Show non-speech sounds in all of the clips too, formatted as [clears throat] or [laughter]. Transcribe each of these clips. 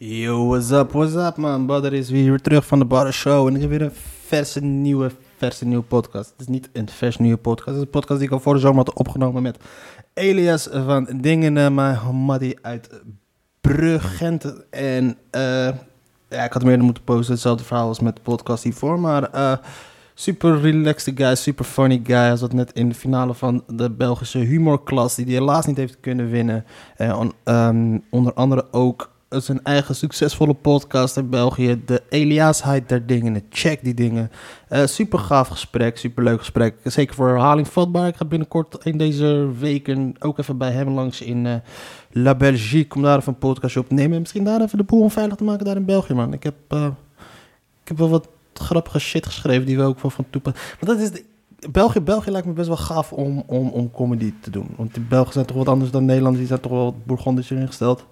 Yo, what's up, what's up man? Badder is weer terug van de Badder Show en ik heb weer een verse nieuwe, verse nieuwe podcast. Het is niet een vers nieuwe podcast, het is een podcast die ik al voor de zomer had opgenomen met Elias van Dingen, mijn Maddy uit Brugge, Gent. En eh, ja, ik had meer moeten posten, hetzelfde verhaal als met de podcast hiervoor, maar eh, super relaxed guy, super funny guy. Hij zat net in de finale van de Belgische humorklas, die hij helaas niet heeft kunnen winnen. Eh, on- ehm, onder andere ook zijn eigen succesvolle podcast in België, de Eliasheid der dingen. Check die dingen. Eh, super gaaf gesprek, super leuk gesprek. Zeker voor herhaling vatbaar. Ik ga binnenkort in deze weken ook even bij hem langs in eh, La Belgique. Om daar even een podcastje op te nemen. En misschien daar even de boel onveilig te maken daar in België, man. Ik heb, eh, ik heb wel wat grappige shit geschreven die we ook wel van toepassen. Want dat is de, België, België lijkt me best wel gaaf om, om, om comedy te doen. Want die Belgen zijn toch wat anders dan Nederlanders. Die zijn toch wel wat Bourgondisch ingesteld.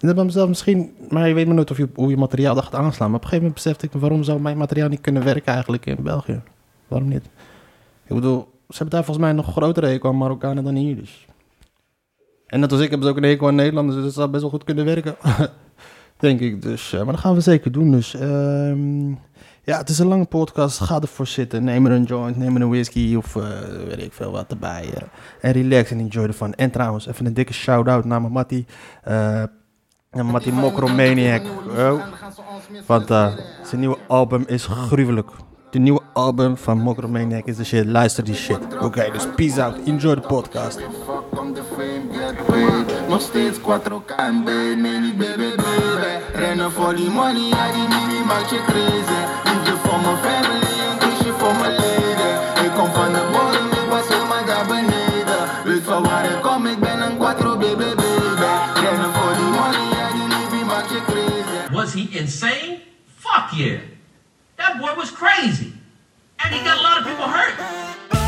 En dat mezelf misschien, maar je weet maar nooit of je, hoe je materiaal gaat aanslaan. Maar op een gegeven moment besefte ik, waarom zou mijn materiaal niet kunnen werken eigenlijk in België? Waarom niet? Ik bedoel, ze hebben daar volgens mij nog grotere hekel aan Marokkanen dan hier dus. En net als ik hebben ze ook een hekel aan Nederlanders, dus dat zou best wel goed kunnen werken. [laughs] Denk ik dus. maar dat gaan we zeker doen dus. Ehm, ja, het is een lange podcast. Ga ervoor zitten. Neem er een joint, neem er een whisky of eh, weet ik veel wat erbij. eh. en relax en enjoy ervan. En trouwens, even een dikke shout-out naar mijn Mattie. Eh en Mattie Mokromaniac. Oh. Want eh, zijn nieuwe album is gruwelijk. De nieuwe album van Mokromaniac is de shit. Luister die shit. Oké, dus peace out. Enjoy de podcast. Nog steeds 4K en nee niet baby. Rennen voor die money, ja die mini maakt je crazy. Liefde voor mijn family, een kusje voor mijn leden. Ik kom van de That boy was crazy. And he got a lot of people hurt.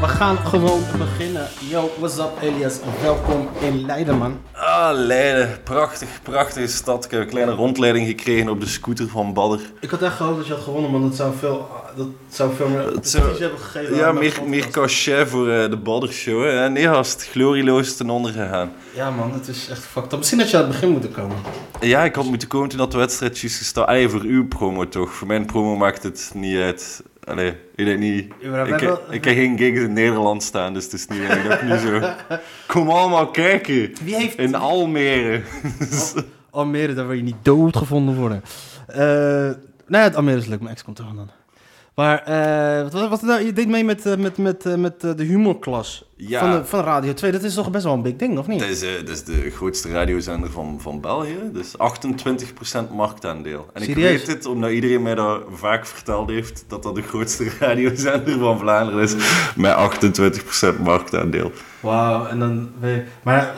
We gaan gewoon beginnen. Yo, what's up Elias? Welkom in Leiden, man. Ah, Leiden. Prachtig, prachtige stad. Ik heb een kleine rondleiding gekregen op de scooter van Badder. Ik had echt gehoopt dat je had gewonnen, want dat zou veel, dat zou veel meer Het zou- prestige hebben gegeven. Ja, meer, meer cachet voor eh, de Badder show. Hè. Nee, gast. Glorieloos ten onder gegaan. Ja, man, het is echt fucked up. Misschien dat je aan het begin moeten komen. Ja, ik had moeten komen toen dat de wedstrijd juist gestart. Allee, voor uw promo toch. Voor mijn promo maakt het niet uit. Allee, ik niet. Ja, Ik, heb- wel- ik heb geen gigs in Nederland staan, dus het is niet ik nu zo... [laughs] Kom allemaal kijken. Wie heeft... In Almere. Almere, daar wil je niet doodgevonden worden. Eh nou ja, het Almere is leuk, mijn ex komt er dan. Maar, eh, wat het nou? Je deed mee met, eh, met, met, eh, met de humorklas Ja. van, de, van Radio 2. Dat is toch best wel een big ding, of niet? Dat is, eh, dat is de grootste radiozender van, van België. Dus 28% marktaandeel. En Serieus? ik weet het omdat iedereen mij dat vaak verteld heeft, dat dat de grootste [laughs] radiozender van Vlaanderen is. Met 28% marktaandeel. Wauw, en dan... weet je- Maar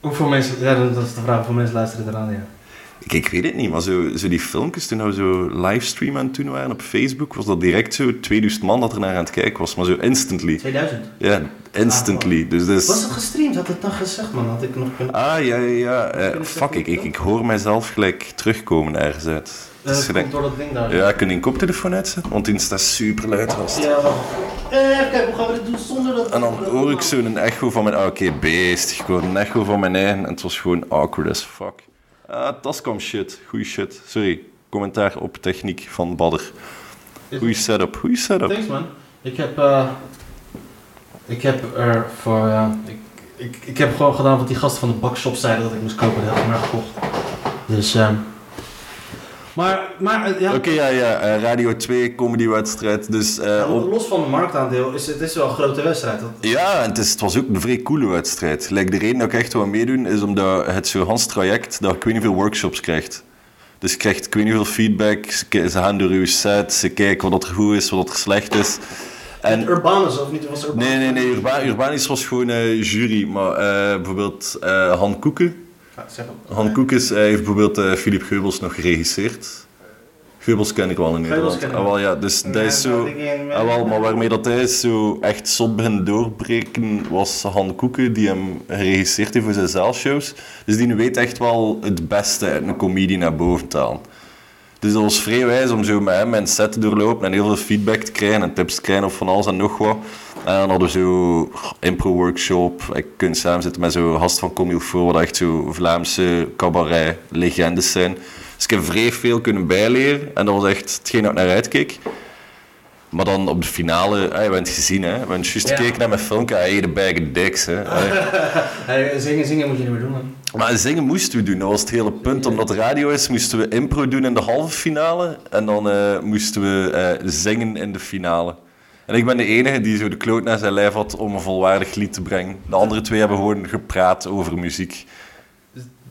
hoeveel mensen... Ja, dat is de vraag. Hoeveel mensen luisteren eraan, ja. Ik, ik weet het niet, maar zo, zo die filmpjes toen we zo livestream aan het doen waren op Facebook, was dat direct zo 2000 man dat er naar aan het kijken was. Maar zo instantly. 2000. Ja, instantly. Dus dat is... Was het gestreamd? Had het dan gezegd, man? Had ik nog kunnen... Ah, ja, ja, ja. Eh, fuck, ik, ik, ik hoor mijzelf gelijk terugkomen ergens uit. Eh, Het is komt gelijk- door dat ding daar. Ja, kun je een koptelefoon uitzetten? Want die staat super luid vast. Ja. Eh, even kijken, hoe gaan we dit doen zonder dat... En dan hoor ik zo'n echo van mijn... ah, Oké, beest. Gewoon een echo van mijn eigen. En het was gewoon awkward as fuck. Ah, Tascam shit. Goeie shit. Sorry. Commentaar op techniek van Badder. Goeie setup. Goeie setup. Thanks, man. Ik heb... eh, ik heb er voor... ik, ik, ik heb gewoon gedaan wat die gasten van de bakshop zeiden dat ik moest kopen. Dat heb ik maar gekocht. Dus... ehm maar, maar eh, ja... Oké, ja, ja. eh, Radio 2, comedywedstrijd. Dus eh, Ja, Los van de marktaandeel is het is wel een grote wedstrijd. Dat, Ja, en het, is, het was ook een vrij coole wedstrijd. Like, de reden dat ik echt wil meedoen is omdat het zo'n Hans traject dat ik weet niet veel workshops krijgt. Dus je krijgt ik weet niet veel feedback, ze, gaan door uw set, ze kijken wat er goed is, wat er slecht is. en En, Urbanus, of niet? Was het Urbanus? nee, nee, nee, Urba, Urbanis was gewoon jury, maar bijvoorbeeld Han Koeken. Han Koekes eh, heeft bijvoorbeeld eh, Philip Geubels nog geregisseerd. Geubels ken ik wel in Nederland. Ah, wel. ja, dus dat is zo... ik- Ah, wel, maar waarmee dat hij zo echt zot begint doorbreken, was Han Koeken, die hem geregisseerd heeft voor zijn zaalshows. Dus die weet echt wel het beste uit een comedie naar boven te halen. Dus dat was vrij wijs om zo met hem mijn set te doorlopen en heel veel feedback te krijgen en tips te krijgen of van alles en nog wat. En dan hadden we zo impro-workshop. Ik kon samen zitten met zo'n gast van Comme Faut, wat echt zo Vlaamse cabaret-legendes zijn. Dus ik heb vrij veel kunnen bijleren en dat was echt hetgeen dat ik naar uitkeek. Maar dan op de finale, ah, je het gezien hè, we hebben juist Ja. gekeken naar mijn filmpje, hij de bag of dicks hè. [laughs] Hey, zingen, zingen moet je niet meer doen, man. Maar zingen moesten we doen, dat was het hele punt. Omdat radio is, moesten we impro doen in de halve finale. En dan eh, moesten we eh, zingen in de finale. En ik ben de enige die zo de kloot naar zijn lijf had om een volwaardig lied te brengen. De andere twee hebben gewoon gepraat over muziek.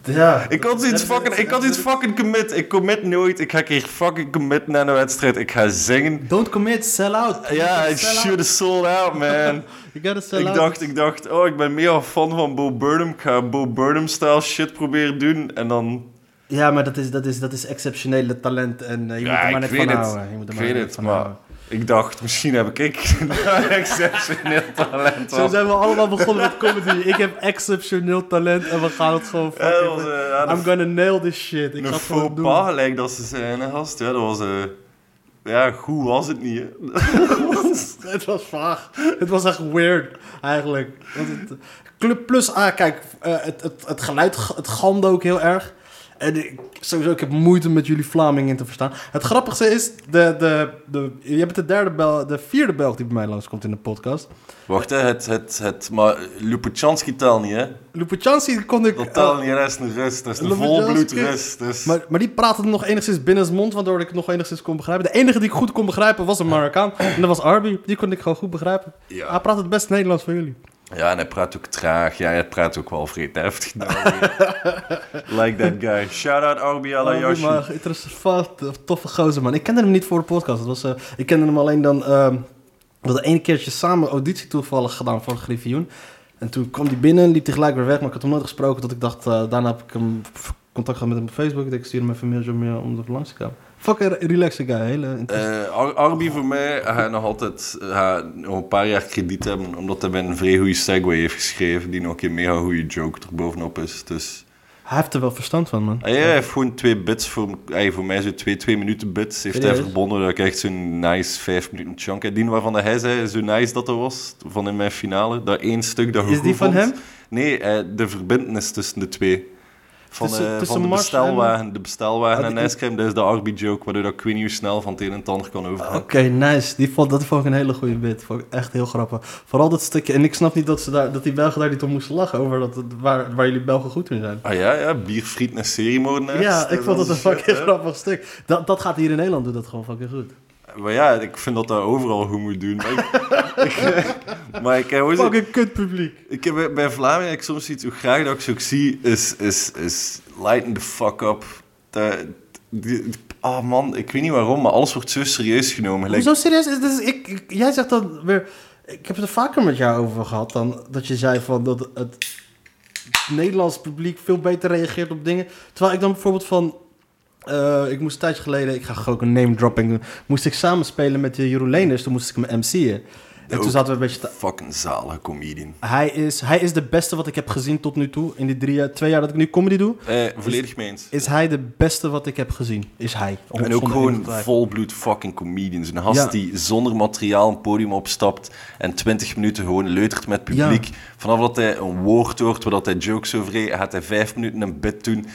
Ja. Ik had iets fucking, ik had iets fucking commit. Ik commit nooit. Ik ga een keer fucking commit naar een wedstrijd. Ik ga zingen. Don't commit, sell out. Ja, I Sell should have sold out, man. [laughs] You gotta sell Ik out. dacht, ik dacht, oh, ik ben mega fan van Bo Burnham. Ik ga Bo Burnham-style shit proberen doen. En dan... Ja, maar dat is, dat is, dat is exceptionele talent en eh, je moet er maar net van het. houden. Je moet er Ik maar weet net het, van houden. Ik dacht, misschien heb ik een [laughs] exceptioneel talent. Zo zijn we allemaal begonnen met comedy. Ik heb exceptioneel talent en we gaan het gewoon fucking... was, ja, I'm gonna nail this shit. Ik ga het faux pas, gelijk dat ze zijn, gast. Ja, dat was... eh, ja, goed was het niet. [laughs] Het was vaag. Het was echt weird, eigenlijk. Want het, Club Plus, ah, kijk, eh, het, het, het geluid, het galmde ook heel erg. En ik, sowieso, ik heb moeite met jullie Vlamingen in te verstaan. Het grappigste is, de, de, de, je hebt de derde bel, de vierde Belg die bij mij langskomt in de podcast. Wacht, hè, het, het, het... Maar Lupachanski telt niet, hè. Lupachansi kon ik... Dat telt eh, niet, een rust. Dat is een Lupachanski- volbloed rust. Dus... maar, maar die praatte nog enigszins binnen zijn mond, waardoor ik het nog enigszins kon begrijpen. De enige die ik goed kon begrijpen was een Marokkaan. En dat was Arby. Die kon ik gewoon goed begrijpen. Ja. Hij praat het best Nederlands van jullie. Ja, en hij praat ook traag. Ja, hij praat ook wel vreed heftig. [laughs] like that guy. Shout-out Arbi Arby, Alayashi. maar interessant, toffe gozer, man. Ik kende hem niet voor de podcast. Het was, eh, ik kende hem alleen dan... ehm we hadden één keertje samen auditie toevallig gedaan voor Griffioen. En toen kwam hij binnen, liep hij gelijk weer weg. Maar ik had hem nooit gesproken. Dat ik dacht, eh, daarna heb ik hem contact gehad met hem op Facebook. Ik stuurde hem even een mailtje om, eh, om er langs te komen. Fucking relaxe guy, hele interessant. Ar- Arby voor mij gaat nog altijd gaat nog een paar jaar krediet hebben, omdat hij bij een vrij goede Segway heeft geschreven, die nog een keer mega goede joke er bovenop is. Dus, Hij heeft er wel verstand van, man. Ja, hij heeft gewoon twee bits, voor, ah, voor mij zo twee, twee minuten bits, heeft hij verbonden dat ik echt zo'n nice vijf minuten chunk heb. Die waarvan hij zei, zo nice dat dat was, van in mijn finale, dat één stuk dat Is die van vond. hem? Nee, eh, de verbindenis tussen de twee. Van, Tussen- eh, tussen van de bestelwagen, de bestelwagen Ah, en ijscream, dat is de Arby-joke, waardoor dat ik weet niet hoe snel van het een en het ander kan overgaan. Oké, nice. Die vond, dat vond ik een hele goede bit. Vond ik echt heel grappig. Vooral dat stukje. En ik snap niet dat, ze daar, dat die Belgen daar niet om moesten lachen. Over dat, waar, waar jullie Belgen goed in zijn. Ah ja, ja, bierfriet en seriemoordenaars. Ja, ik vond dat een fucking grappig stuk. Dat, dat gaat hier in Nederland, doet dat gewoon fucking goed. Maar ja, ik vind dat dat overal goed moet doen. Maar ik, ik- [laughs] maar ik, heb ook zo- Fucking kut publiek. ik heb bij, bij heb ik soms iets hoe graag dat ik ze ook zie, is, is, is lighten the fuck up. Dat- die- Ah man, ik weet niet waarom, maar alles wordt zo serieus genomen. Gelijk- Hoezo serieus? Is, dus ik, ik- jij zegt dan weer... Ik heb het er vaker met jou over gehad dan dat je zei van dat het Nederlands publiek veel beter reageert op dingen. Terwijl ik dan bijvoorbeeld van... eh, ik moest een tijdje geleden, ik ga gewoon ook een name dropping doen. Moest ik samen spelen met de Jeroen Leners, toen moest ik hem MC'en. En toen zaten we een beetje te Fucking zalige comedian. Hij is, hij is de beste wat ik heb gezien tot nu toe. In die drie, jaar- twee jaar dat ik nu comedy doe. Eh, volledig mee eens. Is hij de beste wat ik heb gezien. Is hij. En ook gewoon volbloed fucking comedians. Een gast Ja. die zonder materiaal een podium opstapt en 20 minuten gewoon leutert met publiek. Vanaf dat hij een woord hoort, waar dat hij jokes over heeft, gaat hij vijf minuten een bit doen.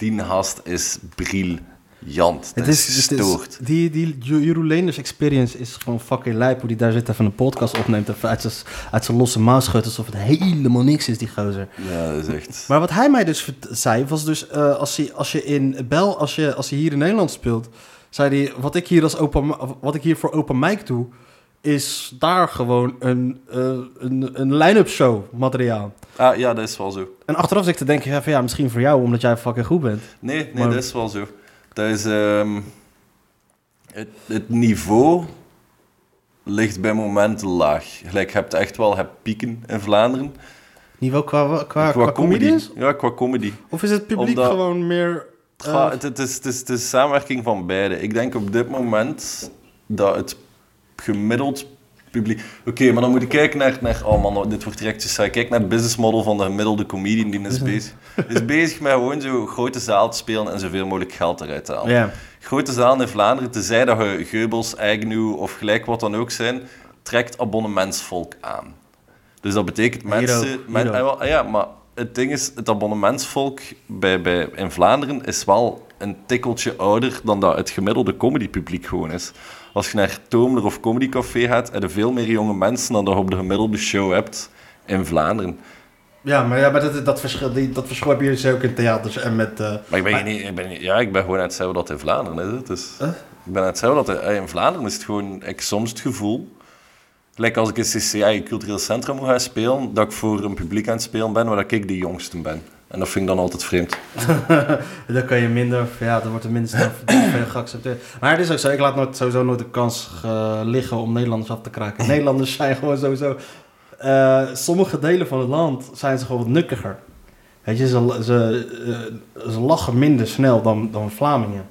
Die gast is briljant. Het is, die, die Jeroen Leenders experience is gewoon fucking lijp. Hoe die daar zit even een podcast opneemt. Even uit zijn, uit zijn losse mouw schudt. Alsof het helemaal niks is, die gozer. Ja, dat is echt... Maar wat hij mij dus zei, was dus eh, als, hij, als je in Bel, als je, als je hier in Nederland speelt, zei hij, wat ik hier als open, wat ik hier voor open mic doe, is daar gewoon een, eh, een, een line-up show materiaal. Ah, ja, dat is wel zo. En achteraf zit ik te denken, ja, van, ja, misschien voor jou, omdat jij fucking goed bent. Nee, nee Maar- dat is wel zo. Dat is... ehm, het, het niveau ligt bij momenten laag. Gelijk, je hebt echt wel hebt pieken in Vlaanderen. Niveau qua, qua, qua, comedians? Ja, qua comedy. Of is het publiek Omdat- gewoon meer Eh, het, het is, het, is, het is samenwerking van beide. Ik denk op dit moment dat het gemiddeld publiek... Oké, maar dan moet je kijken naar... naar oh man, dit wordt direct saai. Kijk naar het business model van de gemiddelde comedian die is [laughs] bezig. is bezig met gewoon zo grote zaal te spelen en zoveel mogelijk geld eruit te halen. Grote zaal in Vlaanderen, tenzij dat je Geubels, Agnew of gelijk wat dan ook zijn, trekt abonnementsvolk aan. Dus dat betekent Hero, mensen... men- hero. ah, wel, ah ja, maar het ding is, het abonnementsvolk bij, bij, in Vlaanderen is wel een tikkeltje ouder dan dat het gemiddelde comedypubliek gewoon is. Als je naar Toomler of Comedy Café gaat, heb je veel meer jonge mensen dan dat je op de gemiddelde show hebt in Vlaanderen. Ja, maar, ja, maar dat, dat, verschil, die, dat verschil hebben jullie dus ook in theaters en met... eh, Maar ik ben, niet, ik ben ja, ik ben gewoon aan het zeggen dat in Vlaanderen is. Het. Dus, Ik ben aan het zeggen dat in Vlaanderen is het gewoon, ik soms het gevoel, gelijk als ik in CCI, Cultureel Centrum, moet gaan spelen, dat ik voor een publiek aan het spelen ben waar dat ik de jongste ben. En dat vind ik dan altijd vreemd. [laughs] Dan kan je minder, ja, dan wordt er minder snel [clears throat] geaccepteerd. Maar het is ook zo, ik laat nooit, sowieso nooit de kans eh, liggen om Nederlanders af te kraken. [laughs] Nederlanders zijn gewoon sowieso, eh, sommige delen van het land zijn ze gewoon wat nukkiger. Weet je, ze, ze, eh, ze lachen minder snel dan, dan Vlamingen.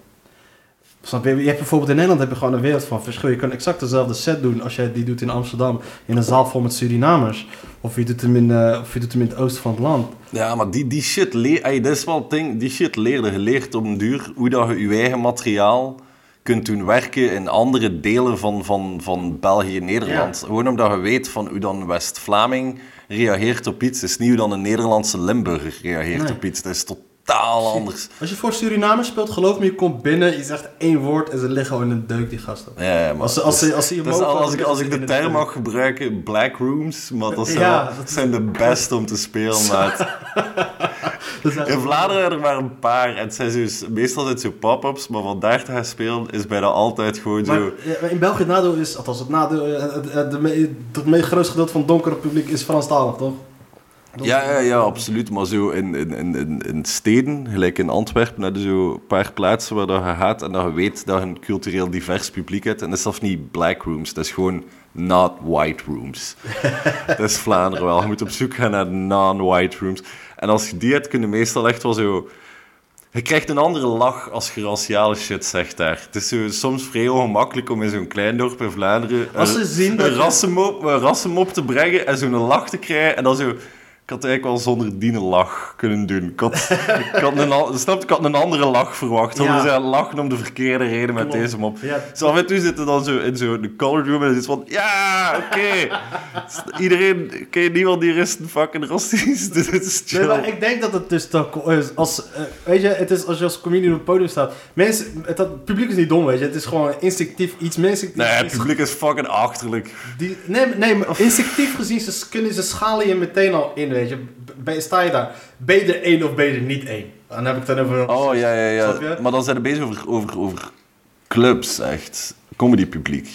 Snap je? Je hebt bijvoorbeeld in Nederland heb je gewoon een wereld van verschil. Je kan exact dezelfde set doen als jij die doet in Amsterdam in een zaal vol met Surinamers. Of je doet hem in, eh, of je doet hem in het oosten van het land. Ja, maar die, die shit leer, ey, dat is wel het ding, die shit leerde. Je leert op een duur hoe dat je je eigen materiaal kunt doen werken in andere delen van, van, van België en Nederland. Gewoon omdat je weet van hoe dan West-Vlaming reageert op iets. Het is niet hoe dan een Nederlandse Limburger reageert Nee. op iets. Dat is totaal anders. Als je voor Surinamers speelt, geloof me, je komt binnen, je zegt één woord en ze liggen gewoon in een deuk, die gasten. Ja, ja, maar Als als als ze je dat is mogen, al- als, ik, als ik de de term mag gebruiken, black rooms, maar dat zijn, Ja, wel- dat- zijn de beste om te spelen, [laughs] maat. [laughs] In Vlaanderen zijn er maar een paar. En het zijn meestal zijn het zo pop-ups, maar van daar te gaan spelen is bijna altijd gewoon Maar, zo... in België het nadeel is, althans het nadeel, het, het, het meest grootste gedeelte van het donkere publiek is Franstalig, toch? Ja, ja, ja, absoluut. Maar zo in, in, in, in, steden, gelijk in Antwerpen, heb je zo een paar plaatsen waar dat je gaat en dat je weet dat je een cultureel divers publiek hebt. En dat is zelfs niet black rooms, dat is gewoon not white rooms. [laughs] dat is Vlaanderen wel. Je moet op zoek gaan naar non-white rooms. En als je die hebt, kun je meestal echt wel zo... Je krijgt een andere lach als je raciale shit zegt daar. Het is zo, soms vrij ongemakkelijk om in zo'n klein dorp in Vlaanderen Als ze een, zien dat een, je- rassenmop, een rassenmop te brengen en zo'n lach te krijgen. En dan zo... Ik had eigenlijk wel zonder die een lach kunnen doen. Ik had, ik had, een, al- snap ik had een andere lach verwacht. Ja. zijn lachen om de verkeerde reden met Klopt. deze mop. Ja. Zo af en toe zitten dan zo in zo'n colored room en is van... Ja, oké. [laughs] Iedereen... Oké, niemand hier is een fucking. [laughs] Dit is chill. Nee, maar ik denk dat het dus is. Als, eh, weet je, het is als je als comedian op het podium staat. Mensen, het, het publiek is niet dom, weet je. Het is gewoon instinctief iets. Mensen, Nee, het publiek is fucking achterlijk. Die, nee, nee, maar instinctief gezien ze, kunnen ze schalen je meteen al in, weet je. Sta je daar, ben je er één of ben je er niet één? Dan heb ik het dan over... Oh, ja, ja, ja. Maar dan zijn we bezig over, over, over clubs, echt. Comedypubliek.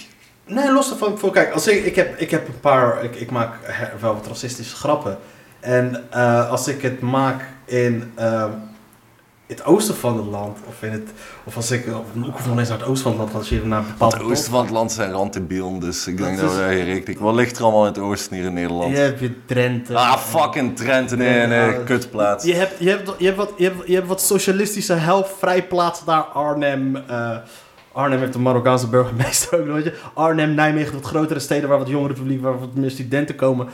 Nee, los ervan. Voor, kijk, als ik, ik, heb, ik heb een paar... Ik, ik maak wel wat racistische grappen. En eh, als ik het maak in ehm, het oosten van het land, of, in het, of als ik... Nog eens naar het oosten van het land, als je naar een bepaalde... Het oosten van het land zijn randdebielen, dus ik denk Dat dat is- we daar rekening... Wat ligt er allemaal in het oosten hier in Nederland? Je hebt je Drenthe. Ah, fucking Trent. Nee, nee, kutplaats. Je hebt, je, hebt, je, hebt wat, je, hebt, je hebt wat socialistische helft-vrijplaatsen daar. Arnhem. eh, Arnhem heeft een Marokkaanse burgemeester ook, weet je. Arnhem, Nijmegen, wat grotere steden waar wat jongere publiek, waar wat meer studenten komen.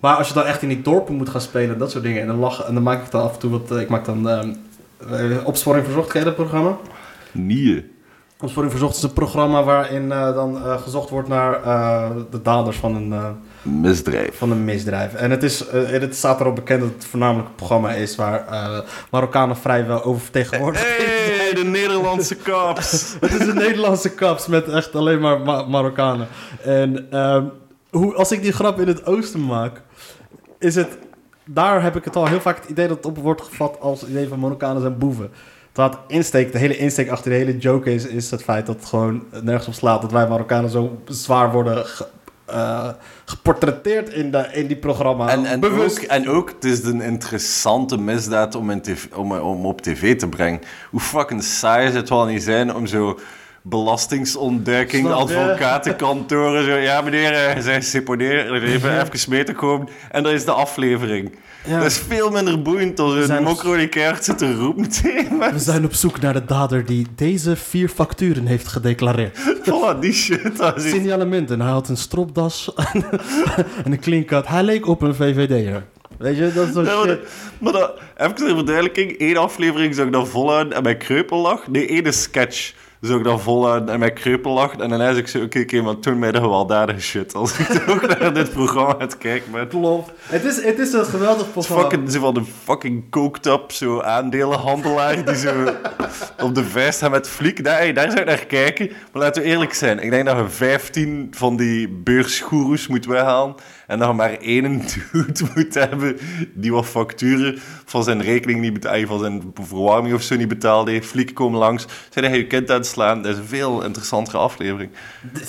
Maar als je dan echt in die dorpen moet gaan spelen, dat soort dingen. En dan, lachen, en dan maak ik dan af en toe wat... eh, Ik maak dan ehm, eh, Opsporing Verzocht, ken je dat programma? Nie. Opsporing Verzocht is een programma waarin eh, dan eh, gezocht wordt naar eh, de daders van een... Misdrijf. van een misdrijf. En het, is, het staat erop bekend dat het voornamelijk een programma is waar Marokkanen vrijwel oververtegenwoordigd zijn. Hey, de Nederlandse [laughs] cops. Het is een Nederlandse kaps met echt alleen maar Ma- Marokkanen. En ehm, hoe, als ik die grap in het oosten maak, is het... Daar heb ik het al heel vaak het idee dat het op wordt gevat als het idee van Marokkanen zijn boeven. Terwijl het insteek, de hele insteek achter de hele joke is, is het feit dat het gewoon nergens op slaat. Dat wij Marokkanen zo zwaar worden ge- eh, geportretteerd in, de, in die programma. En, en, Bewust. ook, en ook, het is een interessante misdaad om, in tv om, om op tv te brengen. Hoe fucking saai zou het wel niet zijn om zo belastingsontduiking, advocatenkantoren. Zo, ja, meneer, eh, hij zei seponeer, even, even mee te komen. En dat is de aflevering. Ja. Dat is veel minder boeiend dan een op- mokro die keihard zit te roepen. [laughs] We zijn op zoek naar de dader die deze vier facturen heeft gedeclareerd. Voilà, die shit. Is Signalementen. Hij had een stropdas en [laughs] een cleancut. Hij leek op een VVD'er. Weet je, dat is zo Ja, maar, shit. dat- even ter verduidelijking, één aflevering zou ik dan voluit en mijn kreupel lag. Nee, één sketch zou ik dan voluit en mijn kreupel lag. En dan zei ik zo, oké, oké, maar toen mij de gewelddadige shit. Als ik [laughs] ook naar dit programma het kijken ben. Klopt. Het is, het is een geweldig programma. Fucking, zo van de fucking coked up, zo aandelenhandelaar die zo [laughs] op de vuist gaat met fliek. Daar, hey, daar zou ik naar kijken. Maar laten we eerlijk zijn, ik denk dat je 15 van die beursgoeroes moet weghalen. En je maar één [laughs] dude moet hebben die wat facturen van zijn rekening niet betaalde, van zijn verwarming of zo niet betaalde. heeft. Flieken komen langs, zei dat je je kind aan slaan. Dat is een veel interessantere aflevering.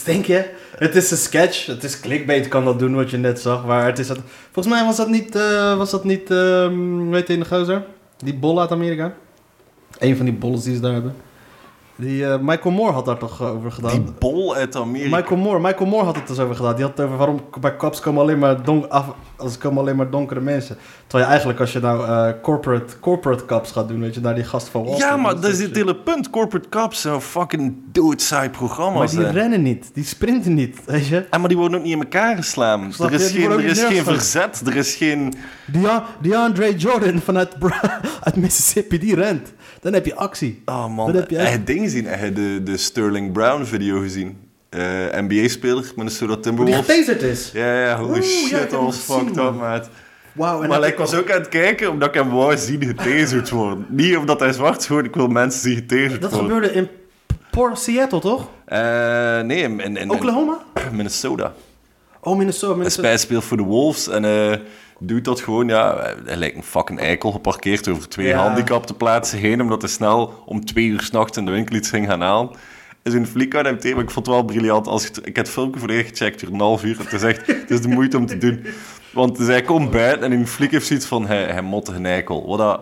Denk je? Het is een sketch. Het is clickbait, kan dat doen wat je net zag. Maar het is dat... Volgens mij was dat niet... eh, was dat niet... heet die in de gozer? Die bol uit Amerika? Een van die bollen die ze daar hebben. Die, eh, Michael Moore had daar toch eh, over gedaan. Die bol uit Amerika. Michael Moore, Michael Moore had het dus over gedaan. Die had het over waarom bij cops komen alleen maar, don af, als komen alleen maar donkere mensen. Terwijl je eigenlijk als je nou eh, corporate, corporate cops gaat doen, weet je, naar die gast van Wall Ja, maar dat is het hele punt. Corporate Cops zijn fucking doodsaai programma's. Maar die hè. rennen niet, die sprinten niet, weet je. En maar die worden ook niet in elkaar geslaan. Snap er is Die geen, er is geen verzet, er is geen... Dia- DeAndre Jordan vanuit [laughs] uit Mississippi, die rent. Dan heb je actie. Oh man, heb je gezien? Heb je de, de Sterling Brown video gezien? Eh, NBA-speler, Minnesota Die Timberwolves. getaserd is. Ja, ja, holy Oeh, ja, shit, dat was gezien, fucked up, maat. En Maar dat- ik was ook aan het kijken omdat ik hem wou zien getaserd worden. Niet omdat hij zwart is geworden, ik wil mensen zien getaserd Dat worden. gebeurde in Port Seattle, toch? Eh, nee, in, in, in Oklahoma? Minnesota. Oh, Minnesota. Hij Minnesota. spijt speelt voor de Wolves en eh doet dat gewoon, ja, hij lijkt een fucking eikel geparkeerd over twee Ja. handicapte plaatsen heen, omdat hij snel om twee uur s'nachts in de winkel iets ging gaan halen. En zo'n fliek aan hem ik vond het wel briljant. Als ik, ik heb het filmpje volledig gecheckt, door een half uur. Het is echt, het is de moeite om te doen. Want hij komt buiten en een fliek heeft zoiets van, hij, hij motte een eikel. Wat dat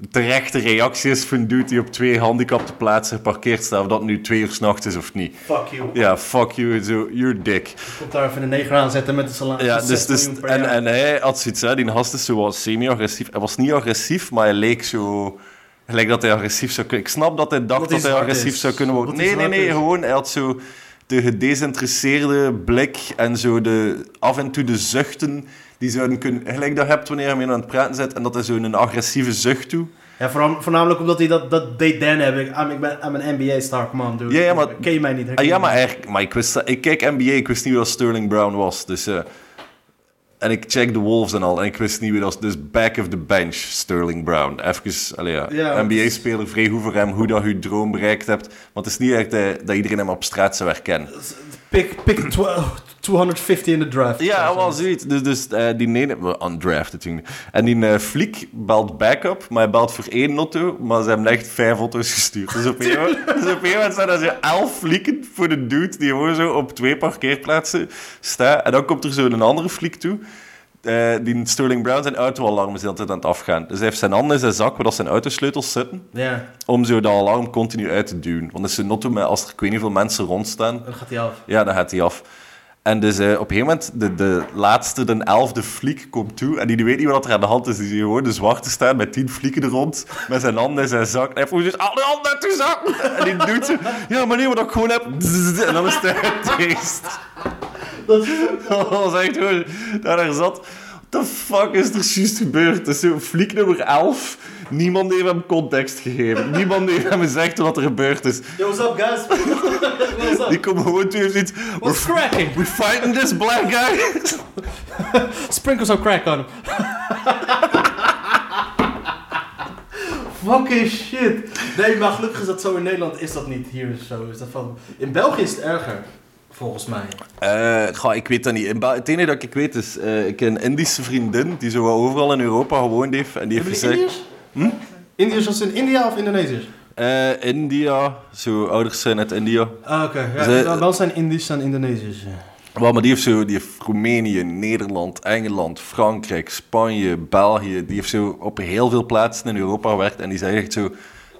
een terechte reactie is van een dude die op twee handicapte plaatsen geparkeerd staat, of dat nu twee uur s'nachts is of niet. Fuck you. Ja, fuck you, zo, you're dick. Komt daar even een neger aanzetten met een salaris. Ja, dus, 6 dus, en, jaar. en hij had zoiets, hè, die gast is zo wat semi-agressief. Hij was niet agressief, maar hij leek zo... Gelijk dat hij agressief zou kunnen... Ik snap dat hij dacht Dat dat, hij agressief is. zou kunnen worden. Nee, nee, nee, is. gewoon... Hij had zo de gedesinteresseerde blik en zo de, af en toe de zuchten die zouden kunnen... Gelijk dat je hebt wanneer je mee aan het praten bent en dat hij zo een agressieve zucht doet. Ja, voornamelijk omdat hij dat, dat deed Dan hebben. I'm, ik ben I'm een NBA-star, on, dude. Ja, ja, maar- Ken je mij niet? Ah, ja, maar, eigenlijk, maar ik, wist, dat- ik kijk NBA, ik wist niet wie dat Sterling Brown was. Dus, eh, en ik check de Wolves en al, en ik wist niet wie dat was. Dus back of the bench, Sterling Brown. Even, allee, ja, Ja, NBA-speler, vrij goed voor hem, hoe dat je droom bereikt hebt. Want het is niet echt dat, dat iedereen hem op straat zou herkennen. Pick, pick tw- 250 in de draft. Ja, wel zoiets. Dus, dus eh, die we Undrafted natuurlijk. En die eh fliek belt backup, maar hij belt voor één auto, maar ze hebben echt vijf auto's gestuurd. Dus op een dus een moment zijn er zo elf flieken voor de dude die gewoon zo op twee parkeerplaatsen staat. En dan komt er zo een andere fliek toe. Eh, die Sterling Brown zijn autoalarm is de hele tijd aan het afgaan. Dus hij heeft zijn handen in zijn zak waar dat zijn autosleutels zitten, Ja, om zo dat alarm continu uit te duwen. Want auto met, als er ik weet niet hoeveel mensen rondstaan, dan gaat hij af. ja, dan gaat hij af. En dus eh, op een gegeven moment, de, de laatste, de elfde fliek komt toe. En die weet niet wat er aan de hand is. Die ziet gewoon de zwarte staan met tien flieken er rond. Met zijn handen in zijn zak. En hij vroeg dus, alle handen uit uw zak! En die doet zo, ja, maar nee, wat ik gewoon heb. [laughs] En dan is hij getraced. [laughs] Dat Dat was echt gewoon, daar zat. What the fuck is er juist gebeurd? Dat is zo fliek nummer 11. Niemand heeft hem context gegeven. Niemand heeft hem gezegd wat er gebeurd is. Yo, what's up, guys? [laughs] what's up? Die komt gewoon toe zoiets. What's cracking? We fighting this black guy. [laughs] Sprinkle some crack on him. Fucking shit. Nee, maar gelukkig is dat zo in Nederland. Is dat niet hier zo? Is dat van... In België is het erger, volgens mij. Eh, goh, ik weet dat niet. Het enige dat ik weet is, eh, ik ken een Indische vriendin die zo wat overal in Europa gewoond heeft. En die heeft gezegd, Indiërs? Indiërs als in India of Indonesiërs? eh, India, zo ouders zijn uit India. Ah, oké. Ja, wel- wel zijn Indisch en Indonesiërs. Wel, maar die heeft zo, die heeft Roemenië, Nederland, Engeland, Frankrijk, Spanje, België. Die heeft zo op heel veel plaatsen in Europa gewerkt. En die zei echt zo,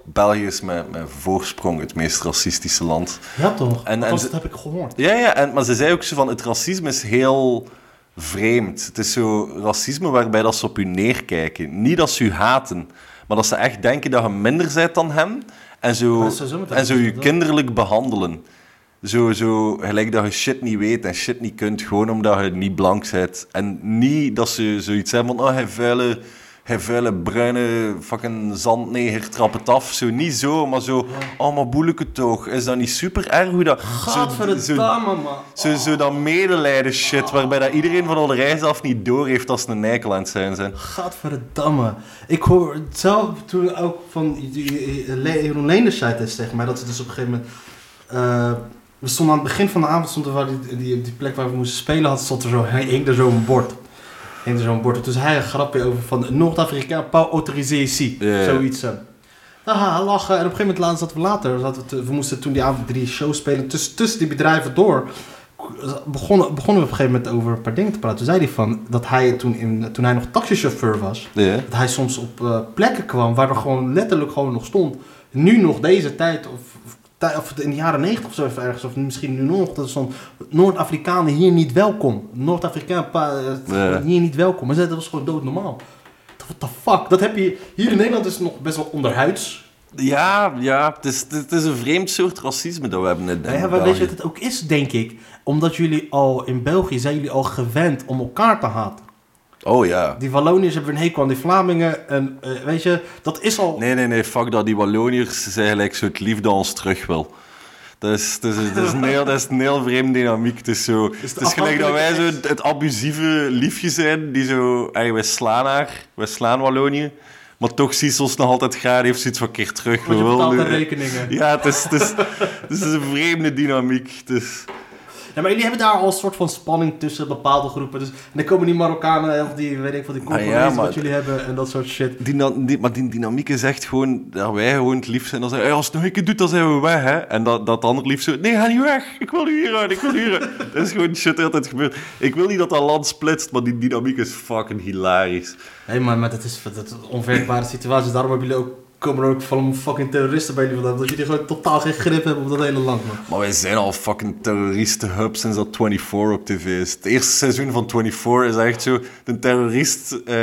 België is met, met voorsprong het meest racistische land. Ja, toch? En- en ze- dat heb ik gehoord. Ja, ja, en, maar ze zei ook zo van, het racisme is heel vreemd. Het is zo racisme waarbij dat ze op u neerkijken. Niet dat ze u haten, maar dat ze echt denken dat je minder bent dan hem. En zo, en zo je kinderlijk behandelen. Zo, zo gelijk dat je shit niet weet en shit niet kunt, gewoon omdat je niet blank bent. En niet dat ze zoiets hebben van, oh, hij vuile, hij vuile bruine fucking zandneger, trap het af. Zo, niet zo, maar zo, oh, maar boeleke toch. Is dat niet super erg hoe dat... zo- Gadverdamme, man. zo, zo dat medelijden shit, waarbij dat iedereen van de reis af niet door heeft als ze een eikel aan het zijn zijn. Gadverdamme. Ik hoor het zelf toen ook van Jeroen Leenders zei het tegen mij, dat ze dus op een gegeven moment... eh, we stonden aan het begin van de avond, stond er waar die, die, die plek waar we moesten spelen, had, stond er zo, hing er zo'n bord. Hing zo'n bord. Zei hij een grapje over van Noord-Afrikaan, pas autorisé ici. Zoiets. eh. Haha, lachen. En op een gegeven moment later zaten we later, zaten we, we moesten toen die avond drie shows spelen, tussen, tussen die bedrijven door begonnen, begonnen we op een gegeven moment over een paar dingen te praten. Toen zei hij van dat hij toen, in, toen hij nog taxichauffeur was, dat hij soms op eh, plekken kwam waar er gewoon letterlijk gewoon nog stond. Nu nog deze tijd, of, of, of in de jaren negentig of zo ergens, of misschien nu nog, dat stond Noord-Afrikanen hier niet welkom. Noord-Afrikaan pa- eh, hier niet welkom. Maar dat was gewoon doodnormaal. What the fuck? Dat heb je, hier in Nederland is het nog best wel onderhuids. Ja, ja het, is, het is een vreemd soort racisme dat we hebben in Ja, maar weet je wat het ook is, denk ik? Omdat jullie al in België zijn jullie al gewend om elkaar te haten. Oh ja. Die Walloniërs hebben een hekel aan die Vlamingen. En eh, weet je, dat is al... Nee, nee, nee, fuck dat. Die Walloniërs zijn gelijk zo het liefde ons terug wil. Dat is, dat is, dat is, een, heel, dat is een heel vreemde dynamiek. Het is, zo, het is gelijk dat wij zo het, het abusieve liefje zijn, die zo... Wij slaan haar, wij slaan Wallonië. Maar toch ziet ze ons nog altijd graag, heeft zoiets van keer terug. Want je betaalt de rekeningen. Ja, het is, het, is, het is een vreemde dynamiek. Het is, Ja, maar jullie hebben daar al een soort van spanning tussen bepaalde groepen. Dus, en dan komen die Marokkanen, of die, weet ik wat, die Congolezen, Ah, ja, wat jullie hebben en dat soort shit. die, die, maar die dynamiek is echt gewoon dat wij gewoon het liefst zijn. Dan zeggen, "Hey, als het nog een keer doet, dan zijn we weg. Hè? En dat, dat de ander liefst zo, nee, ga niet weg. Ik wil nu hieruit, ik wil hieruit. [laughs] dat is gewoon shit dat altijd gebeurt. Ik wil niet dat dat land splitst, maar die dynamiek is fucking hilarisch. Nee, maar, maar dat is dat is een onwerkbare situatie. Daarom hebben jullie ook, komen er ook van fucking terroristen bij jullie vandaan. Dat jullie gewoon totaal geen grip hebben op dat hele land, man. Maar wij zijn al fucking terroristenhub sinds dat 24 op tv is. Het eerste seizoen van 24 is echt zo... De terrorist eh,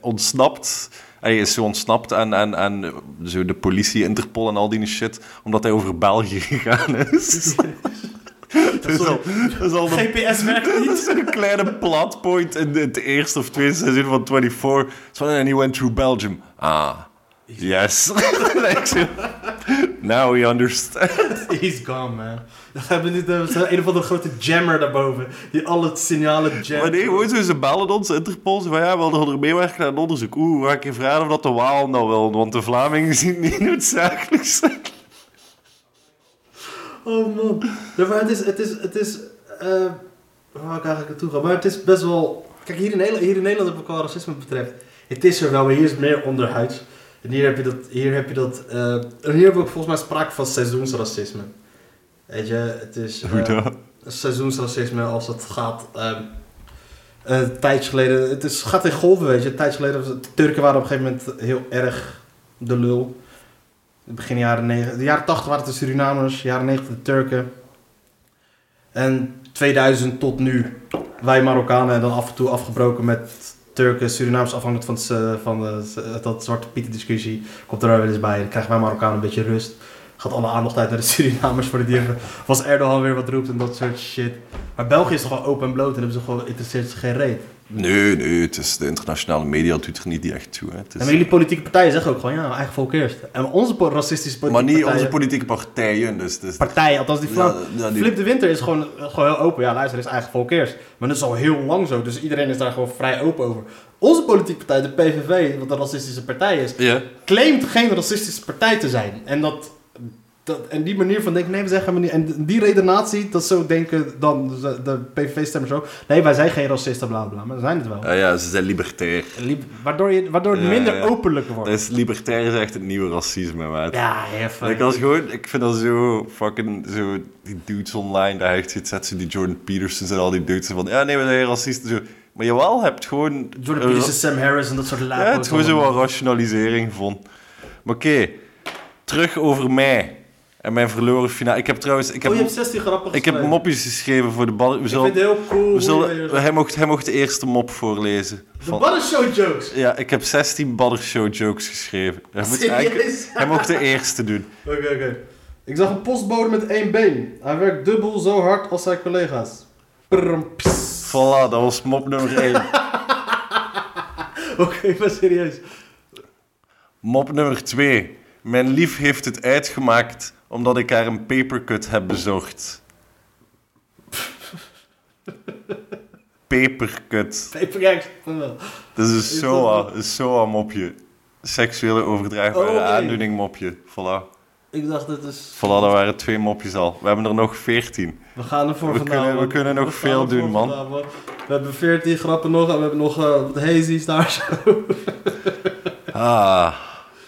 ontsnapt... Hij is zo ontsnapt en, en, en zo de politie, Interpol en al die shit, omdat hij over België [laughs] gegaan is. [laughs] dat, is al, dat is al de GPS werkt [laughs] Dat niet. is een kleine plotpoint in het eerste of tweede seizoen van 24. So, and he went through Belgium. Ah, yes. [laughs] Like Now we understand. [laughs] He's gone, man. Dan hebben we niet eh, een of andere grote jammer daarboven. Die alle signalen jamt. Maar nee, gewoon zo, ze bellen ons, Interpol, ze van ja, we wilden er meewerken aan een onderzoek. Oeh, ga ik je vragen of dat de Waal nou wil, want de Vlamingen [laughs] zien het niet noodzakelijk zijn. Oh man. Ja, maar het is, het is, het is, eh waar ik eigenlijk naartoe gaan? Maar het is best wel, kijk hier in Nederland, hier in Nederland heb ik wel racisme betreft. Het is er wel, maar hier is het meer onderhuids. En hier heb je dat, hier heb je dat, en hier hebben we volgens mij sprake van seizoensracisme. Weet je, het is dat? seizoensracisme als het gaat, een tijdje geleden, het is, gaat in golven weet je. Een tijdje geleden, de Turken waren op een gegeven moment heel erg de lul. Begin jaren 90, de jaren 80 waren het de Surinamers, jaren 90 de Turken. En 2000 tot nu, wij Marokkanen en dan af en toe afgebroken met Turken, Surinamers afhankelijk van, het, van dat Zwarte Pieten discussie. Komt er wel eens bij, dan krijgen wij Marokkanen een beetje rust. Gaat alle aandacht uit naar de [laughs] Surinamers voor de dieren. Was Erdogan weer wat roept en dat soort shit. Maar België is toch gewoon open en bloot en hebben ze gewoon, interesseert ze geen reet. Nee, nee, het is, de internationale media doet er niet echt toe. Hè. Het is- En maar jullie politieke partijen zeggen ook gewoon, ja, eigen volk eerst. En onze po- racistische maar politieke niet onze politieke partijen. Dus, dus, partijen, althans die Vlaam... Ja, ja, die- Flip de Winter is gewoon, gewoon heel open. Ja, luister, is eigen volk eerst. Maar dat is al heel lang zo, dus iedereen is daar gewoon vrij open over. Onze politieke partij, de PVV, wat een racistische partij is, claimt geen racistische partij te zijn. En dat... Dat, en die manier van denken, nee, we zeggen maar niet. En die redenatie, dat zo denken dan de, de PVV-stemmers ook. Nee, wij zijn geen racisten, bla bla, maar we zijn het wel. Ja, ja, ze zijn libertair. Waardoor, je, waardoor het Ja, minder ja. openlijk wordt. Dat is, libertair is echt het nieuwe racisme, maat. Ja, even. Ik, was gewoon, ik vind dat zo fucking, zo, die dudes online, daar echt zit, zet ze die Jordan Peterson en al die dudes van, ja nee, we zijn racisten, zo. Maar je wel hebt gewoon... Jordan een Peterson, Sam Harris en dat soort Ja, lapen. het is gewoon zo wat rationalisering van. Maar oké, terug over mij. En mijn verloren finale. Ik heb trouwens... Ik heb, oh, je hebt 16 grappen ik heb mopjes geschreven voor de bal. We Ik zullen, vind het heel cool. we zullen, hij, mocht, hij mocht de eerste mop voorlezen. De Van- Butter Show jokes. ja, ik heb 16 Badder Show jokes geschreven. Hij, moet hij mocht de eerste doen. Oké, oké. Ik zag een postbode met één been. Hij werkt dubbel zo hard als zijn collega's. Prrm, ps. Voilà, dat was mop nummer 1. [laughs] Oké, maar serieus. Mop nummer 2. Mijn lief heeft het uitgemaakt omdat ik haar een papercut heb bezorgd. Papercut. Papergags. Dat is SOA, dat- een SOA-mopje. Seksuele overdraagbare Oh, oké. aandoening mopje. Voilà. Ik dacht, dit is... Voilà, dat waren twee mopjes al. We hebben er nog 14. We gaan ervoor We vandaan, kunnen- we kunnen nog veel doen, man. vandaan, We hebben 14 grappen nog en we hebben nog eh, wat hazies daar zo. Ah,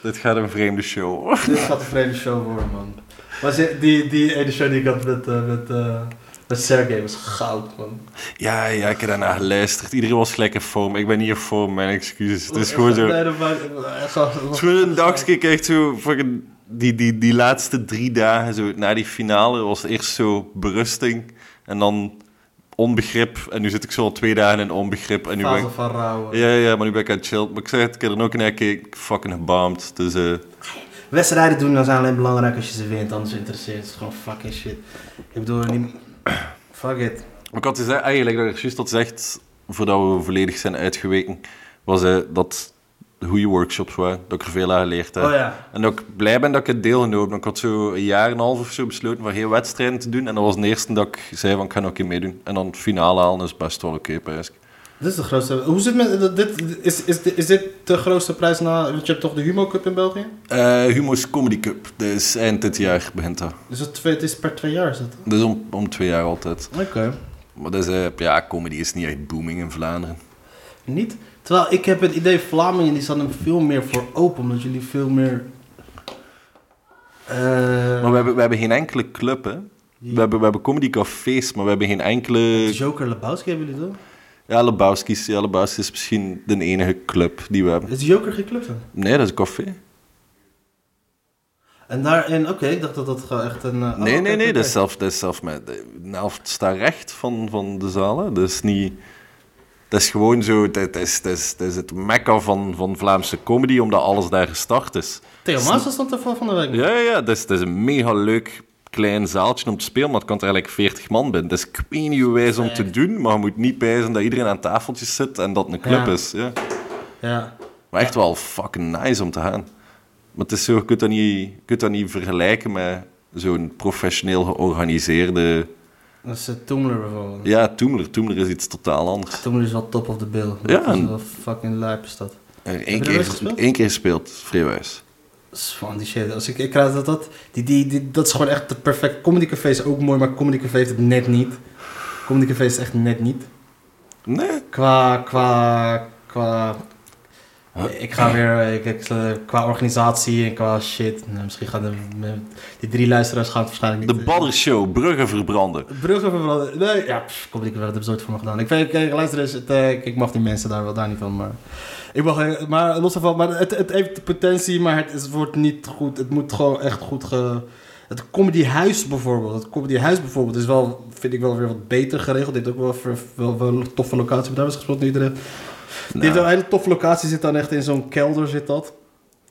dit gaat een vreemde show. Dit gaat een vreemde show worden, man. Maar ze- die, die ene show die ik had met, eh, met, eh, met Sergey was goud, man. Ja, ja, ik heb daarna geluisterd. Iedereen was gelijk in vorm. Ik ben niet in vorm, mijn excuses. Het is gewoon zo... Nee, dat maakt- echt zo- Het is gewoon een dagje, ik echt zo... fucking Die, die, die laatste drie dagen, zo, na die finale, was eerst zo berusting. En dan onbegrip. En nu zit ik zo al twee dagen in onbegrip. En nu ben ik... van rouw. Ja, ja, maar nu ben ik aan het chillen. Maar ik zeg het, ik heb er ook naar gekeken. Fucking gebamd. Dus eh... Wedstrijden doen dan zijn alleen belangrijk als je ze wint, anders interesseert het is gewoon fucking shit. Ik bedoel, niet... [clears throat] Fuck it. Ik had gezegd, eigenlijk dat ik juist had gezegd, voordat we volledig zijn uitgeweken, was eh, dat goede workshops waren, dat ik er veel aan geleerd heb. Oh ja. En dat ik blij ben dat ik het deelgenomen heb. Ik had zo een jaar en een half of zo besloten van geen wedstrijden te doen. En dat was de eerste dat ik zei van ik ga nog een keer meedoen. En dan het finale halen is best wel oké, prijs. Dit is de grootste... Hoe zit het met... Dit, is, is, is dit de grootste prijs na... Want je hebt toch de Humo Cup in België? Eh Humo's Comedy Cup, dus eind dit jaar begint dat. Dus het, twee, het is per twee jaar, is dat? Dus om, om twee jaar altijd. Oké. Maar dat is, eh, ja, comedy is niet echt booming in Vlaanderen. Niet? Terwijl ik heb het idee, Vlamingen die staan er veel meer voor open, omdat jullie veel meer... eh, Maar we hebben, we hebben geen enkele club, hè. We hebben, we hebben comedy cafés, maar we hebben geen enkele... Joker Lebowski hebben jullie toch? Ja, Lebowski's. Ja, is misschien de enige club die we hebben. Is Joker geen club dan? Nee, dat is een café. En daarin, oké, ik dacht dat dat gewoon echt een... eh, Nee, nee, nee. oké, Dat is zelf, dat is zelf met... De helft staat recht van, van de zaal, hè. Dat is niet... Dat is gewoon zo... Dat is, dat is, dat is het mekka van, van Vlaamse comedy, omdat alles daar gestart is. Theo Maas stond ervoor van de week. Ja, ja, ja. Dat is, dat is een mega leuk klein zaaltje om te spelen, maar het kan er eigenlijk 40 man binnen. Dat is ik weet niet hoe wijs om te doen, maar je moet niet bijzen dat iedereen aan tafeltjes zit en dat het een club Ja. is. Ja. Ja. Maar echt wel fucking nice om te gaan. Maar het is zo, je kunt dat niet, je kunt dat niet vergelijken met zo'n professioneel georganiseerde... Dat is uh, Toomler bijvoorbeeld. Ja, Toemler. Toemler is iets totaal anders. Toomler is wel top of the bill. Ja, Dat is wel fucking lijp is dat. Eén er keer, één keer gespeeld, vrijwijs. Is van die shit. Als ik, ik krijg dat, dat, die, die, die, dat is gewoon echt de perfect. Comedy Café is ook mooi, maar Comedy Café heeft het net niet. Comedy Café is echt net niet. Nee. Qua, qua, qua... Ik ga [laughs] weer, ik, ik, eh, qua organisatie en qua shit. Nou, misschien gaan de, die drie luisteraars gaan het waarschijnlijk niet... De Baddershow, bruggen verbranden. Bruggen verbranden. Nee, ja, pff, Comedy Café, dat hebben ze ooit voor me gedaan. Ik, weet, ik, luister eens, het, eh, ik, ik mag die mensen daar wel daar niet van, maar... Ik mag, eh, maar los daarvan, maar het, het heeft de potentie, maar het, is, wordt niet goed. Het moet gewoon echt goed ge... Het Comedy Huis bijvoorbeeld. Het Comedy Huis bijvoorbeeld is wel, vind ik wel weer wat beter geregeld. Dit ook wel, wel, wel een toffe locatie. Maar daar was gesproken nu iedereen. Die heeft wel een hele toffe locatie. Zit dan echt in zo'n kelder zit dat.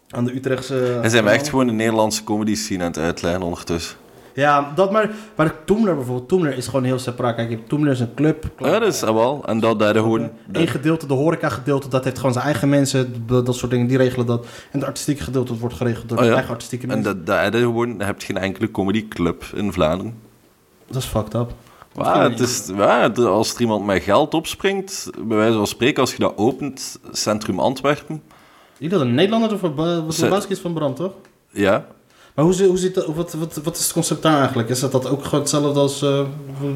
Aan de Utrechtse... En zijn we echt gewoon de Nederlandse comedy scene aan het uitleggen ondertussen. Ja, dat maar... Maar Toemler bijvoorbeeld. Toemler is gewoon heel separaat. Kijk, je hebt Toemler is een club. Ja, dat is wel. En dat daar gewoon... Eén gedeelte, de horeca gedeelte, dat heeft gewoon zijn eigen mensen. Dat, soort dingen, die regelen dat. En het artistieke gedeelte wordt geregeld door Oh ja. eigen artistieke En mensen. dat, dat, heb je geen enkele comedyclub in Vlaanderen. Dat, is fucked up. Ja, het is, ja, als er iemand met geld opspringt, bij wijze van spreken, als je dat opent, Centrum Antwerpen, Je dat een Nederlander of wat Ze- is van Brand, toch? ja, Maar hoe, hoe zit dat, wat, wat, wat is het concept daar eigenlijk? Is dat, dat ook gewoon hetzelfde als uh,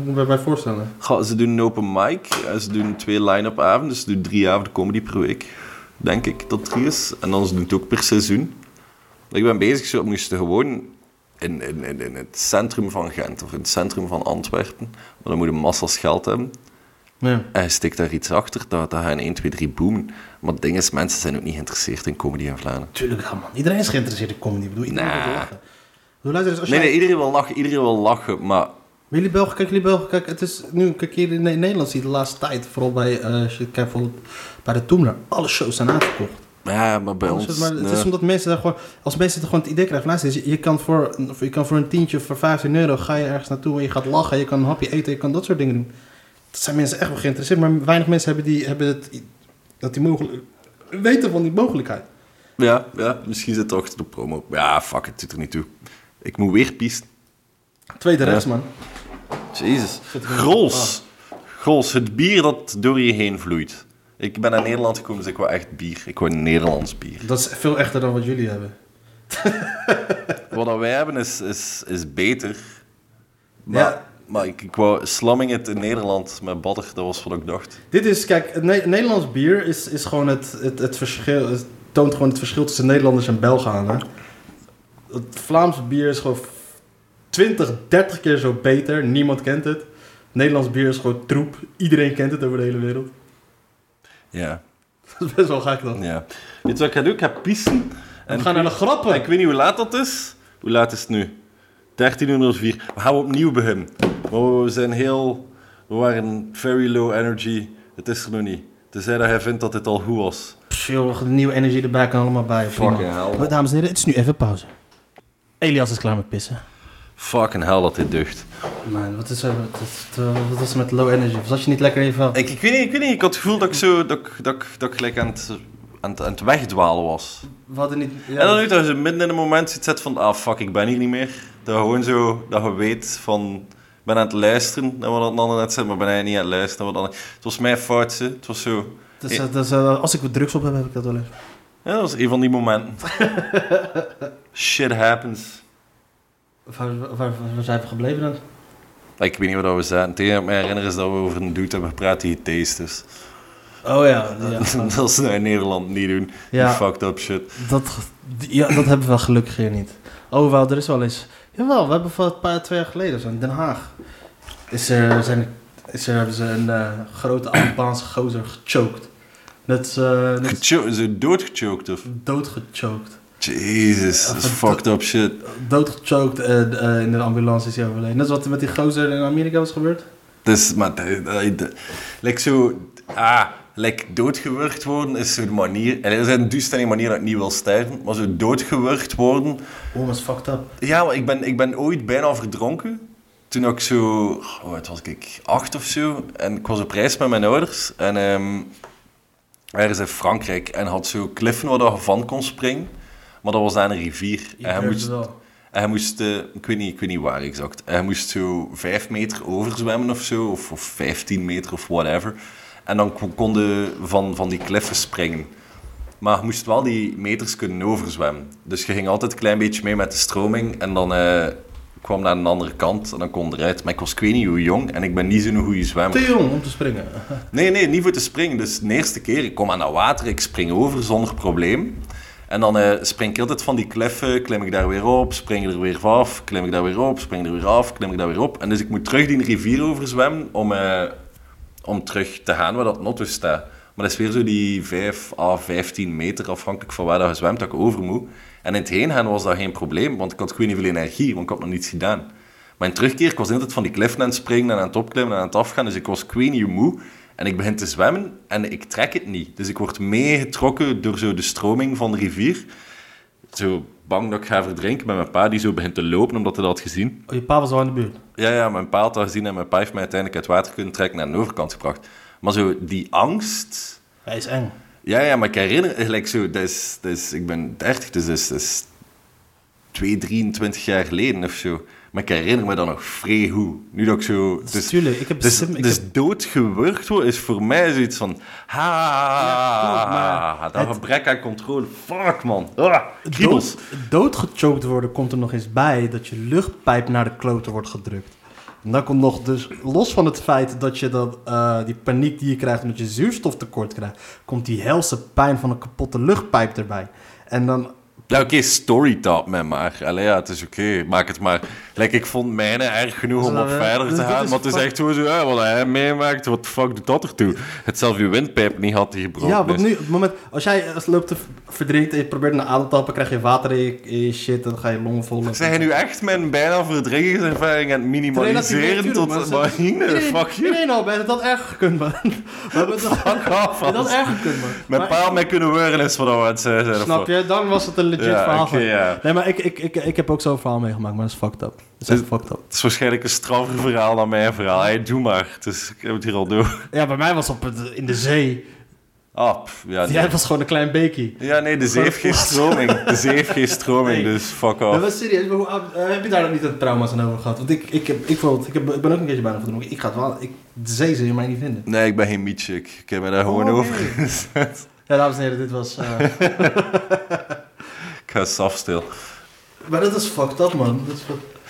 bij mij voorstellen? Ze doen een open mic, en ze doen twee line-up avonden, dus ze doen drie avonden comedy per week, denk ik dat drie is. En dan ze doen het ook per seizoen. Ik ben bezig, zo moesten gewoon in, in, in, in het centrum van Gent of in het centrum van Antwerpen, maar dan moet je massas geld hebben. Ja. En je stikt daar iets achter, dat, dat gaat in 1, 2, 3 boomen. Maar het ding is, mensen zijn ook niet geïnteresseerd in comedy in Vlaanderen. Tuurlijk, man. Iedereen is geïnteresseerd in comedy. Ik bedoel, iedereen Nah. wil lachen. Luister Nee, jij- nee, iedereen wil lachen, iedereen wil lachen, maar... Jullie Belgen, kijk, jullie Belgen, kijk, het is nu, kijk hier in Ne- Nederland zie je de laatste tijd, vooral bij, eh, bijvoorbeeld bij de Toemler, alle shows zijn uitverkocht. Ja, maar bij ons... maar het is omdat mensen daar gewoon, als mensen er gewoon het idee krijgen, van, luister, je, kan voor, of je kan voor een tientje of voor 15 euro ga je ergens naartoe en je gaat lachen, je kan een hapje eten, je kan dat soort dingen doen. Dat zijn mensen echt wel geïnteresseerd, maar weinig mensen hebben, die, hebben het, dat die mogelijk, weten van die mogelijkheid. Ja, ja, misschien zit het achter de promo. Ja, fuck, het doet er niet toe. Ik moet weer piesten. Tweede Ja. rechts, man. Jezus. Grols. Grols, het bier dat door je heen vloeit. Ik ben naar Nederland gekomen, dus ik wou echt bier. Ik wou Nederlands bier. Dat is veel echter dan wat jullie hebben. [laughs] Wat dat wij hebben is, is, is beter. Maar, Ja. maar ik, ik wou slamming het in Nederland met badder, dat was wat ik dacht. Dit is, kijk, het Ne- Nederlands bier is, is gewoon het, het, het verschil. Het toont gewoon het verschil tussen Nederlanders en Belgen aan. Hè? Het Vlaamse bier is gewoon 20, 30 keer zo beter. Niemand kent het. Nederlands bier is gewoon troep. Iedereen kent het over de hele wereld. Ja, [laughs] Dat is best wel gek dan. ja. Weet je wat ik ga doen? Ik ga pissen. En we gaan naar de grappen. Ik weet niet hoe laat dat is. Hoe laat is het nu? 1304. We gaan opnieuw beginnen. Maar we zijn heel... We waren very low energy. Het is er nog niet. Tenzij dat hij vindt dat dit al goed was. Pff, joh, de nieuwe energie erbij kan allemaal bij. Fucking hell. Dames en heren, het is nu even pauze. Elias is klaar met pissen. Fucking hell dat dit deugt. Man, wat is er, wat, is- wat was er met low energy? Zat je niet lekker even... Ik, ik, weet niet, ik weet niet. Ik had het gevoel dat ik zo... Dat, ik- dat, ik- dat ik gelijk aan het, aan, het, aan het wegdwalen was. We hadden niet... ja, En dan nu dat je midden in een moment zit zet van... Ah, fuck, ik ben hier niet meer. Dat je gewoon zo... Dat je weet van... Ik ben aan het luisteren naar wat een ander net zegt, maar ben hij niet aan het luisteren naar wat ander... Het was mijn fout, hè. Het was zo... Dus, eh, dus, als ik wat drugs op heb, heb ik dat wel eens. Ja, dat was een van die momenten. [laughs] Shit happens. Waar, waar, waar, waar zijn we gebleven dan? Ik weet niet wat we zaten. Het enige dat ik me herinner is dat we over een dude hebben gepraat die theist Oh ja, [laughs] ja. [laughs] dat is nou in Nederland niet doen. Ja. Die fucked up shit. dat, ja, dat hebben we wel gelukkig hier niet. Oh, wel, er is wel eens... Jawel, we hebben van een paar, twee jaar geleden, zo in Den Haag, is er, zijn, is er, hebben ze een eh, grote Albaanse gozer gechoked. Net, eh net Gecho- Zo doodgechoked of... doodgechoked. Jezus, dat is fucked up shit. Doodgechoked en eh, in de ambulance is hij overleden. Net wat er met die gozer in Amerika was gebeurd. Dus, maar... Like zo... Ah, like doodgewurgd worden is zo de manier... En er zijn duizenden manieren dat ik niet wil sterven, maar zo doodgewurgd worden... Oh, dat is fucked up. Ja, maar ik ben, ik ben ooit bijna verdronken. Toen ik zo, oh, wat was ik, acht of zo. En ik was op reis met mijn ouders. En ehm ergens in Frankrijk. En had zo kliffen waar je van kon springen. Maar dat was aan een rivier. En hij moest, en hij moest eh, ik, weet niet, ik weet niet waar exact. En hij moest zo vijf meter overzwemmen of zo. Of, of 15 meter of whatever. En dan kon- konden van, van die kliffen springen. Maar je moest wel die meters kunnen overzwemmen. Dus je ging altijd een klein beetje mee met de stroming. En dan eh, kwam naar een andere kant en dan kon eruit. Maar ik was ik weet niet hoe jong en ik ben niet zo'n goede zwemmer. Te jong om te springen. Nee, nee, niet voor te springen. Dus de eerste keer, ik kom aan dat water, ik spring over zonder probleem. En dan eh, spring ik altijd van die kliffen, klim ik daar weer op, spring er weer af, klim ik daar weer op, spring er weer af, klim ik daar weer op. En dus ik moet terug die rivier overzwemmen om, eh, om terug te gaan waar dat notto staat. Maar dat is weer zo die 5 à 15 meter, afhankelijk van waar dat je zwemt, dat ik over moet. En in het heen gaan was dat geen probleem, want ik had gewoon niet veel energie, want ik had nog niets gedaan. Maar in terugkeer, ik was altijd van die kliffen aan het springen en aan het opklimmen en aan het afgaan, dus ik was ik hoe moe. En ik begin te zwemmen en ik trek het niet. Dus ik word meegetrokken door zo de stroming van de rivier. Zo bang dat ik ga verdrinken met mijn pa die zo begint te lopen omdat hij dat had gezien. Oh, je pa was al in de buurt. Ja, ja, mijn pa had dat gezien en mijn pa heeft mij uiteindelijk uit water kunnen trekken naar de overkant gebracht. Maar zo die angst... Hij is eng. Ja, ja, maar ik herinner gelijk zo, dat is, dat is, ik ben 30, dus dat is, dat is 2, 23 jaar geleden of zo. Maar ik herinner me dat nog vrij. Nu dat ik zo... Dus, tuurlijk, ik heb... Dus, sim- ik dus heb- doodgewurgd worden is voor mij zoiets van... Ha, Ja, maar dat het- gebrek aan controle. Fuck, man. Ah, dood, doodgechoked worden komt er nog eens bij dat je luchtpijp naar de kloten wordt gedrukt. En dan komt nog dus, los van het feit dat je dan, eh, die paniek die je krijgt omdat je zuurstoftekort krijgt, komt die helse pijn van een kapotte luchtpijp erbij. En dan Ja, oké, storytop met maar. Allee, ja, het is oké. Maak het maar... Like, ik vond mijne erg genoeg om op verder te gaan. Maar het is echt zo... Ja, wat hij meemaakt, wat de fuck doet dat ertoe? Het zelf je windpijp niet had die gebroken Ja, want nu, op het moment, als jij als loopt te v- verdrinkt en je probeert naar adem te tappen, krijg je water in je, je shit en dan ga je longen vol. Zijn je nu echt mijn bijna verdrinkingservaring aan het minimaliseren tot marine? Fuck you. Nee, nou, bij dat erger gekund, man. [laughs] We hebben het Fuck off, dat erger gekund, man. Mijn Maar- paal mee kunnen horen is wat we aan het zijn. Snap je? Dan was het een legit Ja, verhaal. ja. Nee, maar ik, ik, ik, ik heb ook zo'n verhaal meegemaakt, maar dat is fucked up. Dat is Dus- fucked up. Het is waarschijnlijk een straffer verhaal dan mijn verhaal. Hey, doe maar. Dus ik heb het hier al door. [laughs] Ja, bij mij was het op het, in de zee. Ah, pff, ja, nee. Jij was gewoon een klein beekje. Ja, nee, de zee heeft geen stroming. De zee heeft geen stroming, Nee. dus fuck Dat off. was serieus, maar hoe, oud- eh, heb je daar dan niet een trauma's aan over gehad? Want ik, ik, heb, ik, ik, heb, ik ben ook een keertje bijna verdronken. Ik ga het wel, ik, de zee zul je mij niet vinden. Nee, ik ben geen mietje. Ik, ik heb me daar gewoon Oh, over gezet. Ja, dames en heren, dit was... eh, [laughs] ga saf stil. maar dat is fucked up, man. Dat is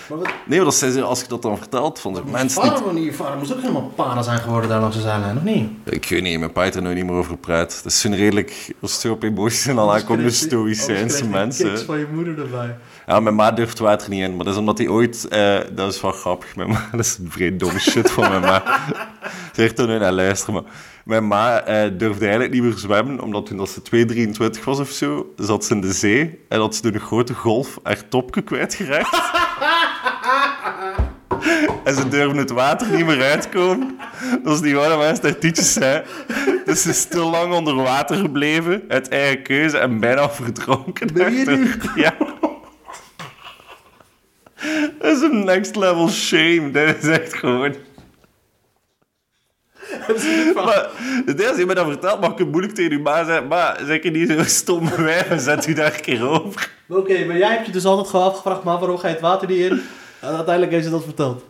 maar wat, Nee, maar dat zijn ze, als je dat dan vertelt, van de mensen niet... vader, niet... je vader moest ook helemaal para zijn geworden daar langs de zijlijn, of niet? Ik weet niet, mijn pa er nu niet meer over gepraat. Dat is zo'n redelijk... Als het op emoties en al aankomt, de stoïcijnse mensen. Kiks van je moeder erbij. Ja, mijn ma durft water niet in, maar dat is omdat hij ooit... eh, dat is wel grappig, mijn ma. [laughs] Dat is een vrij domme shit van mijn ma. [laughs] Zeg er nu naar luisteren, maar... Mijn ma eh, durfde eigenlijk niet meer zwemmen, omdat toen dat ze 2,23 was of zo, zat ze in de zee en had ze door een grote golf haar topje kwijtgeraakt. [laughs] en ze durfde het water niet meer uitkomen. Dat is niet waar, maar haar tietjes zijn. Dus ze is te lang onder water gebleven, uit eigen keuze, en bijna verdronken. Ben je nu? Ja. Dat is een next level shame. Dat is echt gewoon... [laughs] Maar de eerste die me dat vertelt, mag ik het moeilijk tegen uw ma zeggen. Maar zeg je niet zo stom wijf en zet u daar een keer over. Oké, maar jij hebt je dus altijd gewoon afgevraagd, maar waarom ga je het water niet in? En uiteindelijk heeft ze dat verteld.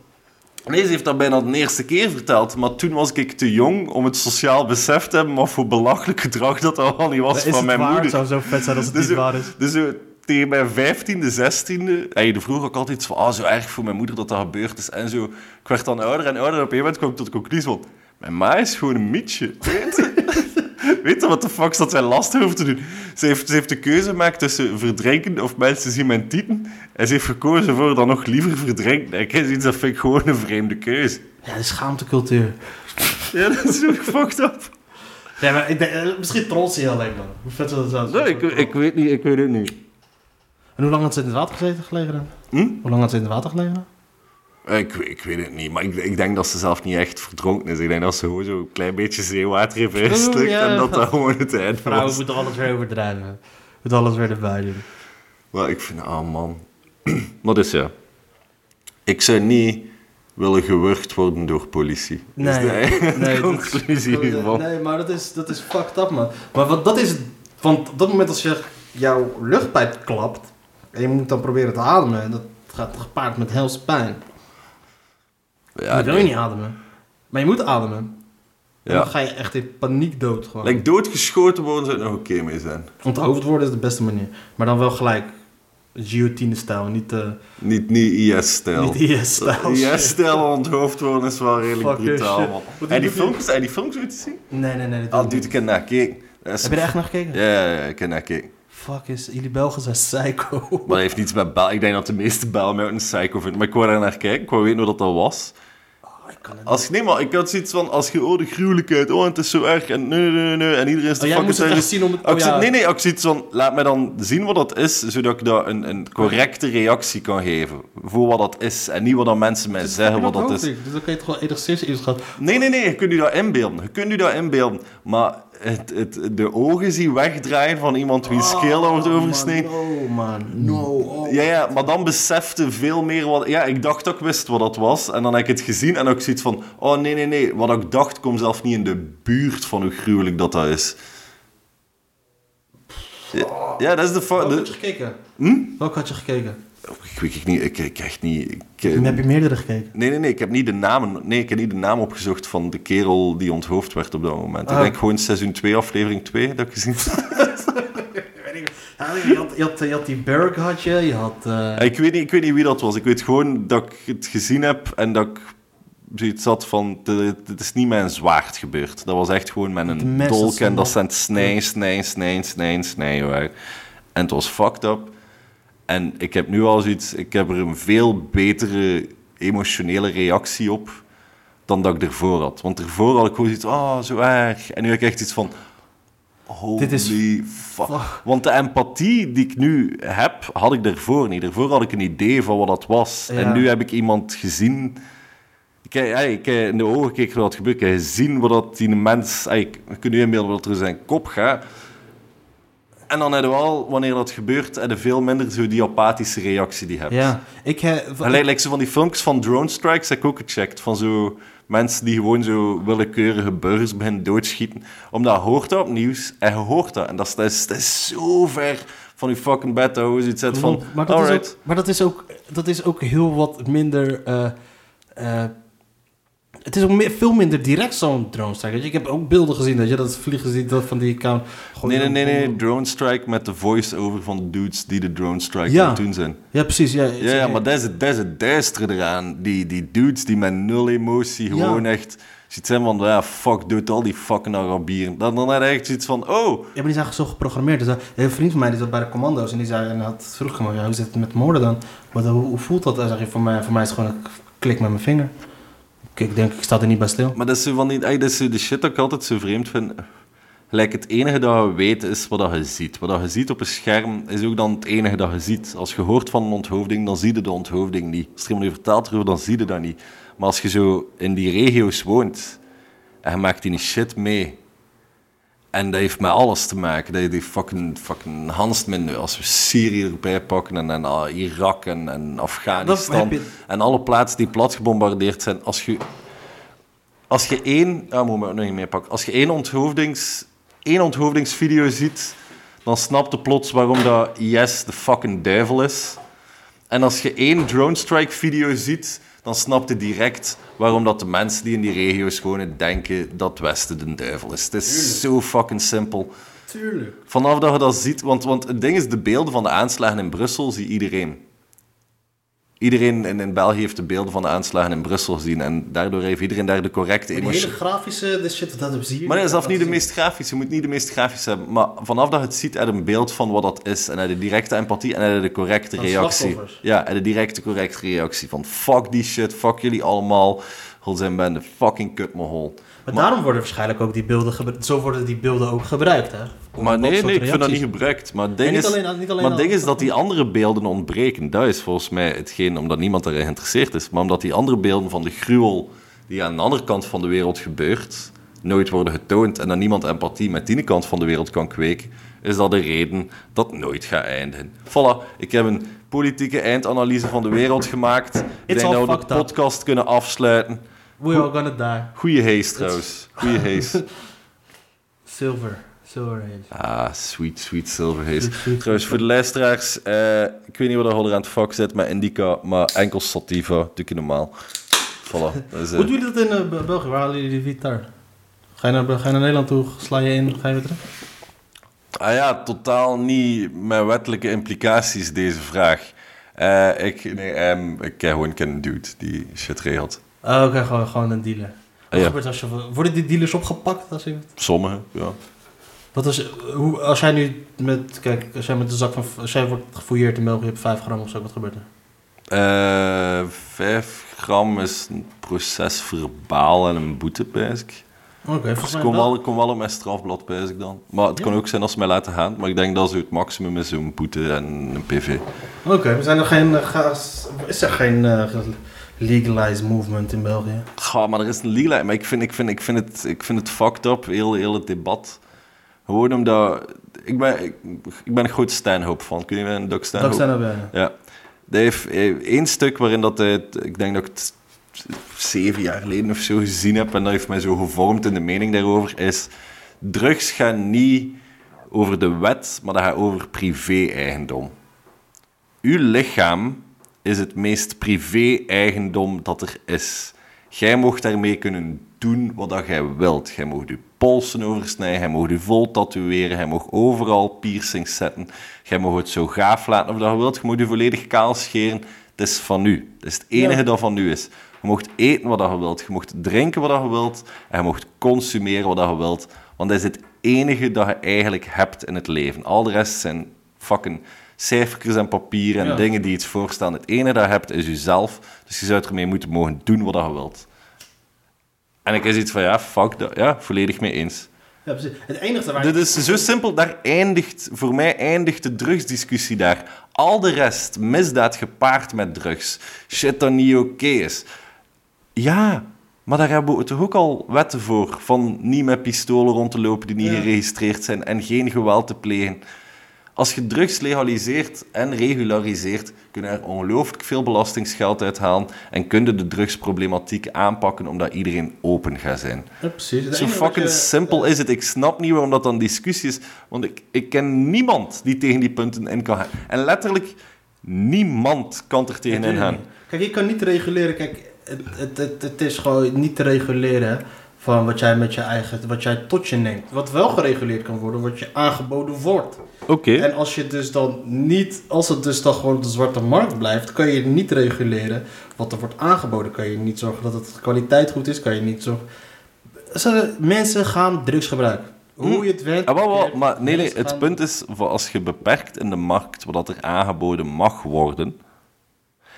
Nee, ze heeft dat bijna de eerste keer verteld. Maar toen was ik te jong om het sociaal besef te hebben. Wat voor belachelijk gedrag dat al niet was van het mijn waar? moeder. Het zou zo vet zijn als het Dus, niet waar is. dus zo tegen mijn vijftiende, zestiende... Hey, de vroeg ook altijd van... Ah, zo erg voor mijn moeder dat dat gebeurd is. En zo... Ik werd dan ouder en ouder. En op een gegeven moment kwam ik tot de conclusie van... Mijn ma is gewoon een mietje. Weet je? [laughs] Weet je wat de fuck dat zij lastig over te doen? Ze heeft, ze heeft de keuze gemaakt tussen verdrinken of mensen zien mijn tieten. En ze heeft gekozen voor dan nog liever verdrinken. En ik heb zoiets, dat vind ik gewoon een vreemde keuze. Ja, de schaamtecultuur. [laughs] Ja, dat is ook fucked up. Ja, maar ik denk, eh, misschien trots hij alleen, man. Hoe vet zou dat zijn? Nee, ik, ik weet niet, ik weet het niet. En hoe lang had ze in het water gezeten gelegen dan? Hm? Hoe lang had ze in het water gelegen? Ik, ik weet het niet, maar ik, ik denk dat ze zelf niet echt verdronken is. Ik denk dat ze gewoon zo'n klein beetje zeewater heeft ingeslikt ja. en dat dat gewoon het eind Vrouwen was. moeten alles weer overdrijven. Moet alles weer erbij doen. Maar ik vind, ah man. maar dus ja. Ik zou niet willen gewurgd worden door politie. Nee, dus de eigen nee, dat- conclusie hiervan. Nee, maar dat is, dat is fucked up, man. Maar wat, dat is. Want op dat moment als je jouw luchtpijp klapt... en je moet dan proberen te ademen... dat gaat gepaard met helse pijn. Ja, wil nee. je niet ademen. Maar je moet ademen. En Ja. dan ga je echt in paniek dood gewoon. Like, doodgeschoten worden zou nog oké mee zijn. Onthoofd worden is de beste manier. Maar dan wel gelijk guillotine-stijl, niet, eh Niet, niet IS-stijl. niet IS-stijl. [laughs] IS-stijl onthoofd worden is wel redelijk Fuck your brutaal, shit. man. Wat En die doet films, en die films zien? Nee, nee, nee. dat Ah, doe ik dude, ik heb naar gekeken. Heb je er echt naar gekeken? Ja, ja, ja, ik heb naar gekeken. Fuck, is, jullie Belgen zijn psycho. Maar [laughs] dat heeft niets met Bel. Ik denk dat de meeste Bel mij ook een psycho vindt. Maar ik wou daar naar kijken. Ik wou weten hoe dat, dat was. Oh, ik kan het Als, nee, maar ik had zoiets van... Als je... Oh, de gruwelijkheid. Oh, het is zo erg. En nee, nee, nee, nee. En iedereen is de Oh, fucking het terrorist. zien om het... Oh, ja. Nee, nee. Ik zoiets van... Laat mij dan zien wat dat is. Zodat ik daar een, een correcte reactie kan geven. Voor wat dat is. En niet wat dan mensen mij zeggen wat dat is. Dus dan kan je toch wel enigszins inschat. Nee, nee, nee, je kunt je dat inbeelden. Je kunt je dat inbeelden. Maar het, het, de ogen zien wegdraaien van iemand wiens scheel dat wordt oversneden. Oh man, no. Oh. Ja, ja, maar dan besefte veel meer wat... Ja, ik dacht dat ik wist wat dat was. En dan heb ik het gezien en ook zoiets van... Oh, nee, nee, nee. Wat ik dacht, komt zelf niet in de buurt van hoe gruwelijk dat dat is. Ja, ja dat is de... fa- Welke had je gekeken? Hm? Welke had je gekeken? Ik weet het niet. Ik, ik echt niet... Ik, eh, heb je meerdere gekeken? Nee, nee, nee. Ik heb niet de namen... Nee, ik heb niet de naam opgezocht van de kerel die onthoofd werd op dat moment. Ah. Ik denk gewoon seizoen 2, aflevering 2, dat ik gezien Ja, je, had, je, had, je had die Berg had je, je had... eh, Ik weet, niet, ik weet niet wie dat was. Ik weet gewoon dat ik het gezien heb en dat ik zoiets had van... Het is niet met een zwaard gebeurd. Dat was echt gewoon met een dolk en dat zijn snij, snij, snij, snij, snij. En het was fucked up. En ik heb nu al zoiets... Ik heb er een veel betere emotionele reactie op dan dat ik ervoor had. Want ervoor had ik gewoon zoiets oh, zo erg. En nu heb ik echt iets van... Holy Dit is- fuck. Want de empathie die ik nu heb, had ik daarvoor niet. Daarvoor had ik een idee van wat dat was. Ja. En nu heb ik iemand gezien... Ik, in de ogen gekeken wat gebeurt. Ik heb gezien wat dat die mens... Ik ik kan nu inbeelden wat er in zijn kop gaat. En dan heb je wel, wanneer dat gebeurt, je veel minder zo die apathische reactie die je hebt. Ja, ik heb... Gelijk, zo van die filmpjes van drone strikes heb ik ook gecheckt. Van zo mensen die gewoon zo willekeurige burgers beginnen doodschieten. Omdat je hoort dat op nieuws en je hoort dat. En dat is, dat is, dat is zo ver van je fucking bed dat je zoiets van... maar, dat is ook, maar dat is ook, dat is ook heel wat minder. eh, eh, het is ook meer, veel minder direct zo'n drone strike. Ik heb ook beelden gezien dat je dat vliegen ziet dat van die account. Nee, nee, nee, nee. Drone strike met de voice-over van de dudes die de drone strike Ja. aan het doen zijn. Ja, precies. Ja, Ja, ja maar dat is, het, dat is het duistere eraan. Die, die dudes die met nul emotie gewoon echt... Ziet zijn van, ja, fuck, doet al die fucking Arabieren. Dan, dan had hij echt zoiets van, oh... Ja, maar die zijn zo geprogrammeerd. Dus, eh, een vriend van mij die zat bij de commando's en die zei en had vroeg ja, hoe zit het met moorden dan? Maar dan, hoe, hoe voelt dat? En zeg je, voor mij, voor mij is het gewoon een klik met mijn vinger. Ik, denk, ik sta er niet bij stil. Maar dat is van die, dat is de shit dat ik altijd zo vreemd vind. Gelijk, het enige dat je weet is wat je ziet. Wat je ziet op een scherm is ook dan het enige dat je ziet. Als je hoort van een onthoofding, dan zie je de onthoofding niet. Als er iemand je vertelt erover, dan zie je dat niet. Maar als je zo in die regio's woont en je maakt die shit mee. En dat heeft met alles te maken. Dat die fucking, fucking Hansmin, als we Syrië erbij pakken en, en ah, Irak en, en Afghanistan. je- En alle plaatsen die plat gebombardeerd zijn. Als je als je één... Ah, moet ik nog niet meer pakken. Als je één, onthoofdings, één onthoofdingsvideo ziet, dan snap je plots waarom dat IS de fucking duivel is. En als je één drone strike video ziet, dan snap je direct waarom dat de mensen die in die regio's wonen denken dat Westen de duivel is. Het is zo fucking simpel. Tuurlijk. Vanaf dat je dat ziet, want, want het ding is, de beelden van de aanslagen in Brussel zie iedereen. Iedereen in, in België heeft de beelden van de aanslagen in Brussel gezien en daardoor heeft iedereen daar de correcte Die hele emotie. grafische, de shit, dat zie je. Maar dat is af niet de meest grafische, je moet niet de meest grafische hebben. Maar vanaf dat je het ziet, heb je een beeld van wat dat is. En heb je de directe empathie en heb je de correcte Van reactie. Ja, en de directe correcte reactie van fuck die shit, fuck jullie allemaal. Hol zijn bende, fucking kut me Maar daarom worden waarschijnlijk ook die beelden gebruikt. Zo worden die beelden ook gebruikt, hè? Om Maar nee, nee, ik vind dat niet gebruikt. Maar het ding, is, alleen- alleen maar ding al- is dat die andere beelden ontbreken. Dat is volgens mij hetgeen, omdat niemand erin geïnteresseerd is. Maar omdat die andere beelden van de gruwel die aan de andere kant van de wereld gebeurt, nooit worden getoond en dat niemand empathie met die kant van de wereld kan kweken, is dat de reden dat nooit gaat eindigen. Voilà, ik heb een politieke eindanalyse van de wereld gemaakt. Ik dat we de up. podcast kunnen afsluiten. We are gonna die. Goeie haze trouwens. Goeie [laughs] haze. Silver. Silver haze. Ah, sweet, sweet silver haze. Sweet, sweet, Trouwens, voor de luisteraars, eh, ik weet niet wat er aan het vak zit met Indica, maar enkel Sativa, ik normaal. Voilà. Is, eh, Hoe doe je dat in eh, Be- België? Waar halen jullie die gitaar? Ga je, naar, ga je naar Nederland toe, sla je in, ga je weer terug? ah ja, totaal niet met wettelijke implicaties deze vraag. Ik, nee, ehm, ik ken gewoon een dude die shit regelt. Oh, oké, gewoon, gewoon een dealer. Wat Ja. gebeurt als je... Worden die dealers opgepakt? Als, je, Sommigen, ja. wat is, hoe, als jij nu met... Kijk, als jij met de zak van... Als jij wordt gefouilleerd in België, je hebt 5 gram of zo, wat gebeurt er? Eh, vijf gram is een proces verbaal en een boete, pijs ik. Oké, volgens Dus kom wel. kom wel op mijn strafblad, pijs ik dan. Maar het Ja? kan ook zijn als ze mij laten gaan. Maar ik denk dat zo het maximum is zo'n boete en een PV. Oké, we zijn er geen... eh, gas- is er geen eh, legalized movement in België? Ga, maar er is een legal... Maar ik vind, ik vind, ik vind, het, ik vind het fucked up, heel, heel het debat. Gewoon omdat... Ik ben, ik, ik ben een groot Stanhope van. Kun je een Dat Stanhope? zijn er bijna. Ja. Die heeft één stuk waarin dat hij... Ik denk dat ik het zeven jaar geleden of zo gezien heb. En dat heeft mij zo gevormd in de mening daarover. Is... Drugs gaan niet over de wet, maar dat gaat over privé-eigendom. Uw lichaam is het meest privé-eigendom dat er is. Jij mocht daarmee kunnen doen wat jij wilt. Jij mocht je polsen oversnijden, jij mocht je vol tatoeëren, jij mocht overal piercings zetten. Jij mocht het zo gaaf laten of dat je wilt. Je mocht je volledig kaal scheren. Het is van u. Het is het enige Ja. dat van u is. Je mocht eten wat je wilt. Je mocht drinken wat je wilt. En je mocht consumeren wat je wilt. Want dat is het enige dat je eigenlijk hebt in het leven. Al de rest zijn fucking cijfertjes en papier en Ja. dingen die iets voorstellen. Het enige dat je hebt is jezelf, dus je zou ermee moeten mogen doen wat je wilt. En ik is iets van, ja, fuck dat. Ja, volledig mee eens. Ja, precies. Het enige waar... Dit is zo simpel, daar eindigt, voor mij eindigt de drugsdiscussie daar. Al de rest, misdaad gepaard met drugs, shit dat niet oké is. Ja, maar daar hebben we toch ook al wetten voor, van niet met pistolen rond te lopen die niet Ja. geregistreerd zijn en geen geweld te plegen. Als je drugs legaliseert en regulariseert, kunnen er ongelooflijk veel belastingsgeld uithalen en kun je de drugsproblematiek aanpakken omdat iedereen open gaat zijn. Ja, precies. Zo fucking je- simpel is het. Ik snap niet waarom dat dan discussie is. Want ik, ik ken niemand die tegen die punten in kan gaan. En letterlijk niemand kan er tegen in gaan. Kijk, je kan niet reguleren. Kijk, het, het, het, het is gewoon niet te reguleren van wat jij met je eigen, wat jij tot je neemt. Wat wel gereguleerd kan worden, wat je aangeboden wordt. Oké. En als je dus dan niet, als het dus dan gewoon op de zwarte markt blijft, kan je niet reguleren wat er wordt aangeboden. Kan je niet zorgen dat het kwaliteit goed is, kan je niet zorgen. Zo, Mensen gaan drugs gebruiken. Hoe Hm. je het went. Ah, wel, wel, keert, maar nee, nee, het gaan- punt is, voor als je beperkt in de markt wat er aangeboden mag worden.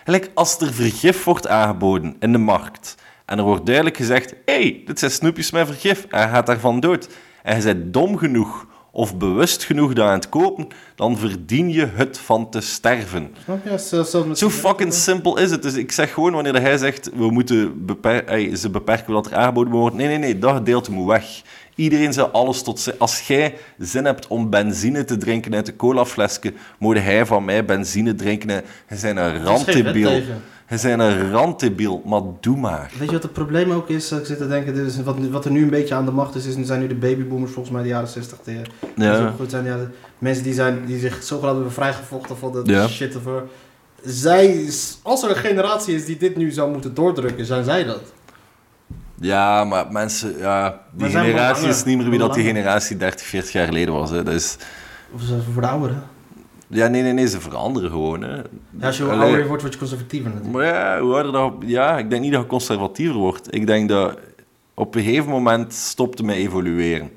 Gelijk als er vergif wordt aangeboden in de markt. En er wordt duidelijk gezegd: hé, hey, dit zijn snoepjes met vergif. En hij gaat daarvan dood. En je bent dom genoeg of bewust genoeg dat aan het kopen, dan verdien je het van te sterven. Zelfs- met Zo fucking simpel is het. Dus ik zeg gewoon, wanneer hij zegt, we moeten beper ey, ze beperken wat er aangeboden worden. Nee, nee, nee, dat gedeelte moet weg. Iedereen zou alles tot zin... Als jij zin hebt om benzine te drinken uit de colaflesje, moet hij van mij benzine drinken. Je bent een Er Je bent een randdebiel, maar doe maar. Weet je wat het probleem ook is? Ik zit te denken, dit is wat, wat er nu een beetje aan de macht is, is zijn nu de babyboomers volgens mij de jaren 60. Die, die Ja. goed zijn, ja, mensen die, zijn, die zich zogenaamd hebben vrijgevochten van de Ja. shit ervoor. Zij, als er een generatie is die dit nu zou moeten doordrukken, zijn zij dat. Ja, maar mensen... Ja, die zijn we generatie is niet meer wie dat die generatie 30, 40 jaar geleden was. Hè. Dat is... Of dat voor de ouderen? Ja, nee, nee, nee, ze veranderen gewoon. Hè. Ja, als je Allee. ouder wordt, word je conservatiever natuurlijk. Maar ja, hoe ouder dat, ja, ik denk niet dat je conservatiever wordt. Ik denk dat op een gegeven moment stopte met evolueren.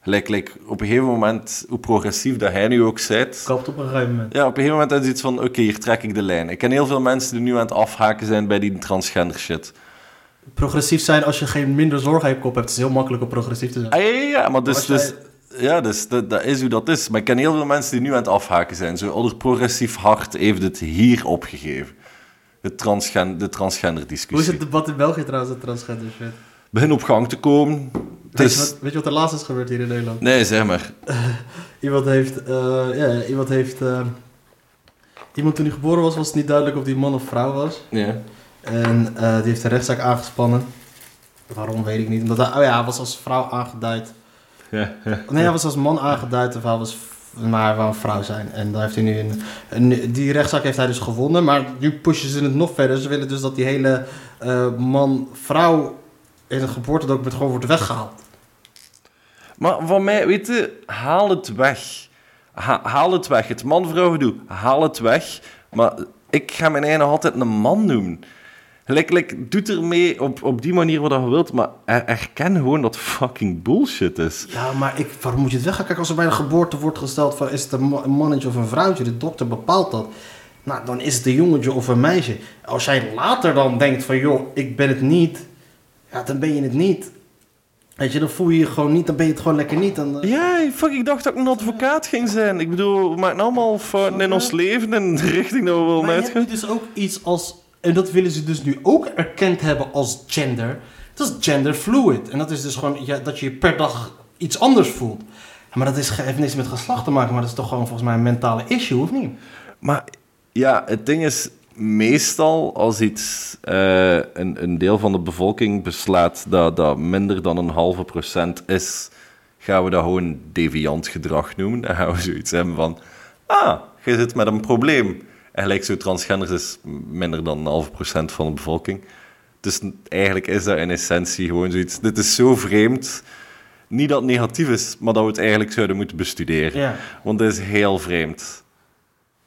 Gelijk, like, op een gegeven moment, hoe progressief dat hij nu ook zijt. Koopt op een gegeven moment. Ja, op een gegeven moment is het iets van, oké, hier trek ik de lijn. Ik ken heel veel mensen die nu aan het afhaken zijn bij die transgender shit. Progressief zijn als je geen minder zorg aan je kop hebt, is heel makkelijk om progressief te zijn. Ah, ja, ja, ja, maar dus, dus, ja, dus dat, dat is hoe dat is. Maar ik ken heel veel mensen die nu aan het afhaken zijn. Zo, onder progressief hart heeft het hier opgegeven. Het transgen, de transgender Hoe is discussie. het debat in België trouwens, het transgender shit? Begin op gang te komen. Weet, je wat, weet je wat er laatst is gebeurd hier in Nederland? Nee, zeg maar. [laughs] Iemand heeft, eh, ja, iemand heeft, eh, iemand toen hij geboren was, was het niet duidelijk of die man of vrouw was. Ja. En eh, die heeft een rechtszaak aangespannen. Waarom, weet ik niet. Omdat hij, oh ja, hij was als vrouw aangeduid. Nee, hij was als man aangeduid of hij was, maar wou een vrouw zijn. En daar heeft hij nu een, een- die rechtszaak heeft hij dus gewonnen. Maar nu pushen ze het nog verder. Ze willen dus dat die hele eh, man-vrouw in het geboortedocument gewoon wordt weggehaald. Maar van mij, weet je, haal het weg. Ha- haal het weg. Het man-vrouw gedoe, haal het weg. Maar ik ga mijn eigen altijd een man noemen. Gelijk, like, doe ermee op, op die manier wat je wilt, maar er- erken gewoon dat fucking bullshit is. Ja, maar ik, waarom moet je het weggaan? Kijk, als er bij de geboorte wordt gesteld van is het een ma- een mannetje of een vrouwtje, de dokter bepaalt dat. Nou, dan is het een jongetje of een meisje. Als jij later dan denkt van, joh, ik ben het niet, ja, dan ben je het niet. Weet je, dan voel je je gewoon niet, dan ben je het gewoon lekker niet. Dan, eh, Ja, fuck, ik dacht dat ik een advocaat ging zijn. Ik bedoel, we maken allemaal fouten in ons leven in de richting dat we willen maar je hebt uitgaan. dus ook iets als, en dat willen ze dus nu ook erkend hebben als gender. Dat is gender fluid. En dat is dus gewoon ja, dat je per dag iets anders voelt. Maar dat is, heeft niks met geslacht te maken, maar dat is toch gewoon volgens mij een mentale issue, of niet? Maar ja, het ding is, meestal als iets eh, een, een deel van de bevolking beslaat dat, dat minder dan een halve procent is, gaan we dat gewoon deviant gedrag noemen. Dan gaan we zoiets hebben van, ah, je zit met een probleem. En gelijk zo transgenders is minder dan een halve procent van de bevolking. Dus eigenlijk is dat in essentie gewoon zoiets, dit is zo vreemd. Niet dat het negatief is, maar dat we het eigenlijk zouden moeten bestuderen. Ja. Want het is heel vreemd.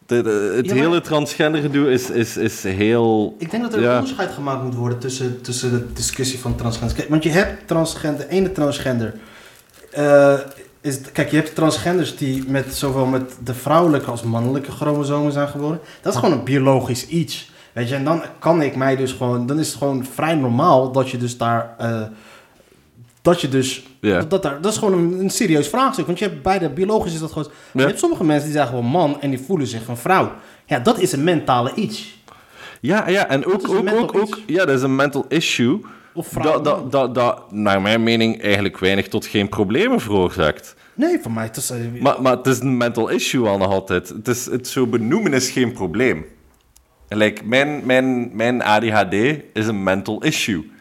De, de- het Ja, maar- hele transgender gedoe is, is, is heel... Ik denk dat er een onderscheid gemaakt moet worden tussen, tussen de discussie van transgender. Kijk, want je hebt transgender, de ene transgender. eh, is... Kijk, je hebt transgenders die met zowel met de vrouwelijke als mannelijke chromosomen zijn geboren. Dat is gewoon een biologisch iets. Weet je, en dan kan ik mij dus gewoon... Dan is het gewoon vrij normaal dat je dus daar... eh, dat je dus... Ja. Dat, daar, dat is gewoon een, een serieus vraagstuk. Want je hebt beide... Biologisch is dat gewoon... Je hebt sommige mensen die zijn gewoon man en die voelen zich een vrouw. Ja, dat is een mentale iets. Ja, ja, en Dat ook, ook, ook, ook, iets. ja, dat is een mental issue. Of. Dat, dat, dat, dat, naar mijn mening, eigenlijk weinig tot geen problemen veroorzaakt. Nee, voor mij... Het is, eh, Maar, maar het is een mental issue al nog altijd. Het, is, het zo benoemen is geen probleem. Like, mijn, mijn, mijn ADHD is een mental issue.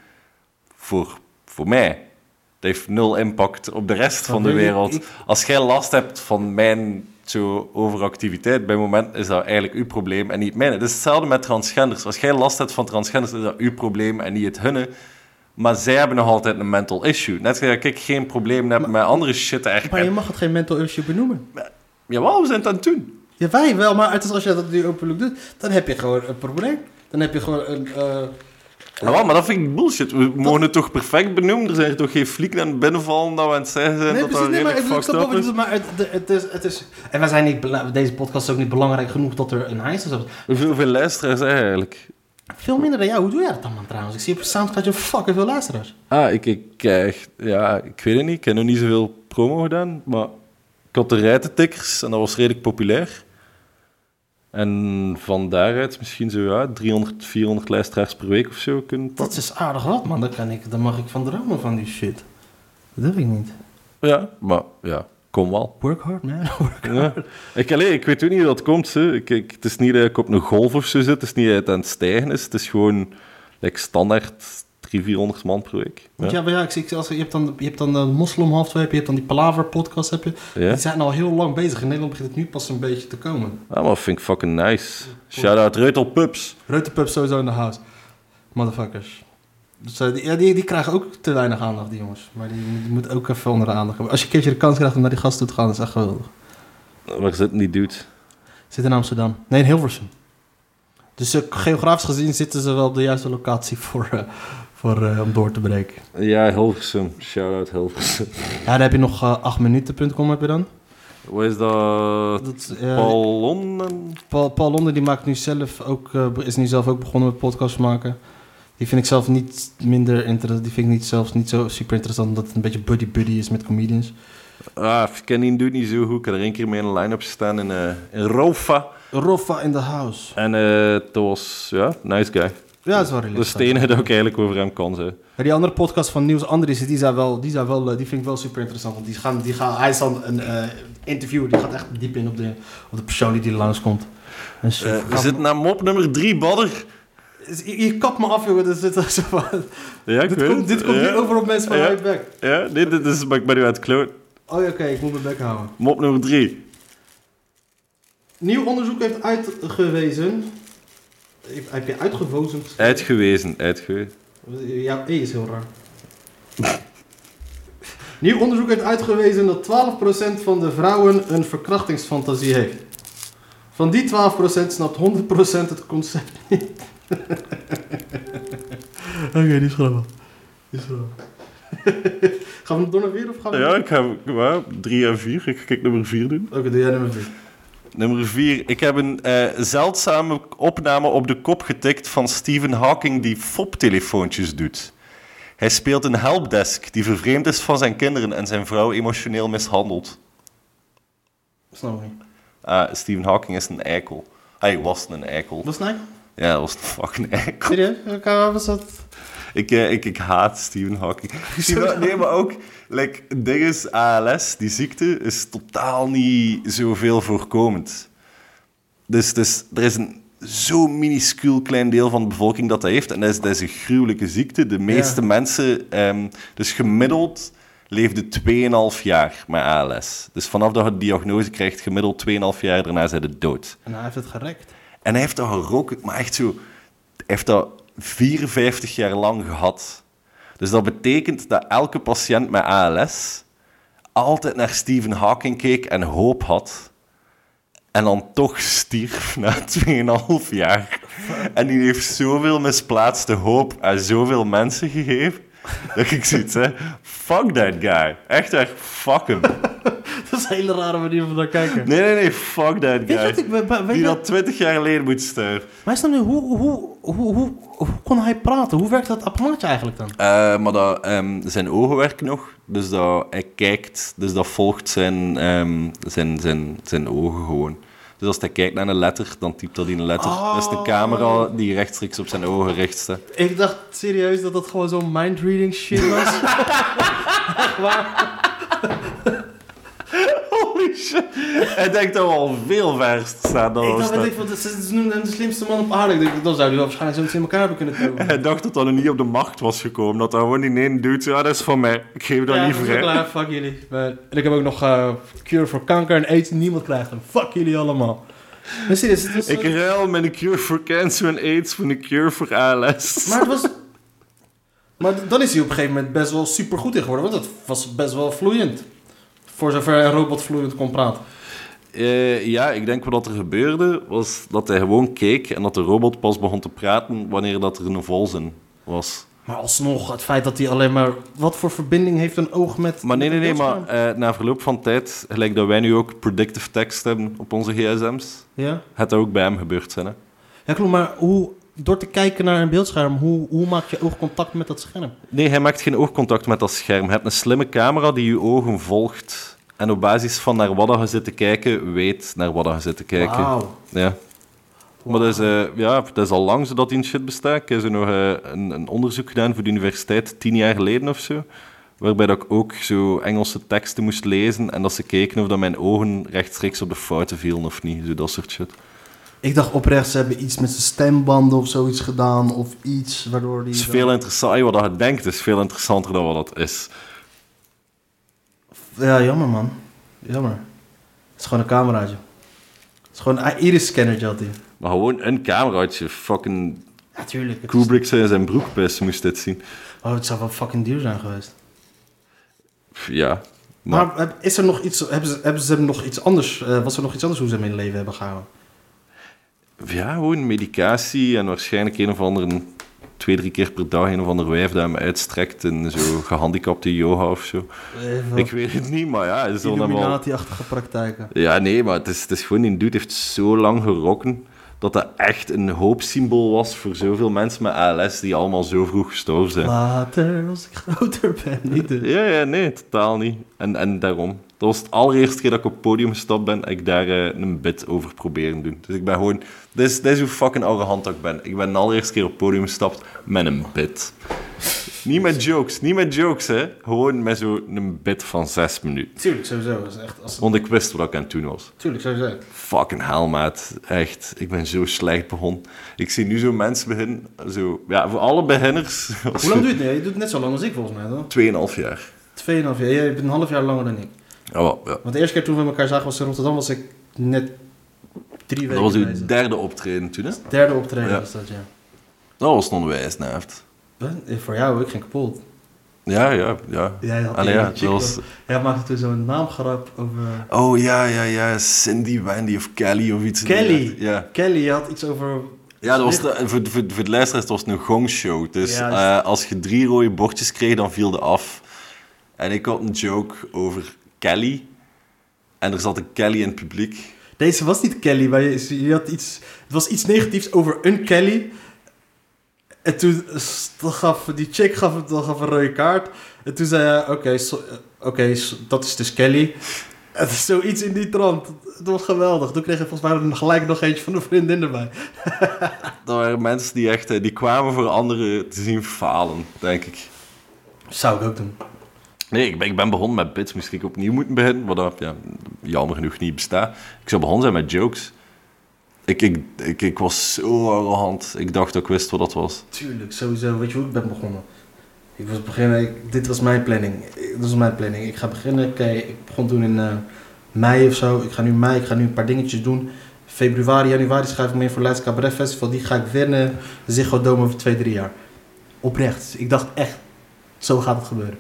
Voor, voor mij. Het heeft nul impact op de rest van de wereld. ik- Als jij last hebt van mijn zo, overactiviteit, bij moment is dat eigenlijk uw probleem en niet mijn. Het is hetzelfde met transgenders. Als jij last hebt van transgenders, is dat uw probleem en niet het hunne. Maar zij hebben nog altijd een mental issue. Net zoals ik geen probleem heb met andere shit echt. maar je mag het geen mental issue benoemen. Jawel, we zijn het aan het doen. Ja, wij wel, maar het is als je dat nu openlijk doet, dan heb je gewoon een probleem. Dan heb je gewoon een... eh, Jawel, maar dat vind ik bullshit. We mogen het toch perfect benoemen? Er zijn er toch geen flieken aan het binnenvallen dat we aan het zeggen zijn Nee, dat precies, dat nee, maar ik, snap wat je is? bedoelt, maar het, is, het is... En wij zijn niet... Deze podcast is ook niet belangrijk genoeg dat er een hijs is. Hoeveel, luisteraars er eigenlijk? Veel minder dan jou. Hoe doe jij dat dan, man, trouwens? Ik zie op Soundcloud je fucking veel luisteraars. Ah, ik, ik krijg... Ja, ik weet het niet. Ik heb nog niet zoveel promo gedaan, maar ik had de rijtentikkers en dat was redelijk populair. En van daaruit misschien zo, ja, 300, 400 luisteraars per week of zo kunnen Dat pakken. is aardig wat, man. Dan, kan ik, dan mag ik van dromen van die shit. Dat heb ik niet. Ja, maar ja, kom wel. Work hard, man. [laughs] Ja. Ik, allee, ik weet ook niet hoe dat komt. Hè. Ik, ik, het is niet dat ik op een golf of zo zit. Het is niet dat het aan het stijgen is. Het is gewoon like, standaard 300, 400 man per week. Ja. ja, maar ja, ik zie, als, je hebt dan, je hebt dan de Moslim half twee, heb je, hebt dan die Palaver podcast, heb je. Ja. Die zijn al heel lang bezig. In Nederland begint het nu pas een beetje te komen. Ja, maar vind ik fucking nice. Shout-out Reutel Pups. Reuterpub sowieso in de house. Motherfuckers. Dus, die, ja, die, die krijgen ook te weinig aandacht, die jongens. Maar die, die moeten ook even onder de aandacht hebben. Als je een keertje de kans krijgt om naar die gasten toe te gaan, dat is echt geweldig. Waar zit die dude? Zit in Amsterdam. Nee, in Hilversum. Dus eh, geografisch gezien zitten ze wel op de juiste locatie [laughs] voor, eh, voor, eh, om door te breken. Ja, Hilversum. Shout-out Hilversum. [laughs] Ja, dan heb je nog eh 8minuten.com heb je dan. Wat is dat? Dat, Paul Londen? Paul, Paul Londen die maakt nu zelf ook, is nu zelf ook begonnen met podcasts maken. Die vind ik zelf niet minder interessant. Die vind ik niet zelfs niet zo super interessant, omdat het een beetje buddy-buddy is met comedians. Ah, ik ken die dude niet zo goed. Ik heb er één keer mee in een line-up gestaan in, eh in Rofa. Roffa in the house. En eh dat was, ja, nice guy. Ja, dat is wel relaxed. het enige dat ik eigenlijk over hem. Maar die andere podcast van Niels Andries, die, zijn wel, die, zijn wel, eh, die vind ik wel super interessant. Want die gaan, die gaan, hij is dan een eh, interviewer, die gaat echt diep in op de, op de persoon die, die langskomt. Eh, we zitten naar mop nummer drie, badder. Je, je kapt me af, jongen. Dus dit, is [laughs] zo van- Ja, ik dit, weet komt, dit komt niet over op mensen van Ja. back. Ja, nee, dit is, maar ik ben nu aan het kloot. Oh ja, oké, ik moet mijn bek houden. Mop nummer drie. Nieuw onderzoek heeft uitgewezen. Heb je uitgewozen? geschreven? Uitgewezen, uitgewezen. Ja, E is heel raar. [laughs] Nieuw onderzoek heeft uitgewezen dat 12% van de vrouwen een verkrachtingsfantasie heeft. Van die 12% snapt 100% het concept niet. [laughs] Oké, die is grappig. Die is grappig. [laughs] gaan we door naar vier of gaan we... Ja, ik ga ja, drie en vier. Ik ga kijk nummer vier doen. Oké, doe jij nummer vier. Nummer vier. Ik heb een eh, zeldzame opname op de kop getikt van Stephen Hawking die foptelefoontjes doet. Hij speelt een helpdesk die vervreemd is van zijn kinderen en zijn vrouw emotioneel mishandelt. Snap ik. Ah, Stephen Hawking is een eikel. Hij was een eikel. Het nou? Ja, dat was een fucking was dat? Ik, eh, ik, ik haat Stephen Hawking. [laughs] Stephen- nee, maar ook, like, ding is, ALS, die ziekte, is totaal niet zoveel voorkomend. Dus, dus er is een zo'n minuscuul klein deel van de bevolking dat dat heeft. En dat is, dat is een gruwelijke ziekte. De meeste Ja. mensen, ehm, dus gemiddeld, leefden 2,5 jaar met ALS. Dus vanaf dat je de diagnose krijgt, gemiddeld 2,5 jaar, daarna zijn ze dood. En hij heeft het gerekt. En hij heeft dat geroken, maar echt zo... Hij heeft dat 54 jaar lang gehad. Dus dat betekent dat elke patiënt met ALS altijd naar Stephen Hawking keek en hoop had. En dan toch stierf na 2,5 jaar. En die heeft zoveel misplaatste hoop aan zoveel mensen gegeven. Dat ik zoiets hè. fuck that guy. Echt echt, fuck hem. Dat is een hele rare manier van naar kijken. Nee, nee, nee, fuck that Weet guy. ik... Weet, weet Die dat 20 jaar geleden moet sterven. maar is dan nu, hoe, hoe, hoe, hoe, kon hij praten? Hoe werkt dat apparaatje eigenlijk dan? Eh, maar dat, ehm, zijn ogen werken nog, dus dat hij kijkt, dus dat volgt zijn, ehm, zijn, zijn, zijn ogen gewoon. Dus als hij kijkt naar een letter, dan typt dat in een letter. Dat is de camera die rechtstreeks op zijn ogen richt. hè. Ik dacht serieus dat dat gewoon zo'n mindreading shit was. [laughs] Echt waar? Holy shit. Hij denkt dat we al veel verst staan dan Ik dacht, weet ik, dat is nu de slimste man op aarde. Ik dacht, dan zou hij wel waarschijnlijk zoiets in elkaar hebben kunnen komen. Hij dacht dat dat nog niet op de macht was gekomen. Dat dat gewoon in één dude zo, ja, dat is van mij. Ik geef dat ja, liever, dat is hè. klaar, fuck jullie. En ik heb ook nog eh, cure voor kanker en aids. Niemand krijgt hem. Fuck jullie allemaal. Was, Ik ruil met een cure voor cancer en AIDS voor een cure voor ALS. Maar het was... Maar dan is hij op een gegeven moment best wel super goed in geworden. Want het was best wel vloeiend. Voor zover een robot vloeiend kon praten. Eh, ja, ik denk wat er gebeurde, was dat hij gewoon keek en dat de robot pas begon te praten wanneer dat er een volzin was. Maar alsnog, het feit dat hij alleen maar... Wat voor verbinding heeft een oog met... Maar nee, nee, nee, maar eh, na verloop van tijd, gelijk dat wij nu ook predictive text hebben op onze gsm's, Ja? het dat ook bij hem gebeurd zijn. Hè? Ja, klopt. Maar hoe... Door te kijken naar een beeldscherm, hoe, hoe maak je oogcontact met dat scherm? Nee, hij maakt geen oogcontact met dat scherm. Je hebt een slimme camera die je ogen volgt. En op basis van naar wat je zit te kijken, weet naar wat je zit te kijken. Wauw. Ja. Maar dat is, eh, ja, dat is al lang zo dat die shit bestaat. Ik heb zo nog eh, een, een onderzoek gedaan voor de universiteit, tien jaar geleden of zo. Waarbij dat ik ook zo Engelse teksten moest lezen en dat ze keken of dat mijn ogen rechtstreeks op de fouten vielen of niet. Zo dat soort shit. Ik dacht oprecht, ze hebben iets met zijn stembanden of zoiets gedaan. Of iets waardoor die... Het is veel interessanter. Wat je denkt is veel interessanter dan wat het is. Ja, jammer man. Jammer. Het is gewoon een cameraatje. Het is gewoon een iris-scannertje had hij. Maar gewoon een cameraatje. Fucking Ja, tuurlijk. Het is- Kubrick in zijn broek moest dit zien. Oh, het zou wel fucking duur zijn geweest. Ja. Maar, Maar, heb- is er nog iets... Hebben ze, hebben ze nog iets anders... eh, was er nog iets anders hoe ze hem in leven hebben gehouden? Ja, gewoon medicatie en waarschijnlijk een of andere... Twee, drie keer per dag een of ander wijf dat hem uitstrekt in zo gehandicapte yoga of zo. Ik weet het niet, maar ja, hem wel... Illuminati-achtige praktijken. Ja, nee, maar het is, het is gewoon... Die dude heeft zo lang gerokken dat dat echt een hoopsymbool was voor zoveel mensen met ALS die allemaal zo vroeg gestorven zijn. Later, als ik groter ben. Niet dus. Ja, ja, nee, totaal niet. En, en daarom. Dat was het allereerste keer dat ik op het podium gestapt ben en ik daar eh, een bit over proberen doen. Dus ik ben gewoon... Dit is, dit is hoe fucking arrogant ik ben. Ik ben de allereerste keer op het podium gestapt met een bit. niet met jokes, niet met jokes, hè. Gewoon met zo'n bit van zes minuten. Tuurlijk, sowieso. Dat is echt, als, Want ik wist wat ik aan het doen was. tuurlijk, sowieso. Fucking hell, maat. Echt. Ik ben zo slecht begonnen. Ik zie nu zo mensen beginnen. Zo, ja, voor alle beginners. Hoe lang doe je het nu? Je doet het net zo lang als ik volgens mij, toch? Tweeënhalf jaar. Tweeënhalf jaar. Jij bent een half jaar langer dan ik. Wel, ja. Want de eerste keer toen we elkaar zagen was in Rotterdam, was ik net drie weken Dat was uw derde optreden toen, hè? Derde optreden Ja. was dat, ja. Dat was. Wat? Eh, Voor jou, ik ging kapot. Ja, ja, ja. Jij had Allee, ja, was... Jij maakte toen zo'n naamgrap over... Oh, ja, ja, ja. Cindy, Wendy of Kelly of iets. Kelly. Ja. Kelly, je had iets over... Ja, dat was de, voor, voor, voor de luisteraars, was een gongshow. Dus Ja, eh, als je drie rode bordjes kreeg, dan viel de af. En ik had een joke over Kelly. En er zat een Kelly in het publiek. Deze was niet Kelly, maar je, je had iets... Het was iets negatiefs over een Kelly. En toen gaf die chick gaf, dan gaf een rode kaart. En toen zei hij, oké, so- so- dat is dus Kelly. Het is zoiets in die trant. Het was geweldig. Toen kreeg je volgens mij gelijk nog eentje van een vriendin erbij. Dat [laughs] waren mensen die echt eh, die kwamen voor anderen te zien falen, denk ik. Zou ik ook doen. Nee, ik ben, ik ben begonnen met bits. Moest ik opnieuw moeten beginnen, wat ja, jammer genoeg niet bestaat. Ik zou begonnen zijn met jokes. Ik, ik, ik, ik was zo arrogant. Ik dacht dat ik wist wat dat was. Tuurlijk, sowieso. Weet je hoe ik ben begonnen? Ik was beginnen, ik- dit was mijn planning. Ik- Dit was mijn planning. Ik ga beginnen, oké, ik begon toen in eh, mei of zo. Ik ga nu mei, ik ga nu een paar dingetjes doen. Februari, januari schrijf ik me in voor Leids Cabaret Festival. Die ga ik winnen. Ziggo Dome over twee, drie jaar. Oprecht. Ik dacht echt, zo gaat het gebeuren.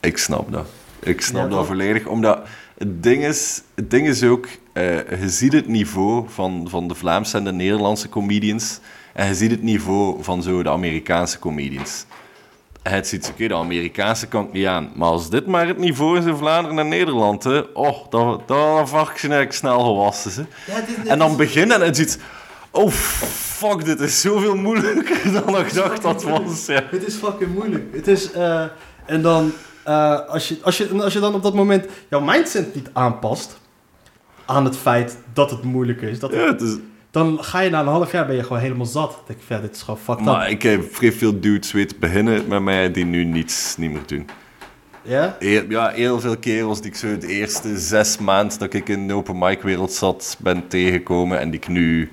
Ik snap dat. Ik snap Ja, dat volledig. Omdat het ding is, het ding is ook, eh, je ziet het niveau van, van de Vlaamse en de Nederlandse comedians. En je ziet het niveau van zo de Amerikaanse comedians. En het ziet, oké, de Amerikaanse kan ik niet aan. Maar als dit maar het niveau is in Vlaanderen en Nederland, hè, oh, dan, dan varkensje ik snel gewassen. Hè. Ja, En dan beginnen en het ziet, oh fuck, dit is zoveel moeilijker [laughs] dan ik dacht dat was. Ja. Het is fucking moeilijk. Het is, eh, en dan, eh, als, je, als, je, als je dan op dat moment jouw mindset niet aanpast aan het feit dat het moeilijk is, dat Ja, het is, dan ga je na een half jaar ben je gewoon helemaal zat. Dan denk ik, ja, dit is gewoon fucked maar up. ik heb vrij veel dudes weten beginnen met mij die nu niets niet meer doen. Ja? Ja, heel veel kerels die ik zo de eerste zes maanden dat ik in de open mic wereld zat, ben tegengekomen en die ik nu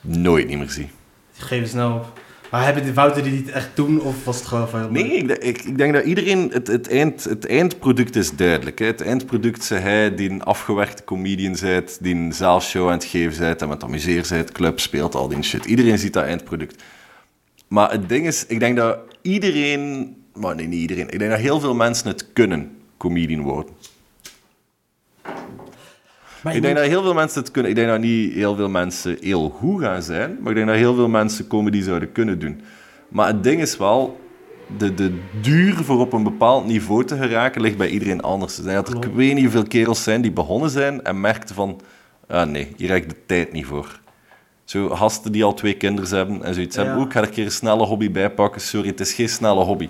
nooit niet meer zie. Die geven snel op. Maar hebben die Wouter die niet echt doen of was het gewoon van... Nee, ik, de- ik, ik denk dat iedereen... Het, het, eind, het eindproduct is duidelijk. Hè. Het eindproduct is hij die een afgewerkte comedian bent, die een zaalshow aan het geven bent en met amuseer bent, club speelt, al die shit. Iedereen ziet dat eindproduct. Maar het ding is, ik denk dat iedereen... Maar nee, niet iedereen. Ik denk dat heel veel mensen het kunnen, comedian worden. Maar Ik denk dat heel veel mensen het kunnen. Ik denk dat niet heel veel mensen heel goed gaan zijn, maar ik denk dat heel veel mensen comedy zouden kunnen doen. Maar het ding is wel, de, de duur voor op een bepaald niveau te geraken ligt bij iedereen anders. Ik denk dat er ik weet niet hoeveel kerels zijn die begonnen zijn en merkten van, ah nee, hier heb ik de tijd niet voor. Zo gasten die al twee kinderen hebben en zoiets Ja. hebben, ook ga er een keer een snelle hobby bij pakken. Sorry, het is geen snelle hobby.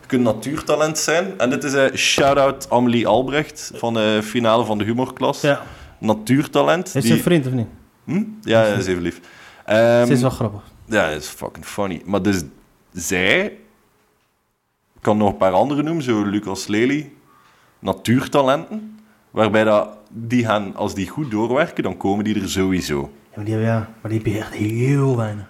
Je kunt natuurtalent zijn. En dit is een shout-out Amelie Albrecht van de finale van de humorklas Ja. Natuurtalent. Heeft die... ze een vriend of niet? Hm? Ja, ja, is even lief. Ehm, Ze is wel grappig. Ja, is fucking funny. Maar dus zij, ik kan nog een paar andere noemen, zo Lucas Lely, natuurtalenten, waarbij dat, die gaan, als die goed doorwerken, dan komen die er sowieso. Ja, maar die ja, maar die heel weinig.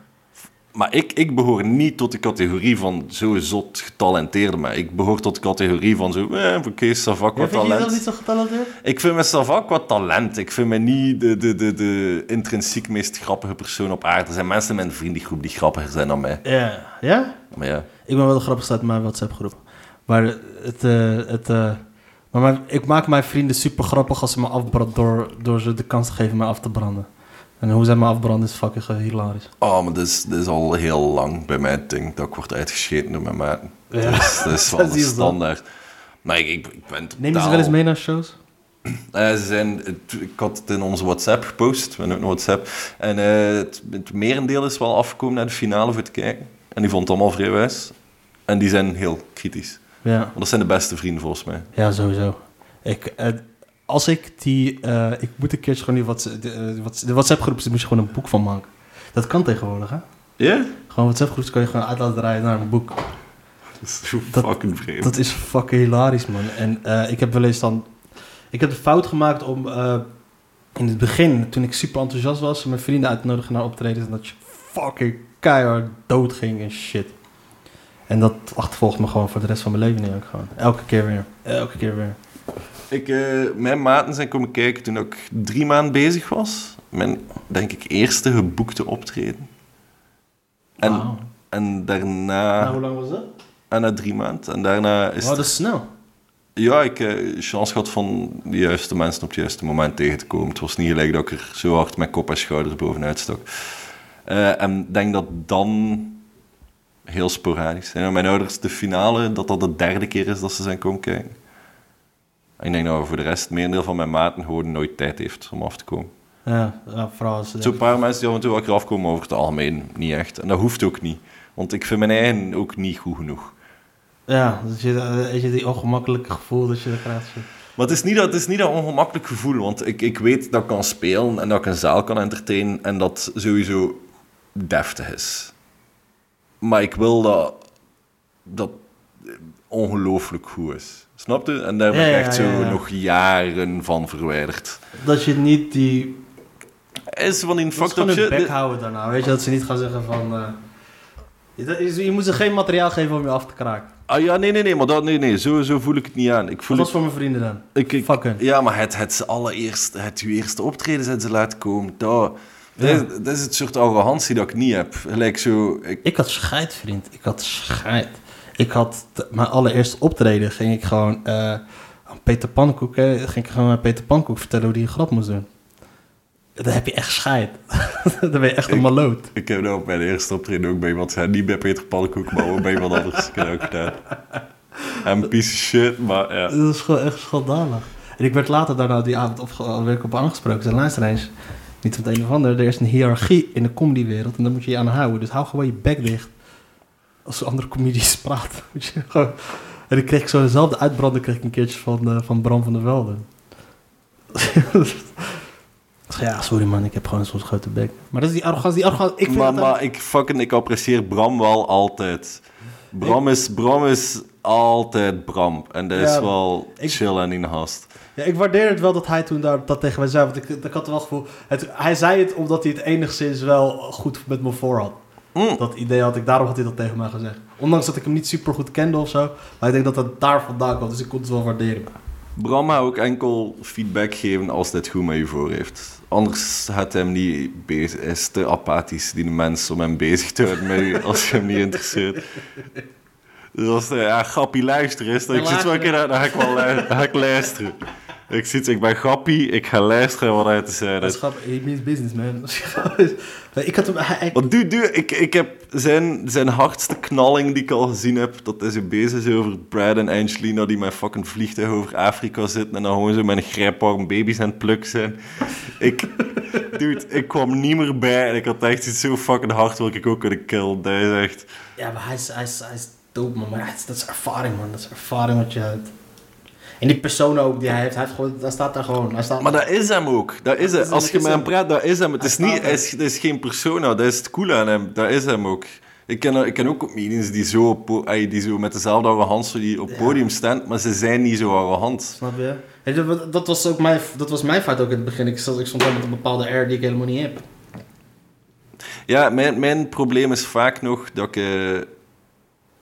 Maar ik, ik behoor niet tot de categorie van zo zot getalenteerde, maar ik behoor tot de categorie van zo, eh, oké, Savak Ja, wat vind je talent. niet zo getalenteerd? Ik vind mezelf ook wat talent. Ik vind me niet de, de, de, de intrinsiek meest grappige persoon op aarde. Er zijn mensen in mijn vriendengroep die grappiger zijn dan mij. Ja. Ja? Maar ja, Ik ben wel de grappigste uit mijn WhatsApp-groep. Maar het... eh, het eh, maar mijn- ik maak mijn vrienden super grappig als ze me afbranden door, door ze de kans te geven mij af te branden. En hoe zij me afbranden is fucking hilarisch. oh, maar dit is, dit is al heel lang bij mij het ding dat ik word uitgescheten door mijn maten. Ja. [laughs] Dat is, dat is wel standaard. Maar ik, ik, ik ben totaal... Neem je ze wel eens mee naar shows? Eh, ze zijn, het- ik had het in onze WhatsApp gepost, we hebben ook WhatsApp. En eh, het, het merendeel is wel afgekomen naar de finale voor te kijken. En die vond het allemaal vrij wijs. En die zijn heel kritisch. Ja. Want dat zijn de beste vrienden volgens mij. Ja, sowieso. Ik, eh, als ik die... eh, ik moet een keertje gewoon die WhatsApp, de, eh, Whats- de WhatsApp-groep, daar moet je gewoon een boek van maken. Dat kan tegenwoordig, hè? Ja? Gewoon WhatsApp-groepen kan je gewoon uit laten draaien naar een boek. Dat is zo Dat- fucking vreemd. Dat is fucking hilarisch, man. En eh, ik heb wel eens dan... Ik heb de fout gemaakt om in het begin, toen ik super enthousiast was, mijn vrienden uit te nodigen naar optredens en dat je fucking keihard dood ging en shit. En dat achtervolgt me gewoon voor de rest van mijn leven nu ook gewoon. Elke keer weer. Elke keer weer. Ik, eh, mijn maten zijn komen kijken toen ik drie maanden bezig was. Mijn, denk ik, eerste geboekte optreden. En, en daarna... Nou, hoe lang was dat? En na drie maanden. En daarna is Wow, dat is snel. Ja, ik heb chance gehad van de juiste mensen op het juiste moment tegen te komen. Het was niet gelijk dat ik er zo hard met kop en schouders bovenuit stak. Eh, en ik denk dat dan heel sporadisch. En mijn ouders, de finale, dat dat de derde keer is dat ze zijn komen kijken. Ik denk dat voor de rest, het merendeel van mijn maten gewoon nooit tijd heeft om af te komen. Ja, ja vooral als Zo'n paar mensen die af en toe wel afkomen, over het algemeen niet echt. En dat hoeft ook niet. Want ik vind mijn eigen ook niet goed genoeg. Ja, dat je, eh, je die ongemakkelijke gevoel dat je er krijgt. Maar het is niet dat, het is niet dat ongemakkelijk gevoel, want ik, ik weet dat ik kan spelen en dat ik een zaal kan entertainen en dat sowieso deftig is. Maar ik wil dat dat ongelooflijk goed is. Snap je? En daar ben ik ja, echt zo ja, nog jaren van verwijderd. Dat je niet die Is van die Dat fucked up hun shit. bek houden daarna. Weet je, dat ze niet gaan zeggen van... eh, je, je moet ze geen materiaal geven om je af te kraken. Ah ja, nee, nee, nee, maar dat, nee, nee, zo, zo voel ik het niet aan. Ik Dat voel was het, voor mijn vrienden dan. ik, ik, Fuck. Ja, maar het, het allereerste, het uw eerste optreden zijn ze laten komen, dat, dat, Ja. dat is het soort arrogantie dat ik niet heb. Gelijk zo, ik, Ik had scheid, vriend. Ik had scheid. Ik had... mijn allereerste optreden ging ik gewoon... eh, aan Peter Pannenkoek, hè, ging ik gewoon aan Peter Pannenkoek vertellen hoe hij een grap moest doen. Dan heb je echt scheid. [laughs] dan ben je echt een maloot. Ik heb nou op mijn eerste optreden ook bij iemand gezegd. Niet bij Peter Pannenkoek, maar bij iemand anders. Ik dat ook. En piece of shit, maar ja. Dat is gewoon echt schandalig. En ik werd later daarna die avond op, werd ik op aangesproken. Zijn luister eens. Niet van het een of ander. Er is een hiërarchie in de comedywereld. En daar moet je je aan houden. Dus hou gewoon je bek dicht. Als andere comedies praten. [laughs] Moet je gewoon... En ik kreeg zo dezelfde uitbranding kreeg ik een keertje van, eh, van Bram van der Velde. [laughs] ja, sorry man, ik heb gewoon zo'n grote bek. Maar dat is die arrogantie, die arrogantie. Ik vind Maar, dat maar ik, fucking, ik apprecieer Bram wel altijd. Bram is, Bram is altijd Bram. En dat is wel ik- chill en in de hast. Ja, ik waardeer het wel dat hij toen daar, dat tegen mij zei. Want ik, ik had wel het gevoel... Het, hij zei het omdat hij het enigszins wel goed met me voor had. Mm. Dat idee had ik, daarom had hij dat tegen mij gezegd. Ondanks dat ik hem niet super goed kende of zo. Maar ik denk dat het daar vandaan kwam. Dus ik kon het wel waarderen. Bram ook enkel feedback geven als dit goed met je voor heeft. Anders gaat hij hem niet bezig. Hij is te apathisch, die mens, om hem bezig te houden als je hem niet interesseert. Dus als hij, ja, grappie luisteren is, dan ik zit wel een keer, dan ga ik wel luisteren. Ik zit, ik ben grappie, ik ga luisteren wat hij te zeggen Dat is grappig. He means business, man. [laughs] ik had hem... Hij- Want ik, ik heb zijn, zijn hardste knalling die ik al gezien heb, dat hij zo bezig is over Brad en Angelina die met fucking vliegtuig over Afrika zitten en dan gewoon zo met een grijparm baby's aan het plukken zijn. Ik, [laughs] dude, ik kwam niet meer bij en ik had echt iets zo fucking hard wil ik ook kunnen killen. Dat is echt... ja, maar hij is, hij is, hij is dope, man. Maar hij is- dat is ervaring, man. Dat is ervaring wat je hebt. En die persoon ook die hij heeft, hij heeft gewoon, hij staat daar gewoon. Hij staat, Maar dat is hem ook. Dat is Dat hem. is- Als je met hem praat, dat is hem. Het Hij is, niet, is, is geen persona, dat is het coole aan hem. Dat is hem ook. Ik ken, ik ken ook comedians die zo, op, die zo met dezelfde arrogantie die op het Ja. podium staan, maar ze zijn niet zo arrogant. Snap je? Hey, dat, dat was ook mijn, dat was mijn fout ook in het begin. Ik stond, ik stond al met een bepaalde air die ik helemaal niet heb. Ja, mijn, mijn probleem is vaak nog dat ik... eh,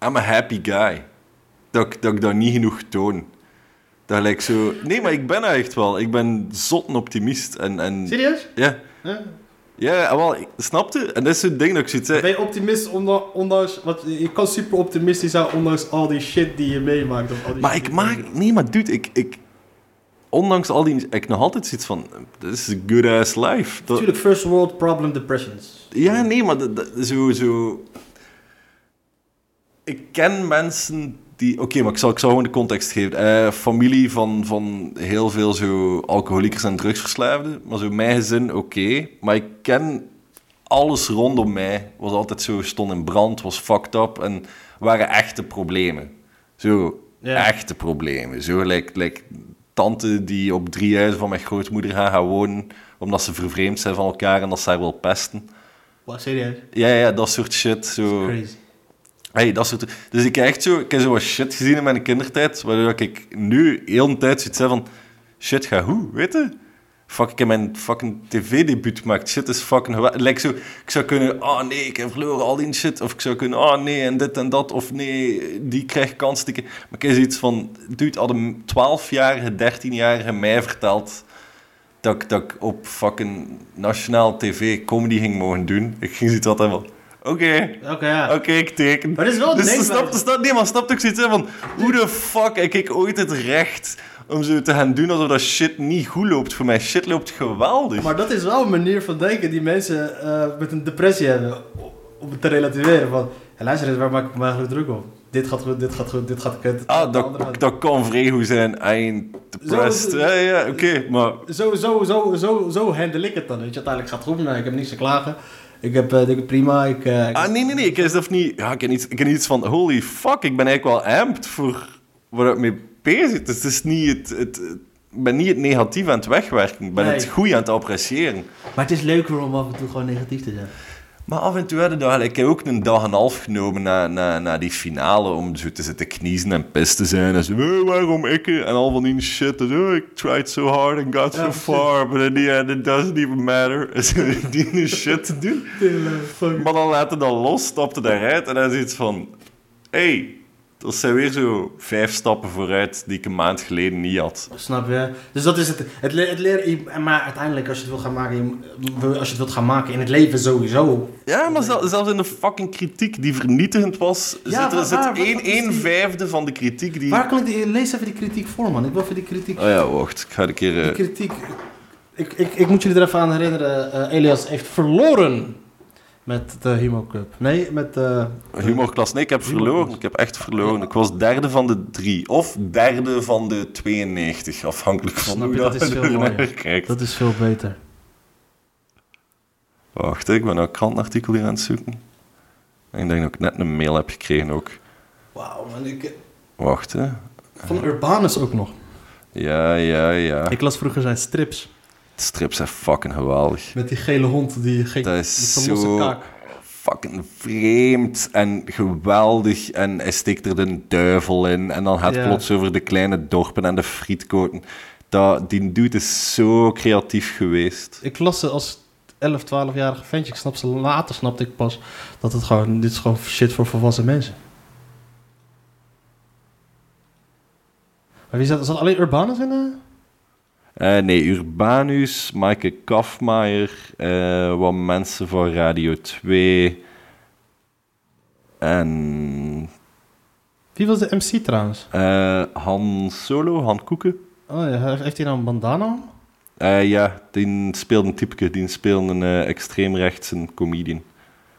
I'm a happy guy. Dat ik, dat ik dat niet genoeg toon. Dat lijkt zo... Nee, maar ik ben dat echt wel. Ik ben zot een optimist. En, en, Serieus? ja, Ja. ja, wel, snapte? En dat is zo'n ding dat ik zoiets zeg. Ben je optimist onda- ondanks... Want je kan super optimistisch zijn ondanks al die shit die je meemaakt. Of al die Maar shit ik maak... Nee, maar dude, ik... ik ondanks al die... Ik nog altijd zoiets van... Dit is a good ass life. Dat, Natuurlijk, first world problem depressions. Ja, nee, maar dat, dat- zo, zo... Ik ken mensen die... Oké, maar ik zal, ik zal gewoon de context geven. Eh, familie van, van heel veel zo alcoholiekers en drugsverslaafden. Maar zo mijn gezin, oké. Maar ik ken alles rondom mij. Was altijd zo, stond in brand, was fucked up. En waren echte problemen. Zo, Ja. echte problemen. Zo, like, like tante die op drie huizen van mijn grootmoeder gaan, gaan wonen. Omdat ze vervreemd zijn van elkaar en dat ze haar wil pesten. Wat, serieus? Ja, ja, dat soort shit. Zo. Crazy. Hey, dat soort... Dus ik heb echt zo, ik heb zo wat shit gezien in mijn kindertijd, waardoor ik nu heel de tijd zoiets heb van, shit, ga hoe, weet je? Fuck, ik heb mijn fucking tv-debuut gemaakt. Shit is fucking. Like zo, ik zou kunnen, oh nee, ik heb verloren, al die shit. Of ik zou kunnen, oh nee, en dit en dat. Of nee, die krijgt kans. Maar ik heb zoiets van, dude, had een 12-jarige, 13-jarige mij verteld dat ik, dat ik op fucking nationaal tv comedy ging mogen doen. Ik ging zoiets altijd van, oké, Oké, ja. Oké, ik teken. Maar dit is wel dus denkwijze. snap, snap, nee, maar snap ik zoiets van... Hoe de fuck heb ik ooit het recht om zo te gaan doen alsof dat shit niet goed loopt? Voor mij shit loopt geweldig. Maar dat is wel een manier van denken die mensen eh, met een depressie hebben. Om het te relativeren van... Ja, luister eens, waar maak ik me eigenlijk druk op? Dit gaat goed, dit gaat goed, dit gaat kut. ah, dat, dat kan vrij goed zijn. I ain't depressed. Zo- ja, ja, oké, maar... Zo, zo, zo, zo, zo handle ik het dan. Weet je, uiteindelijk gaat het goed. Nou, ik heb niks te klagen. Ik heb ik prima. Ik, eh, ik- Ah, nee, nee, nee. Ik heb zelf niet... Ja, ik heb iets, ik heb iets van... Holy fuck, ik ben eigenlijk wel amped voor waar ik mee bezig Dus het is niet het... het, ben niet het negatief aan het wegwerken. Ik ben Nee. het goede aan het appreciëren. Maar het is leuker om af en toe gewoon negatief te zijn. Maar af en toe hadden we ik heb ook een dag en een half genomen na, na, na die finale om zo te zitten kniezen en pis te zijn. En zo, "Eh, waarom ik? En al van die shit. En zo, ik tried so hard and got so far, but in the end it doesn't even matter. En [laughs] zo die shit te doen. Maar dan laten dat los, stapte daaruit en dan is iets van... hey, dat zijn weer zo vijf stappen vooruit die ik een maand geleden niet had. Snap je? Dus dat is het. Het, le- het leren, maar uiteindelijk als je het wil gaan maken, als je het wilt gaan maken in het leven sowieso. Ja, maar zel- zelfs in de fucking kritiek die vernietigend was, Ja, zit er waar- zit waar- één, één die- vijfde van de kritiek die... Waar kan ik die, lees even die kritiek voor, man. Ik wil even die kritiek. Oh ja, wacht. Ik ga een keer... Die eh, kritiek. Ik, ik, ik moet jullie er even aan herinneren. eh, Elias heeft verloren met de Humo Cup. Nee, met de... Humorklas, nee, ik heb verloren. Ik heb echt verloren. Ik was derde van de drie. Of derde van de 92, afhankelijk van Snap hoe je, dat is [laughs] veel mooier. kijkt. Dat is veel beter. Wacht, ik ben een krantartikel hier aan het zoeken. En ik denk dat ik net een mail heb gekregen ook. Wauw, man. Ik, Wacht, hè. van Urbanus ook nog. Ja, ja, ja. Ik las vroeger zijn strips. De strips zijn fucking geweldig. Met die gele hond die ging Dat met is losse zo kaak. fucking vreemd en geweldig. En hij steekt er de duivel in. En dan gaat het Ja. plots over de kleine dorpen en de frietkoten. Dat, die dude is zo creatief geweest. Ik las ze als 11, 12-jarige ventje. Ik snap ze later, snapte ik pas dat het gewoon, dit is gewoon shit voor volwassen mensen. Maar wie zat, zat alleen Urbanus in? eh? Eh, nee, Urbanus, Maaike Kafmaier, eh, wat mensen van Radio 2. En Wie was de MC trouwens? eh, Han Solo, Han Koeken. Oh ja, heeft- hij nou een bandana ja, die speelde een typeke, die speelde een extreemrechtse comedian.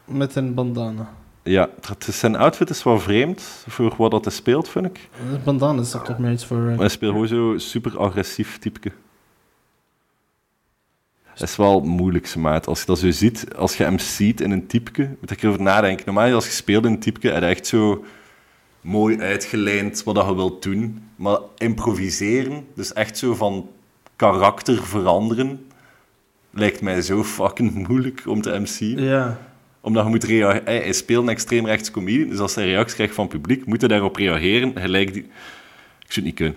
Met een bandana. Ja, het is- zijn outfit is wel vreemd voor wat dat hij speelt, vind ik. Een bandana is toch toch meer iets voor... hij speelt gewoon zo super agressief typeke. Is wel moeilijk, maat. Als je dat zo ziet, als je hem ziet in een typeke, moet ik erover nadenken. Normaal als je speelt in een typeke, heb je echt zo mooi uitgelijnd wat dat je wilt doen. Maar improviseren, dus echt zo van karakter veranderen, lijkt mij zo fucking moeilijk om te MC'en. Ja. Omdat je moet reageren. Hij, hij speelt een extreemrechtse comedie, dus als hij reactie krijgt van het publiek, moet hij daarop reageren. Gelijk die... Ik zou het niet kunnen.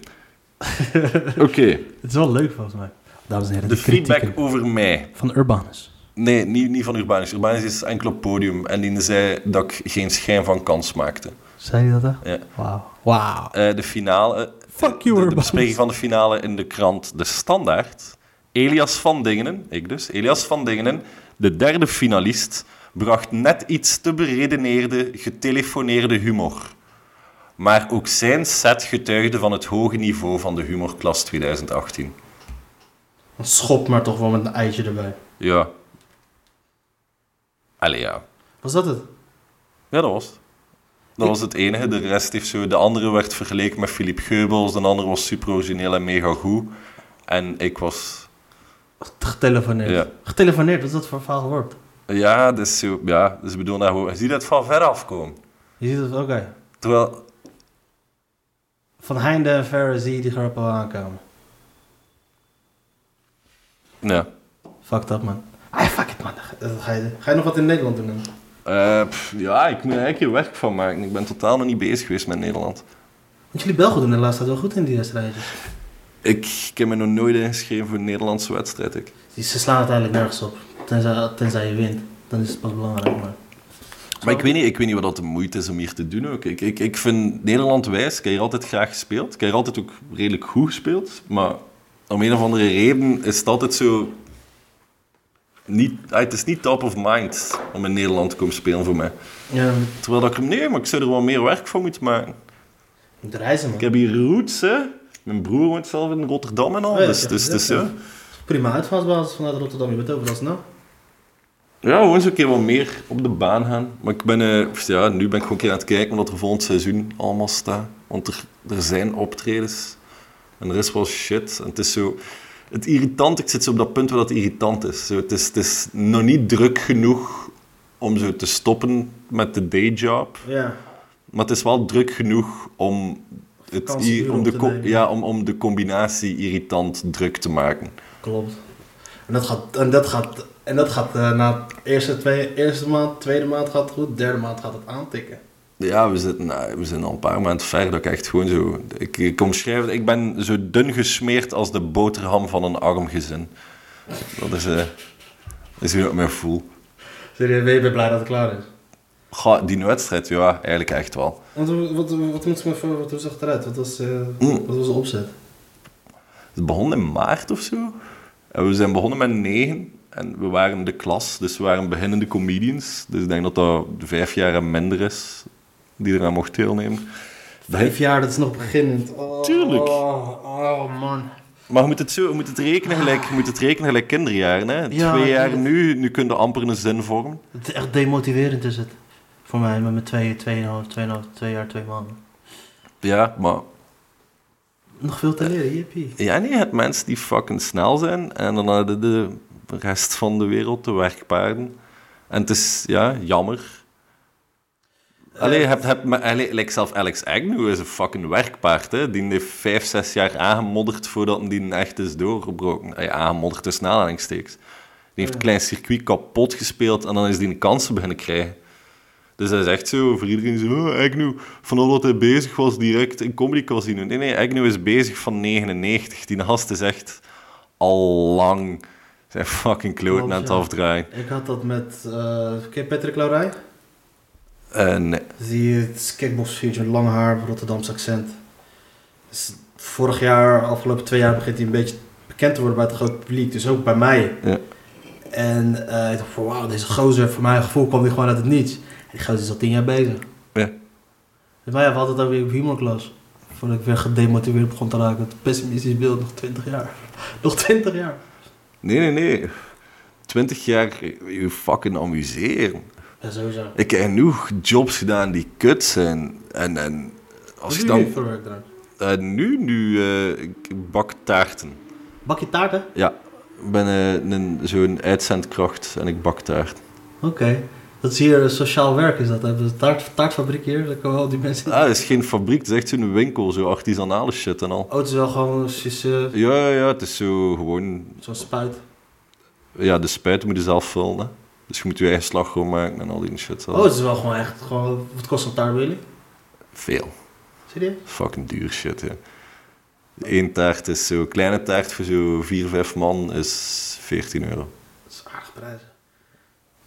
[laughs] Oké, Het is wel leuk volgens mij. Dames en heren, de feedback over mij. van Urbanus. Nee, niet, niet van Urbanus. Urbanus is enkel op podium en die zei dat ik geen schijn van kans maakte. Zei hij dat echt? Ja. Wauw. Wauw. Eh, de finale... Fuck eh, you, de, de bespreking van de finale in de krant De Standaard. Elias van Dingenen, ik dus, Elias van Dingenen, de derde finalist, bracht net iets te beredeneerde, getelefoneerde humor. Maar ook zijn set getuigde van het hoge niveau van de humorklas 2018. Een schop maar toch wel met een eitje erbij. Ja. Allee, ja. Was dat het? Ja, dat was het. Dat was het enige. De rest heeft zo... De andere werd vergeleken met Philippe Geubels. De andere was super origineel en mega goed. En ik was... Getelefoneerd. Ja. Getelefoneerd, wat is dat voor vaag woord? Ja, dus zo... Ja, dus ik bedoel, nou, gewoon- je ziet het van ver afkomen. Je ziet het, oké. Terwijl... Van heinde en verre zie je die grappen aankomen. Ja. Fuck dat, man. Ah, fuck it, man. Ga je, ga je nog wat in Nederland doen? dan? Eh, pff, ja, ik moet er eigenlijk hier werk van maken. Ik ben totaal nog niet bezig geweest met Nederland. Want jullie Belgen doen de laatste tijd wel goed in die wedstrijdjes. Ik, ik heb me nog nooit ingeschreven voor een Nederlandse wedstrijd. Ik. Ze slaan uiteindelijk nergens op. Tenzij, tenzij je wint. Dan is het pas belangrijk, maar... Maar ik weet, niet, ik weet niet wat dat de moeite is om hier te doen ook. Ik, ik, ik vind Nederland wijs. Ik heb hier altijd graag gespeeld. Ik heb hier altijd ook redelijk goed gespeeld. Maar om een of andere reden is het altijd zo... Niet, ah, het is niet top of mind om in Nederland te komen spelen voor mij. Ja, Terwijl ik er... Nee, maar ik zou er wel meer werk voor moeten maken. moet reizen, man. Ik heb hier roots, hè. Mijn broer woont zelf in Rotterdam en al. Oh ja, dus, heb dus, dus, ja. ja. Prima uitvalsbasis vanuit Rotterdam. Je bent over dat nou? Ja, gewoon eens een keer wat meer op de baan gaan. Maar ik ben, eh, ja, nu ben ik gewoon een keer aan het kijken wat er volgend seizoen allemaal staat. Want er, er zijn optredens. En er is wel shit. En het is zo... Het irritant, ik zit zo op dat punt waar dat irritant is. Zo, het is. Het is nog niet druk genoeg om zo te stoppen met de dayjob. Ja. Maar het is wel druk genoeg om, het, om, de, ja, om, om de combinatie irritant druk te maken. Klopt. En dat gaat, en dat gaat, en dat gaat eh, na de eerste, twee, eerste maand, tweede maand gaat het goed, derde maand gaat het aantikken. Ja, we zitten, nou, we zijn al een paar maanden ver dat ik echt gewoon zo... Ik, ik omschrijf het, ik ben zo dun gesmeerd als de boterham van een arm gezin. Dat is, eh dat is hoe ik me voel. Serieus, ben je blij dat het klaar is? Die wedstrijd, ja, eigenlijk echt wel. Wat, wat, wat moet ik me voor, wat, hoe zag het eruit? Wat was, eh, Mm. wat was de opzet? Het begon in maart of zo. En we zijn begonnen met negen. En we waren de klas, dus we waren beginnende comedians. Dus ik denk dat dat vijf jaar en minder is die eraan mocht deelnemen. Vijf jaar, dat is nog beginnend. Oh, Tuurlijk. Oh, oh, man. Maar je moet het, zo, je moet het, rekenen, gelijk, je moet het rekenen gelijk kinderjaren. Hè? Ja, Twee jaar ja. nu, nu kun je amper een zin vormen. Het is echt demotiverend is het. Voor mij, met mijn twee, tweeënhalf, tweeënhalf, twee jaar, twee maanden. Ja, maar Nog veel te leren, jippie. ja, nee, je hebt mensen die fucking snel zijn en dan hadden de rest van de wereld de werkpaarden. En het is, ja, jammer. Allee, hebt, hebt, maar, allee, like zelf Alex Agnew is een fucking werkpaard. Hè? Die heeft vijf, zes jaar aangemodderd voordat hij die echt is doorgebroken. Allee, aangemodderd tussen aanhalingstekens. Die heeft een klein circuit kapot gespeeld en dan is die een kansen beginnen krijgen. Dus dat is echt zo, voor iedereen zo, oh, Agnew, vanaf dat hij bezig was, direct een comedy casino. Nee, nee, Agnew is bezig van 99. Die gast is echt al lang zijn fucking kloot aan het afdraaien. Ik had dat met, eh ken je Patrick Laurij? Nee. Die het kickboxfiguur, lang haar, Rotterdamse accent. Dus vorig jaar, afgelopen twee jaar, begint hij een beetje bekend te worden bij het grote publiek. Dus ook bij mij. Ja. En eh, ik dacht van, wauw, deze gozer, voor mijn gevoel kwam hij gewoon uit het niets. En die gozer is al tien jaar bezig. Ja. Dus wij hadden het ook weer op humorklas. Voordat ik weer gedemotiveerd begon te raken. Het pessimistisch beeld, nog 20 jaar. [laughs] Nog 20 jaar. Nee, nee, nee. 20 jaar je fucking amuseren. Sowieso. Ik heb genoeg jobs gedaan die kut zijn. En, en als Wat doe dan... voor werk dan? Eh, nu, nu, eh, ik bak taarten. Bak je taarten? Ja, ik ben eh, een, zo'n uitzendkracht en ik bak taarten. Oké. Dat is hier sociaal werk is dat. Hebben een taart, taartfabriek hier? Daar komen al die mensen... Ah, het is geen fabriek, het is echt zo'n winkel, zo artisanale shit en al. Oh, het is wel gewoon precies, eh, Ja, ja, ja, het is zo gewoon... zo'n spuit. Ja, de spuiten moet je zelf vullen, hè. Dus je moet je eigen slagroom maken en al die shit. Oh, het is wel gewoon echt... Gewoon, wat kost een jullie? Veel. Serieus? Fucking duur shit, ja. Eén taart is zo... kleine taart voor zo vier, vijf man is 14 euro. Dat is aardig prijzen.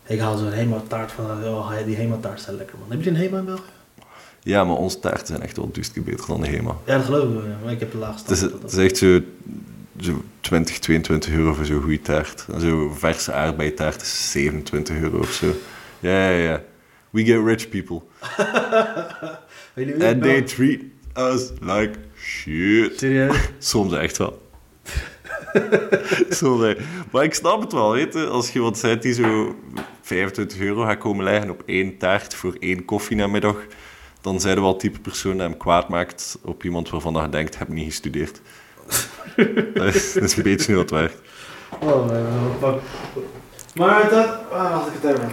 Ik haal zo'n Hema-taart van... Oh, die Hema-taart zijn lekker, man. Heb je een Hema in België? Ja, maar onze taarten zijn echt wel keer beter dan de Hema. Ja, dat geloof ik wel. Maar ik heb de laagste. Het is, het is echt zo, zo 20, 22 euro voor zo'n goede taart. En zo'n verse aardbeitaart is 27 euro of zo. Ja, ja, ja. We get rich people. [laughs] And they treat us like shit. Serieus? [laughs] Soms echt wel. [laughs] Maar ik snap het wel, weet je. Als je wat zegt die zo 25 euro gaat komen leggen op één taart voor één koffie namiddag, dan zijn er wel het type persoon die hem kwaad maakt op iemand waarvan hij denkt, heb niet gestudeerd. Dat, is, [laughs] dat is een beetje hoe het werkt. Oh, nee, wat- Maar dat... Ah, had ik het even.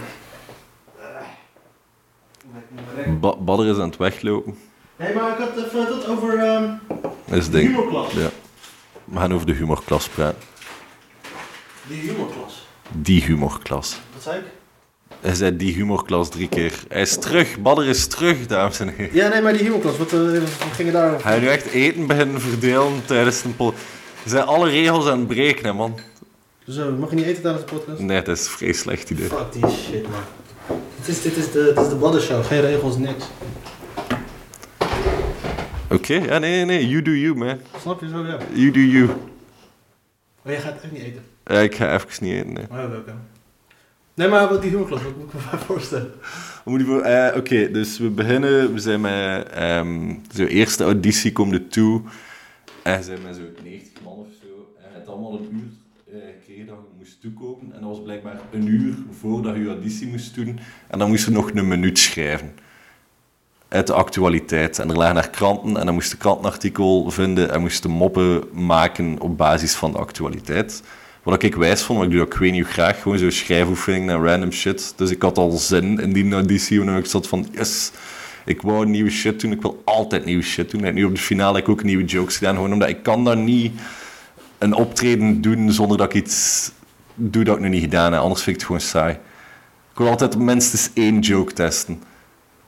Ba Badder is aan het weglopen. Nee, maar ik had even dat over ehm Dat is het de ding. humorklas. Ja. We gaan over de humorklas praten. Die humorklas. Die humorklas. Wat zei ik? Hij zei die humorklas drie keer. Hij is terug. Badder is terug, dames en heren. Ja, nee, maar die humorklas. Wat, eh, gingen daar... Ga je nu echt eten beginnen verdelen tijdens een pod... Je zijn alle regels aan het breken, hè, man. Zo, mag je niet eten tijdens de podcast? Nee, dat is een vrij slecht idee. Fuck die shit, man. Dit is, dit is de, dit is de Baddershow. Geen regels, niks. Oké, ja, nee, nee, nee. You do you, man. Snap je zo, ja. You do you. Maar jij gaat echt niet eten. Ja, ik ga even niet eten, nee. Oh, oké, oké. Nee, maar wat die humorklas, wat moet ik me [laughs] voorstellen? Eh, Oké, dus we beginnen... We zijn met... ehm zo'n eerste auditie komt er toe. En we zijn met zo'n 90 man of zo. En het allemaal een uur eh, gekregen dat je moest toekomen. En dat was blijkbaar een uur voordat je auditie moest doen. En dan moest je nog een minuut schrijven. Uit de actualiteit. En er lagen daar kranten. En dan moest je krantenartikel vinden. En moest moppen maken op basis van de actualiteit. Wat ik wijs vond, maar ik doe dat weet niet graag. Gewoon zo'n schrijfoefening en random shit. Dus ik had al zin in die auditie. En ik zat van, yes, ik wou nieuwe shit doen. Ik wil altijd nieuwe shit doen. En nu op de finale heb ik ook nieuwe jokes gedaan. Gewoon omdat ik kan daar niet een optreden doen zonder dat ik iets doe dat ik nog niet gedaan heb. Anders vind ik het gewoon saai. Ik wil altijd minstens één joke testen.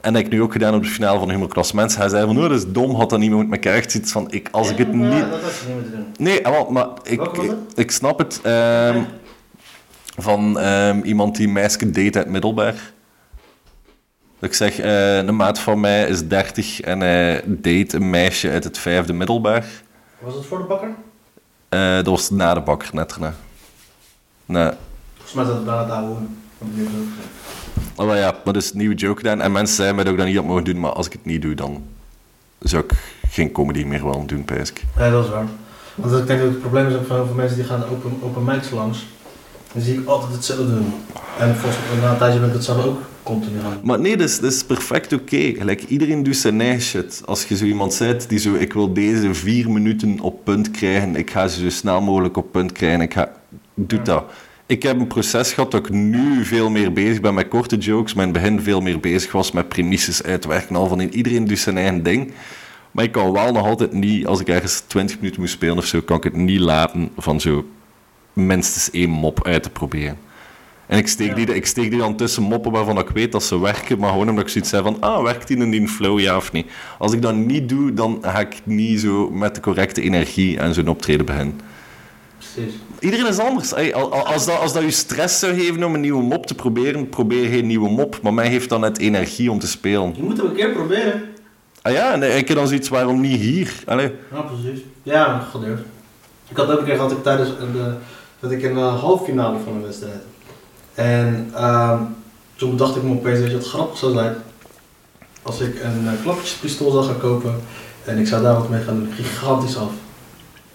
En dat ik nu ook gedaan op de finale van de humorklas. Mensen gaan zeggen van, oh, dat is dom, had dat niet met elkaar echt zoiets van, ik, als ik het Ja, niet... dat had je niet moeten doen. Nee, ah, wel, maar ik, ik, snap het. ehm, van ehm, iemand die een meisje date uit Middelberg. Dat ik zeg, eh, een maat van mij is 30 en hij date een meisje uit het vijfde Middelberg. Was het voor de bakker? Eh, dat was na de bakker, net daarna. Nee. Volgens mij zat het bijna het oude Oh, maar ja, maar dus een nieuwe joke gedaan. En mensen zeiden mij dat ik dat niet had mogen doen, maar als ik het niet doe, dan zou ik geen comedy meer willen doen, pijs ik. Ja, dat is waar. Want ik denk dat het probleem is ook van heel veel mensen die gaan open, open mics langs. Dan zie ik altijd hetzelfde doen. En volgens mij na een tijdje ben ik het zelf ook continu doen. Maar nee, dat is, dat is perfect oké. Gelijk, iedereen doet zijn eigen shit. Als je zo iemand zet die zo, ik wil deze vier minuten op punt krijgen, ik ga ze zo snel mogelijk op punt krijgen, ik ga, doe dat. Ik heb een proces gehad dat ik nu veel meer bezig ben met korte jokes, maar in het begin veel meer bezig was met premisses uitwerken. Al van in iedereen doet zijn eigen ding. Maar ik kan wel nog altijd niet, als ik ergens 20 minuten moet spelen of zo, kan ik het niet laten van zo minstens één mop uit te proberen. En ik steek, die, ik steek die dan tussen moppen waarvan ik weet dat ze werken, maar gewoon omdat ik zoiets heb van, ah, werkt die in die flow, ja of niet? Als ik dat niet doe, dan ga ik niet zo met de correcte energie aan zo'n optreden beginnen. Precies. Iedereen is anders. Ey, als, dat, als dat je stress zou geven om een nieuwe mop te proberen, probeer geen nieuwe mop. Maar mij heeft dan net energie om te spelen. Je moet het een keer proberen. Ah ja, en ik heb dan zoiets, waarom niet hier? Allee. Ja, precies. Ja, geleerd. Ik had ook een keer gehad ik tijdens een, eh, dat ik in de halve finale van een wedstrijd. En ehm, toen dacht ik me opeens dat het grappig zou zijn als ik een uh, klappertjespistool zou gaan kopen en ik zou daar wat mee gaan doen. Gigantisch af.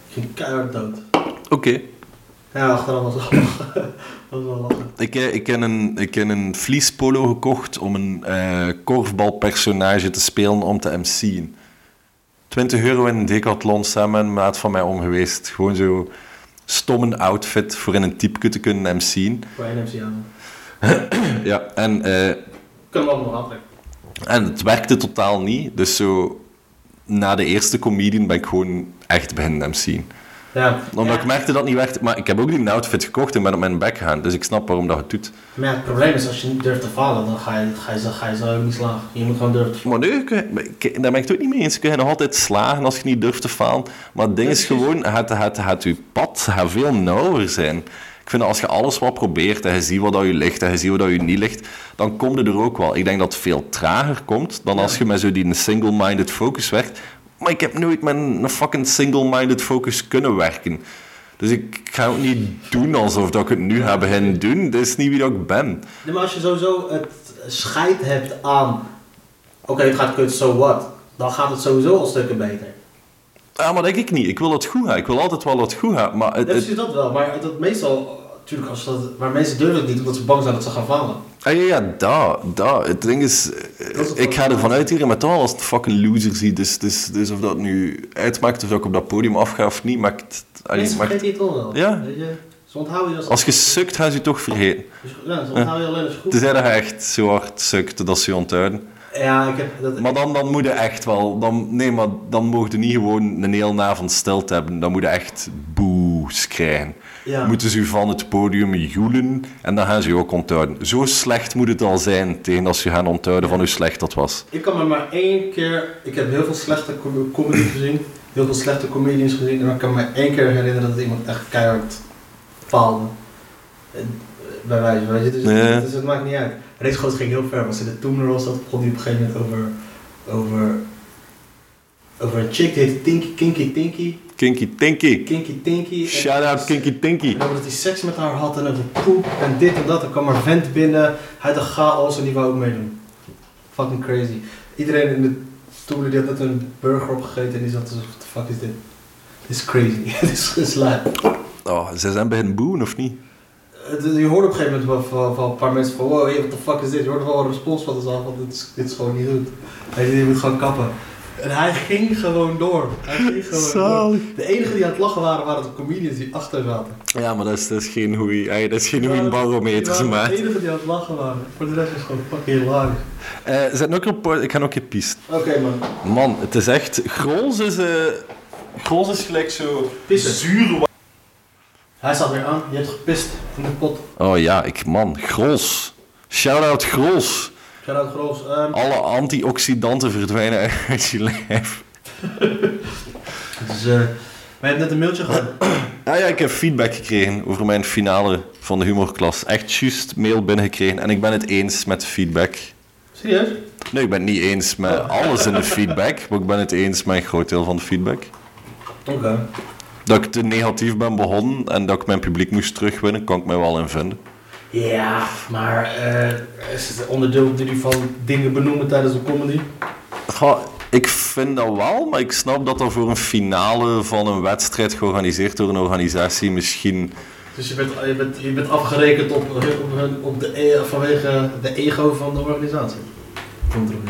Ik ging keihard dood. Oké. Ja, achteraf was het wel was wel lachen. Ik, eh, ik, heb een, ik heb een vliespolo gekocht om een eh korfbalpersonage te spelen om te MC'en. 20 euro in een decathlon samen met een maat van mij om geweest. Gewoon zo stom een outfit voor in een type te kunnen MC'en. Voor één MC aan. Ja, en, eh, Ik kan hem allemaal aantrekken. en het werkte totaal niet. Dus zo, na de eerste comedian ben ik gewoon echt beginnen MC'en. Ja. Omdat ja. ik merkte dat het niet werkte. Maar ik heb ook die outfit gekocht en ben op mijn bek gegaan. Dus ik snap waarom dat het doet. Maar ja, het probleem is als je niet durft te falen, dan ga je, ga je, zo- ga je zo ook niet slagen. Je moet gewoon durven te Maar nee, ik- daar ben ik het ook niet mee eens. Je kan nog altijd slagen als je niet durft te falen. Maar het ding is gewoon, het, het, het, je pad gaat veel nauwer zijn. Ik vind dat als je alles wat probeert en je ziet wat dat je ligt en je ziet wat dat je niet ligt, dan komt het er ook wel. Ik denk dat het veel trager komt dan als je met zo die single-minded focus werkt. Maar ik heb nooit met een fucking single-minded focus kunnen werken. Dus ik ga ook niet doen alsof dat ik het nu ga beginnen doen. Dat is niet wie dat ik ben. Nee, maar als je sowieso het scheid hebt aan, oké, het gaat kut, so what, dan gaat het sowieso al stukken beter. Ja, maar denk ik niet. Ik wil het goed gaat. Ik wil altijd wel dat het goed gaat. Maar het, dat wel, maar dat meestal, natuurlijk, als dat, maar mensen durven het niet omdat ze bang zijn dat ze gaan falen. Ah, ja, ja, dat, dat. Het ding is, eh, is ik ga ervan uit hier met al als het fucking loser zie. Dus, dus, dus of dat nu uitmaakt of dat ik op dat podium afga of niet, maakt... allee, Mensen maakt vergeten het toch wel. Ja. Weet je, ze onthouden je als... als je sukt, gaan ze je toch vergeten. Ja, ze onthouden je alleen als goed Tenzij dat je echt zo hard sukt dat ze je onthouden. Ja, ik heb dat... Maar dan, dan moet je echt wel... Dan, nee, maar dan mocht je niet gewoon een hele avond stilte hebben. Dan moet je echt boos krijgen. Ja. Moeten ze van het podium joelen en dan gaan ze je ook onthouden. Zo slecht moet het al zijn tegen als je gaan onthouden van hoe slecht dat was. Ik kan me maar één keer... Ik heb heel veel slechte com- comedy gezien. Heel veel slechte comedians gezien. En ik kan me één keer herinneren dat iemand echt keihard faalde. En, eh, Bij wijze van. Dus, Ja. dus het maakt niet uit. Race Groot ging heel ver. Was in de Toomler zat, begon hij op een gegeven moment over... Over, over een chick die heette Tinky, Kinky Tinky. Kinky Tinky. Kinky Tinky. Shout out Kinky Tinky. En dat hij seks met haar had en over poep en dit en dat. Er kwam maar vent binnen. Hij had chaos en die wou ook meedoen. Fucking crazy. Iedereen in de stoelen die had net een burger opgegeten en die zat zo, what the fuck is dit? Dit is crazy. [laughs] Dit is geslaagd. Oh, ze zijn beginnen boeren of niet? Je hoorde op een gegeven moment wel van, een paar mensen van wow, what the fuck is dit? Je hoorde wel een respons van af, want dit is, dit is gewoon niet goed. Hij je moet gewoon kappen. En hij ging gewoon door. Hij ging gewoon Zalig. door. De enige die aan het lachen waren, waren de comedians die achter zaten. Ja, maar dat is, dat is geen goeie, ey, dat is geen goeie barometer, maat. De enige die aan het lachen waren. Voor de rest is het gewoon fucking hilarisch. Eh, zet ook op, ik ga nog een piest. Oké man. Man, het is echt... Grols is... eh Grols is gelijk zo... Pissen. Zuur... Hij staat weer aan. Je hebt gepist in de pot. Oh ja, ik... Man, Grols. Shout-out Grols. Groos. Ehm, Alle antioxidanten verdwijnen uit je lijf. dus, maar je hebt net een mailtje gehad. Ah ja, ik heb feedback gekregen over mijn finale van de humorklas. Echt juist mail binnengekregen en ik ben het eens met de feedback. Serieus? Nee, ik ben het niet eens met alles in de feedback, maar ik ben het eens met een groot deel van de feedback. Oké. Dat ik te negatief ben begonnen en dat ik mijn publiek moest terugwinnen, kan ik mij wel in vinden. Ja, maar eh, is het onderdeel jullie van dingen benoemen tijdens een comedy? Ga, Ik vind dat wel, maar ik snap dat dat voor een finale van een wedstrijd georganiseerd door een organisatie misschien... Dus je bent, je bent, je bent afgerekend op, op, op de, e- vanwege de ego van de organisatie. Komt erop.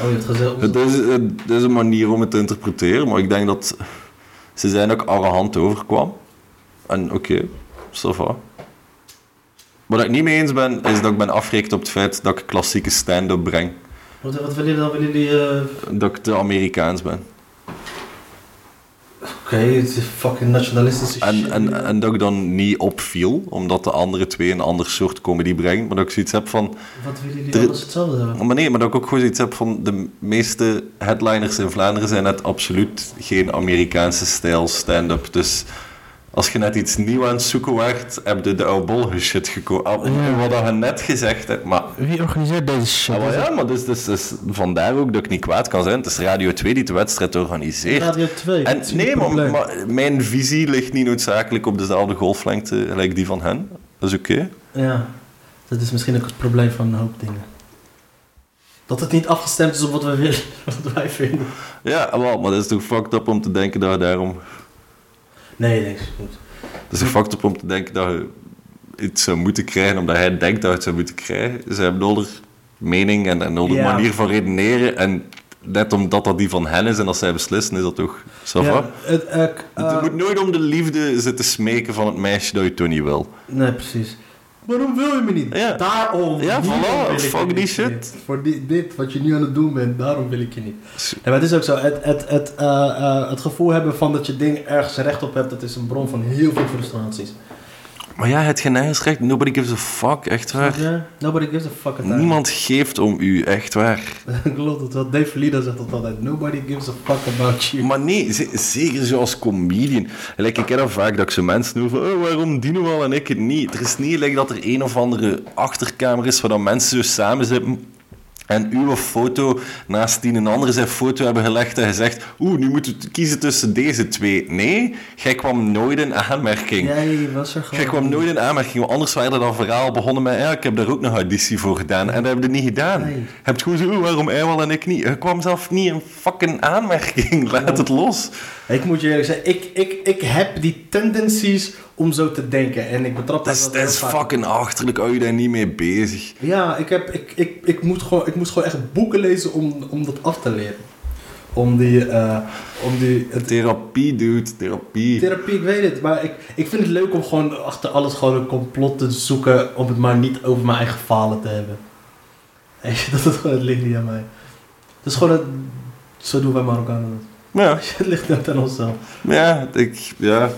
Oh, je hebt gezegd... Het is, het is een manier om het te interpreteren, maar ik denk dat ze zijn ook arrogant overkwam. En oké, va. Wat ik niet mee eens ben, is dat ik ben afgerekend op het feit dat ik klassieke stand-up breng. Wat, wat willen jullie dan? Willen jullie... eh, Dat ik te Amerikaans ben. Oké, het is fucking nationalistische En, shit. en, en dat ik dan niet opviel, omdat de andere twee een ander soort comedy brengen. Maar dat ik zoiets heb van... Wat willen jullie Er- anders hetzelfde hebben? Maar nee, maar dat ik ook gewoon zoiets heb van... De meeste headliners in Vlaanderen zijn net absoluut geen Amerikaanse stijl stand-up. Dus als je net iets nieuws aan het zoeken werd, heb je de oude shit gekozen. Wat je net gezegd hebt, maar... Wie organiseert deze shit? Ja, maar, ja, maar dus, dus, dus vandaar ook dat ik niet kwaad kan zijn. Het is Radio 2 die de wedstrijd organiseert. Radio 2. En, nee, maar, mijn visie ligt niet noodzakelijk op dezelfde golflengte gelijk die van hen. Dat is oké. Ja, dat is misschien ook het probleem van een hoop dingen. Dat het niet afgestemd is op wat, we willen, [laughs] wat wij vinden. Ja, wel, maar dat is toch fucked up om te denken dat je daarom... Nee, niks. Goed. Dat is fucked up om te denken dat je iets zou moeten krijgen omdat hij denkt dat je het zou moeten krijgen. Ze hebben onder mening en, en Ja. manier van redeneren. En net omdat dat die van hen is en als zij beslissen, is dat toch... Ça? Ja, het, Het eh, moet nooit om de liefde zitten smeken van het meisje dat je toch niet wil. Nee, precies. Waarom wil je me niet? Ja. Daarom. Ja, voilà, fuck die niet. shit. Voor die, dit, wat je nu aan het doen bent, daarom wil ik je niet. Nee, maar het is ook zo. Het, het, het, eh, eh, het gevoel hebben van dat je ding ergens recht op hebt, dat is een bron van heel veel frustraties. Maar ja, het recht. Nobody gives a fuck, echt waar. Ja, nobody gives a fuck about Niemand geeft om u, echt waar. [laughs] Klopt, het wat Dave Lida zegt dat altijd. Nobody gives a fuck about you. Maar nee, ze- zeker zoals comedian. Like, ik heb dat vaak dat ik zo mensen hoor van, oh, waarom die wel en ik het niet? Er is niet like, dat er een of andere achterkamer is waar dan mensen zo samen zitten en uw foto naast die een andere zijn foto hebben gelegd en gezegd, oeh, nu moeten we kiezen tussen deze twee. Nee, jij kwam nooit in aanmerking. Jij was er gewoon. Jij kwam nooit in aanmerking, want anders waren er dan verhaal begonnen met ja, ik heb daar ook nog auditie voor gedaan. En dat heb je niet gedaan. Nee. Je hebt gewoon zo, "Oh, waarom hij wel en ik niet? Je kwam zelf niet in fucking aanmerking. [laughs] Laat het los. Ik moet je eerlijk zeggen, ik, ik, ik heb die tendencies om zo te denken. En ik betrap Dat dat dat is fucking achterlijk, hou je daar niet mee bezig. Ja, ik, heb, ik, ik, ik, moet gewoon, ik moest gewoon echt boeken lezen om, om dat af te leren. Om die, eh, om die het, Therapie, dude, therapie. therapie, ik weet het. Maar ik, ik vind het leuk om gewoon achter alles gewoon een complot te zoeken. Om het maar niet over mijn eigen falen te hebben. [laughs] Dat gewoon, het ligt niet aan mij. Het is gewoon, het, zo doen wij Marokkanen het. Ja, [laughs] Het ligt net aan onszelf. ja, ik, ja.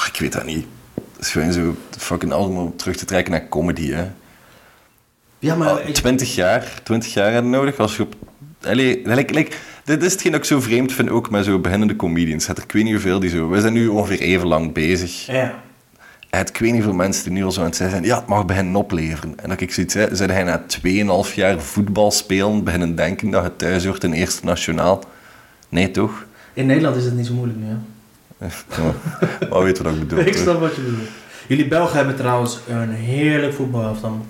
Oh, ik weet dat niet. Het is gewoon zo fucking allemaal om terug te trekken naar comedy, hè. Ja, maar... Ah, 20 jaar, 20 jaar hebben nodig als je op... Allee, like, like, dit is hetgeen dat ik zo vreemd vind, ook met zo beginnende comedians. Het er ik weet niet hoeveel die zo... We zijn nu ongeveer even lang bezig. Ja. Het ik weet niet hoeveel mensen die nu al zo aan het zeggen zijn, ja, het mag beginnen opleveren. En dat ik zoiets zei, zijn hij na 2,5 jaar voetbal spelen beginnen denken dat het thuis hoort in Eerste Nationaal? Nee, toch? In Nederland is het niet zo moeilijk nu, hè? [laughs] Maar weet wat ik bedoel. ik snap wat je bedoelt. Jullie Belgen hebben trouwens een heerlijk voetbalelftal.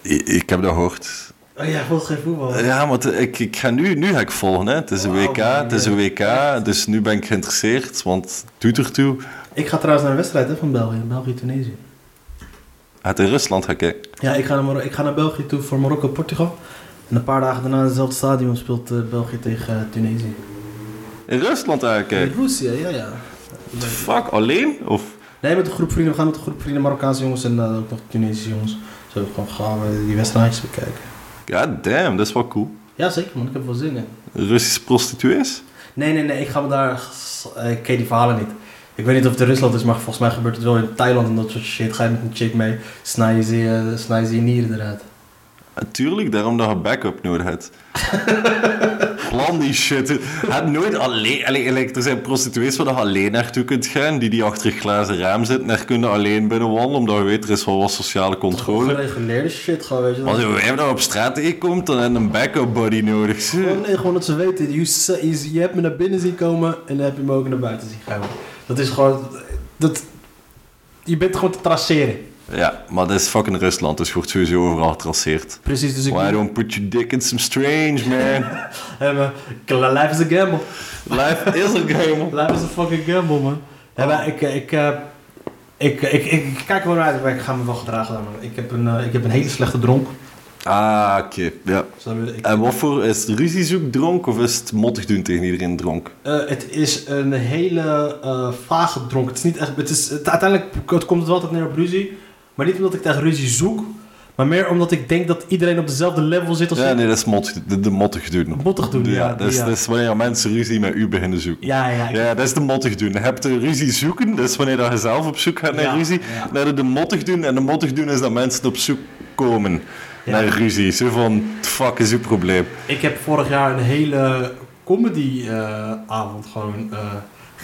Ik, ik heb dat gehoord. Oh ja, volgt geen voetbal. Ja, het- ik, ik ga nu, nu ga ik volgen. Hè. Het is een WK, het is een WK, dus nu ben ik geïnteresseerd, want het doet ertoe. Ik ga trouwens naar een wedstrijd hè, van België, België-Tunesië. Het in Rusland ga kijken. Ja, ik ga, naar Mar- ik ga naar België toe voor Marokko-Portugal. En een paar dagen daarna in hetzelfde stadion speelt eh, België tegen eh, Tunesië. In Rusland ik kijken. Rusland, ja, ja. Fuck, alleen? Of... Nee, met een groep vrienden. We gaan met een groep vrienden, Marokkaanse jongens en eh, ook nog Tunesische jongens. Zo gewoon gaan we die wedstrijdjes bekijken. God damn, dat is wel cool. Ja, zeker man. Ik heb wel zin in. Russische prostituees? Nee, nee, nee. Ik ga me daar... eh, Ik ken die verhalen niet. Ik weet niet of het in Rusland is, maar volgens mij gebeurt het wel in Thailand en dat soort shit. Ga je met een chick mee, snij je ze, je- snij je, je nieren eruit. Natuurlijk, daarom dat je backup nodig hebt. [laughs] Plan die shit. Het nooit alleen... Allee, er zijn prostituees waar je alleen naartoe kunt gaan, die die achter een glazen raam zitten. Daar kun je alleen binnen wandelen, omdat je weet, er is wel wat sociale controle. Gereguleerde shit gewoon, weet je. Als je wijf op straat tegenkomt, dan heb je een backup buddy nodig. Gewoon, nee, gewoon dat ze weten. Je hebt me naar binnen zien komen en dan heb je me ook naar buiten zien gaan. Dat is gewoon... Dat, je bent gewoon te traceren. Ja, maar dat is fucking Rusland, dus je wordt sowieso overal getraceerd. Precies, dus ik... Why don't put your dick in some strange, man? [laughs] Hebben, life is a gamble. Life is a game. [laughs] Life is a fucking gamble, man. Maar ik, ik, eh, ik, ik, ik, ik kijk er wel naar uit, maar ik ga me wel gedragen. Dan. Ik, heb een, eh, ik heb een hele slechte dronk. Ah, oké. Ja. En wat voor, is het ruziezoek dronk of is het mottig doen tegen iedereen dronk? Eh, het is een hele eh, vage dronk. Het is niet echt. Het is, het, uiteindelijk het komt het wel altijd neer op ruzie. Maar niet omdat ik tegen ruzie zoek. Maar meer omdat ik denk dat iedereen op dezelfde level zit als Ja, ik. nee, dat is de, de mottig doen. Mottig doen, ja, dat, is, ja. dat is wanneer mensen ruzie met u beginnen zoeken. Ja, ja. Ja, dat is de mottig doen. Je hebt de ruzie zoeken, dat is wanneer dat je zelf op zoek gaat naar ruzie. heb je de mottig doen en de mottig doen is dat mensen op zoek komen naar ruzie. Zo van, fuck is uw probleem. Ik heb vorig jaar een hele comedy eh, avond gewoon eh,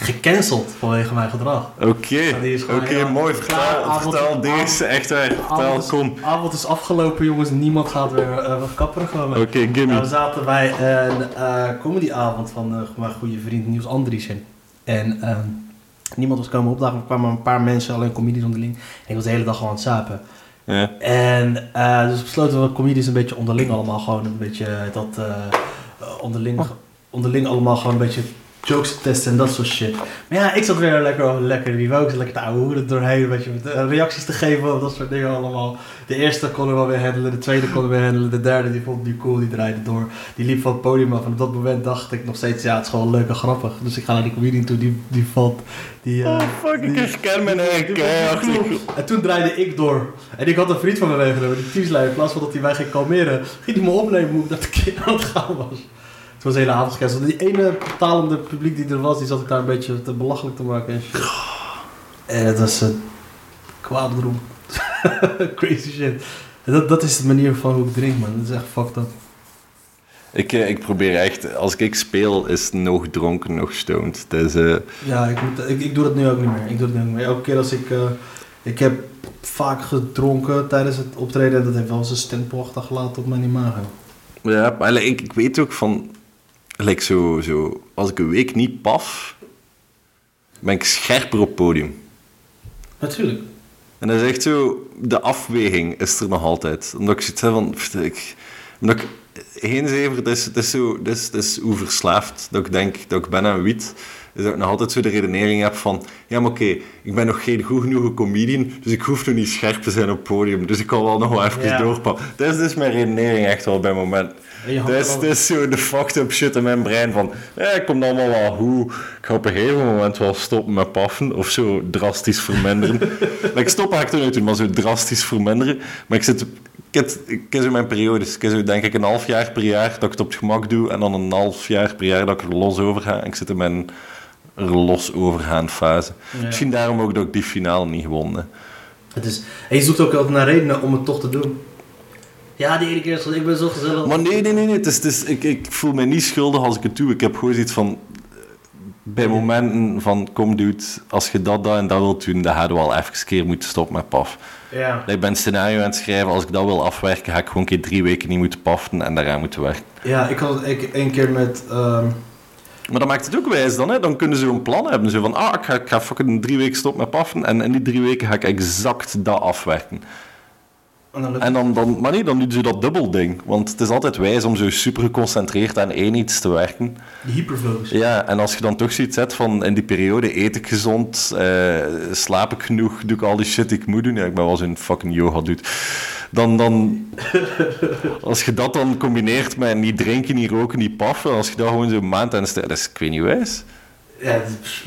gecanceld vanwege mijn gedrag. Oké, is oké, mooi. klaar, Vertel, deze, echt waar. Vertel, Avond is, kom. avond is afgelopen, jongens. Niemand gaat weer eh wat kapperen gewoon. Oké, gimme. Nou, we zaten bij een eh, comedyavond van eh, mijn goede vriend Niels Andriessen. En ehm, niemand was komen opdagen. Er kwamen een paar mensen, alleen comedies onderling. En ik was de hele dag gewoon aan het sapen. Ja. En eh, dus besloten we comedies een beetje onderling allemaal gewoon een beetje dat eh, onderling, onderling allemaal gewoon een beetje jokes te testen en dat soort shit. Maar ja, ik zat weer lekker, lekker wie ook, lekker te ouwe hoeren doorheen, een beetje eh, reacties te geven op dat soort dingen allemaal. De eerste kon er wel weer handelen, de tweede kon er weer handelen, de derde die vond nu cool, die draaide door. Die liep van het podium af en op dat moment dacht ik nog steeds, ja het is gewoon leuk en grappig. Dus ik ga naar die comedian toe, die, die valt, die... eh, Oh, fuck, ik die- herken mijn en toen draaide ik door. En ik had een vriend van me meegenomen, die teamsleider. In plaats van dat hij mij ging kalmeren, ging hij me opnemen hoe ik dat de keer aan het gaan was. Het was de hele avond. Die ene betalende publiek die er was, die zat ik daar een beetje te belachelijk te maken en shit. En het was een kwade droom. Crazy shit. En dat, dat is de manier van hoe ik drink, man. Dat is echt fucked up. Ik, eh, ik probeer echt, als ik speel, is het nog dronken, nog stoned. Dus, Ja, ik, moet, ik, ik doe dat nu ook niet meer. Ik doe het nu ook niet meer. Elke keer als ik... eh, ik heb vaak gedronken tijdens het optreden en dat heeft wel eens een stempel achtergelaten op mijn imago. ja, maar ik, ik weet ook van, like zo, zo, als ik een week niet paf, ben ik scherper op het podium. Natuurlijk. En dat is echt zo, de afweging is er nog altijd. Omdat ik zoiets heb van, ik, omdat ik, heenzever, het is, het is zo, het is, het is hoe verslaafd dat ik denk dat ik ben aan wiet. is dat ik nog altijd zo de redenering heb van... Ja, maar oké, ik ben nog geen goed genoeg comedian, dus ik hoef nog niet scherp te zijn op het podium. Dus ik kan wel nog wel even Ja. doorpakken. Dat is dus mijn redenering echt wel bij het moment. Hangt Dat is, zo de fucked up shit in mijn brein van... Ja, ik kom allemaal wel goed. Ik ga op een gegeven moment wel stoppen met paffen. Of zo drastisch verminderen. [laughs] Ik stop eigenlijk nooit doen, maar zo drastisch verminderen. Maar ik zit... Ik heb, ik heb zo mijn periodes. Ik heb zo denk ik een half jaar per jaar dat ik het op het gemak doe. En dan een half jaar per jaar dat ik er los over ga. En ik zit in mijn er los overgaan fase. Ja. Misschien daarom ook dat ik die finale niet gewonnen. Het is, en je zoekt ook altijd naar redenen om het toch te doen. Ja, die ene keer is ik ben zo gezellig. Maar nee, nee, nee. nee. Het is, het is, ik, ik voel me niet schuldig als ik het doe. Ik heb gewoon zoiets van... Bij momenten van, kom dude, als je dat, dat en dat wilt doen, dan hadden we wel even een keer moeten stoppen met paf. Ja. Ik ben een scenario aan het schrijven, als ik dat wil afwerken, ga ik gewoon een keer drie weken niet moeten paffen en daaraan moeten werken. ja, ik had het één- keer met... ehm, Maar dat maakt het ook wijs dan, hè. Dan kunnen ze een plan hebben. Zo van, ah, ik ga, ik ga fucking drie weken stoppen met paffen en in die drie weken ga ik exact dat afwerken. En dan dan, maar nee, dan doen ze dat dubbel ding. Want het is altijd wijs om zo super geconcentreerd aan één iets te werken. die hyperfocus. Ja, en als je dan toch zoiets zet van in die periode eet ik gezond, eh, slaap ik genoeg, doe ik al die shit die ik moet doen. Ja, ik ben wel zo'n fucking yoga dude. Dan, dan, als je dat dan combineert met niet drinken, niet roken, niet paffen, als je dat gewoon zo'n maand aan staat, dat is, ik weet niet wijs. Ja,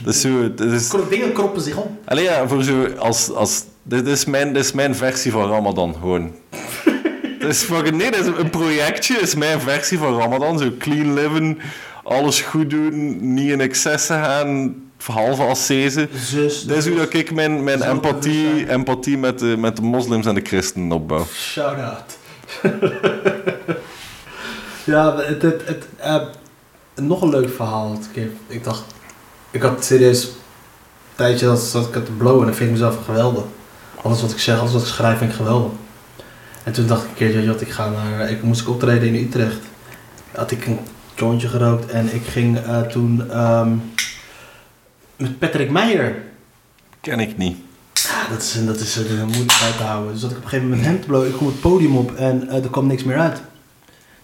Dat is zo, dat is, Kro- dingen kroppen zich. Allee, ja, voor zo, als, als, dit, is mijn, dit is mijn versie van Ramadan, gewoon. [laughs] Dat is fucking, nee, dat is een projectje, is mijn versie van Ramadan. Zo clean living, alles goed doen, niet in excessen gaan, halve ascese. Zus. Dat is hoe dat ik mijn, mijn empathie, empathie met, de, met de moslims en de christenen opbouw. Shout out. [laughs] ja, het, het, het, eh, nog een leuk verhaal. Ik, ik dacht, ik had serieus een tijdje dat, dat ik het te blowen en dan vind ik mezelf geweldig. Alles wat ik zeg, alles wat ik schrijf vind ik geweldig. En toen dacht ik een keertje, dat ik ga naar, ik moest ik optreden in Utrecht. Had ik een jointje gerookt en ik ging eh, toen ehm, met Patrick Meijer Ken ik niet. Dat is, dat is er moeilijk uit te houden. Dus dat ik op een gegeven moment hem te blowen. Ik kom het podium op en eh, er kwam niks meer uit.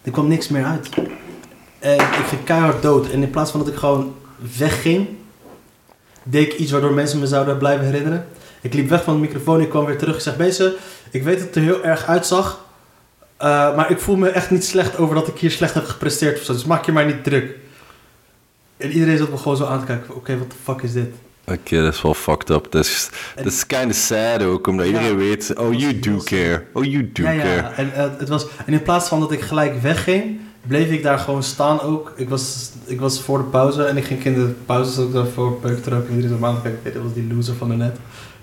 Er kwam niks meer uit. En ik ging keihard dood. En in plaats van dat ik gewoon wegging, deed ik iets waardoor mensen me zouden blijven herinneren. Ik liep weg van de microfoon, ik kwam weer terug. Ik zeg, mensen, ik weet dat het er heel erg uitzag. eh, maar ik voel me echt niet slecht over dat ik hier slecht heb gepresteerd of zo. Dus maak je maar niet druk. En iedereen zat me gewoon zo aan te kijken. Oké, wat de fuck is dit? Oké, dat is wel fucked up. Dat is, dat is kind of sad ook, omdat Ja. iedereen weet... Oh, you do care. Oh, you do ja, ja. care. En, eh, het was, en in plaats van dat ik gelijk wegging, bleef ik daar gewoon staan ook. Ik was, ik was voor de pauze en ik ging in de pauze zat ik daarvoor peuk te roken. En iedereen zat me aan te kijken. Was die loser van de net.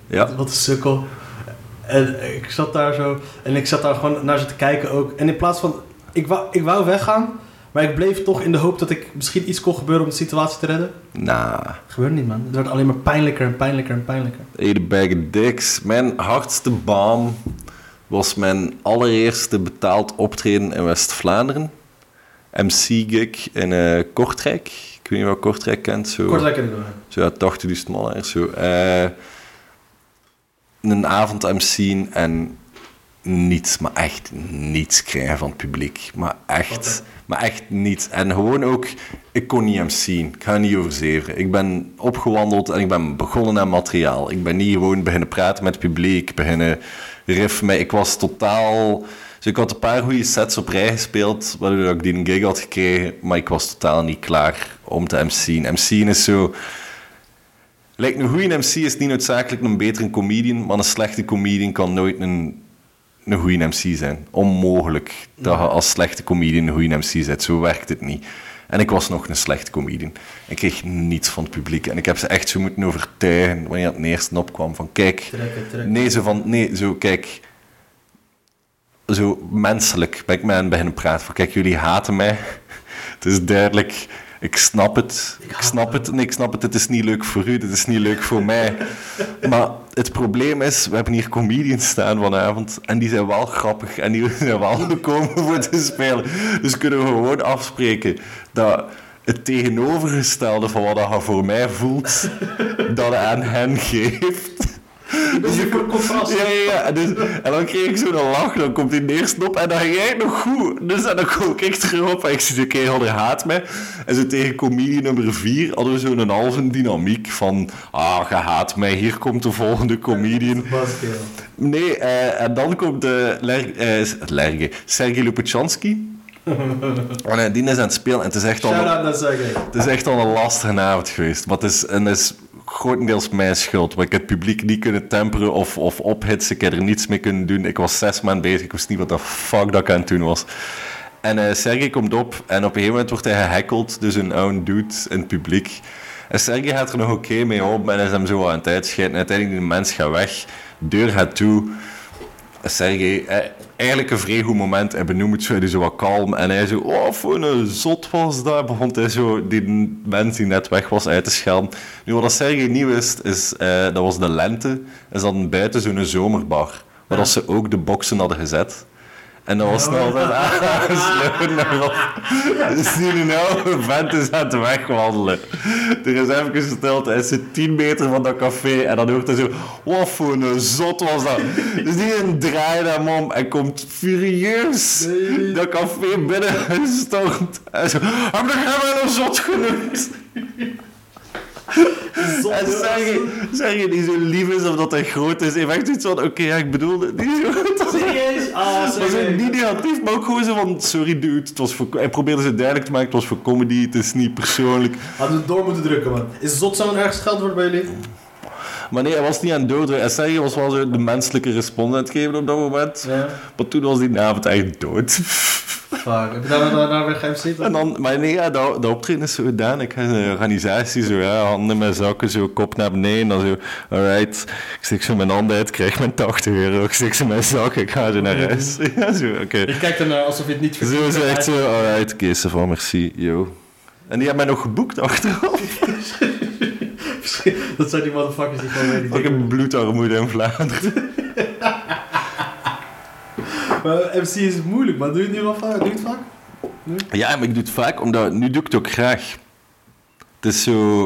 Ja. Wat een sukkel. En ik zat daar zo. En ik zat daar gewoon naar ze te kijken ook. En in plaats van... Ik wou, ik wou weggaan. Maar ik bleef toch in de hoop dat ik misschien iets kon gebeuren om de situatie te redden. Nah. Gebeurde niet, man. Het werd alleen maar pijnlijker en pijnlijker en pijnlijker. Hey, de bag dicks. Mijn hardste baan was mijn allereerste betaald optreden in West-Vlaanderen. MC-gig in eh, Kortrijk. Ik weet niet wat Kortrijk kent. Zo. Kort lekker doen. Zo ja, 80.000 man ergens zo. Eh, een avond MC'en en niets, maar echt niets krijgen van het publiek. Maar echt, maar echt niets. En gewoon ook, ik kon niet MC'en. Ik ga niet overzeven. Ik ben opgewandeld en ik ben begonnen aan materiaal. Ik ben niet gewoon beginnen praten met het publiek, beginnen riff mee. Ik was totaal... Dus ik had een paar goede sets op rij gespeeld, waardoor ik die een gig had gekregen, maar ik was totaal niet klaar om te MC'en. MC'en is zo... Lijkt een goede MC is niet noodzakelijk een betere comedian, maar een slechte comedian kan nooit een, een goede MC zijn. Onmogelijk dat je als slechte comedian een goede MC bent. Zo werkt het niet. En ik was nog een slechte comedian. Ik kreeg niets van het publiek. En ik heb ze echt zo moeten overtuigen wanneer het eerste opkwam. Van kijk, Trekken, trekken. nee, zo van, nee, zo kijk, zo menselijk ben ik met hen beginnen praten. Van kijk, jullie haten mij. [laughs] Het is duidelijk, ik snap het. Ik, snap het. Nee, ik snap het. Het is niet leuk voor u, dit is niet leuk voor mij. [laughs] Maar het probleem is, we hebben hier comedians staan vanavond. En die zijn wel grappig. En die [laughs] zijn wel gekomen voor te spelen. Dus kunnen we gewoon afspreken dat het tegenovergestelde van wat je voor mij voelt, [laughs] dat je aan hen geeft. Dus je voor contrast. Ja, ja, ja. En, dus, en dan kreeg ik zo'n lach, dan komt die eerst op en dan ging jij nog goed. Dus en dan kom ik erop en ik zie een keer hadden haat mij. En zo tegen comedie nummer 4 hadden we zo'n halve dynamiek van, ah, je haat mij, hier komt de volgende comedian. [laughs] Nee, eh, en dan komt de Ler, eh, Lerge, Sergej Lupachanski. en [laughs] eh, die is aan het spelen en het is echt al... Sergej. Het is echt al een lastige avond geweest. Maar het is, en het is grotendeels mijn schuld. Want ik heb het publiek niet kunnen temperen of, of ophitsen. Ik heb er niets mee kunnen doen. Ik was zes maanden bezig. Ik wist niet wat de fuck dat ik aan het doen was. En eh Sergej komt op en op een gegeven moment wordt hij gehackeld. Dus een oude dude in het publiek. En Sergej gaat er nog oké mee op en is hem zo aan het uitscheiden. En uiteindelijk die mens gaat weg. Deur gaat toe. Sergej, eh, eigenlijk een vrij goed moment. Hij benoemt het zo, hij is zo wat kalm. En hij zo, oh, voor een zot was dat. Begon hij zo die mens die net weg was uit te schelden. Nu, wat Sergej niet wist, is, eh, dat was de lente. En ze hadden buiten zo'n zomerbar. Waar dat ze ook de boksen hadden gezet. En dat was snel sloot erop. Dus die oude vent is aan het wegwandelen. Er is even stilte. Hij zit 10 meter van dat café en dan hoort hij zo, wat voor een zot was dat. Dus die draait hem om en komt furieus dat café binnen gestormd. En zo, heb ik hem een zot genoemd? [laughs] En zeg je, zeg je die zo lief is omdat hij groot is. Hij echt iets van, oké, ja, ik bedoelde het niet [laughs] zo. Serieus? Ah, Maar zo Sergej. niet negatief, maar ook gewoon zo van... Sorry dude, het was voor, hij probeerde ze duidelijk te maken, het was voor comedy, het is niet persoonlijk. Hadden we het door moeten drukken, man. Is zot zo'n erg scheldwoord bij jullie? Maar nee, hij was niet aan het dood. En Sergej was wel zo de menselijke respondent geven op dat moment. Ja. Maar toen was die avond echt dood. [laughs] Fuck. Heb je daar daar- daar weer geen zin En dan, maar nee, ja, dat optreden is zo gedaan. Ik ga een organisatie, zo, ja, handen mijn zakken, zo, kop naar beneden. Dan zo, alright, ik steek zo mijn handen uit, krijg mijn 80 euro. Ik steek ze mijn zak, ik ga zo naar huis. [laughs] Ja, zo, oké. Je kijkt ernaar alsof je het niet Zo verdient. is echt zo, alright, oké, okay, van, merci, yo. En die hebben mij nog geboekt achteraf. [laughs] Dat zijn die motherfuckers die gewoon. Ik heb bloedarmoede in Vlaanderen. [laughs] Maar MC is moeilijk, man. Doe je het nu wel vaak? Doe je het vaak? Ja, maar ik doe het vaak, omdat nu doe ik het ook graag. Het is zo...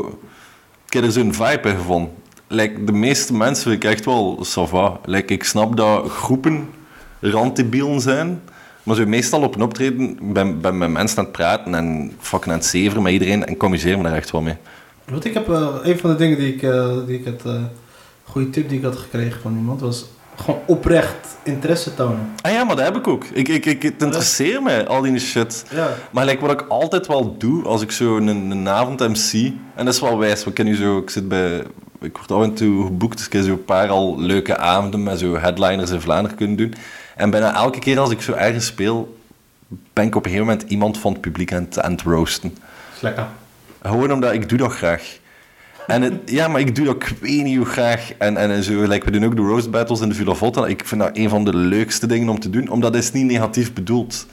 Ik heb er zo'n vibe in gevonden. like, de meeste mensen vind ik echt wel ça va. Like, ik snap dat groepen randdebielen zijn. Maar zo meestal op een optreden ben ben met mensen aan het praten en fucking aan het zeveren met iedereen en ik amuseer me daar echt wel mee. Want ik heb een van de dingen die ik, eh, die ik had, eh goede tip die ik had gekregen van iemand was gewoon oprecht interesse tonen. Ah ja, maar dat heb ik ook. Ik, ik, ik, het interesseert mij, al die shit. Ja. Maar like, wat ik altijd wel doe als ik zo een, een avond MC, en dat is wel wijs, we kennen nu zo, ik zit bij, ik word af en toe geboekt, dus ik heb zo een paar al leuke avonden met zo headliners in Vlaanderen kunnen doen. En bijna elke keer als ik zo ergens speel, ben ik op een gegeven moment iemand van het publiek aan het, aan het roosten. Lekker. Gewoon omdat ik doe dat graag. En het, ja, maar ik doe dat ik weet niet hoe graag. En, en, zo, like, we doen ook de roast battles in de Villa Volta. Ik vind dat een van de leukste dingen om te doen, omdat het is niet negatief bedoeld.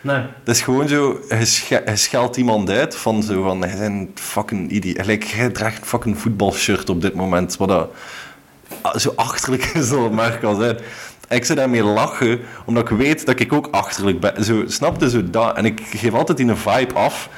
Nee. Het is gewoon zo, je, je scheldt iemand uit van zo van, hij zijn een fucking idioot. Like, jij draagt een fucking voetbalshirt op dit moment, wat dat zo achterlijk [laughs] is dat het maar kan zijn. Ik zou daarmee lachen, omdat ik weet dat ik ook achterlijk ben. Zo, snap je, zo dat. En ik geef altijd die een vibe af.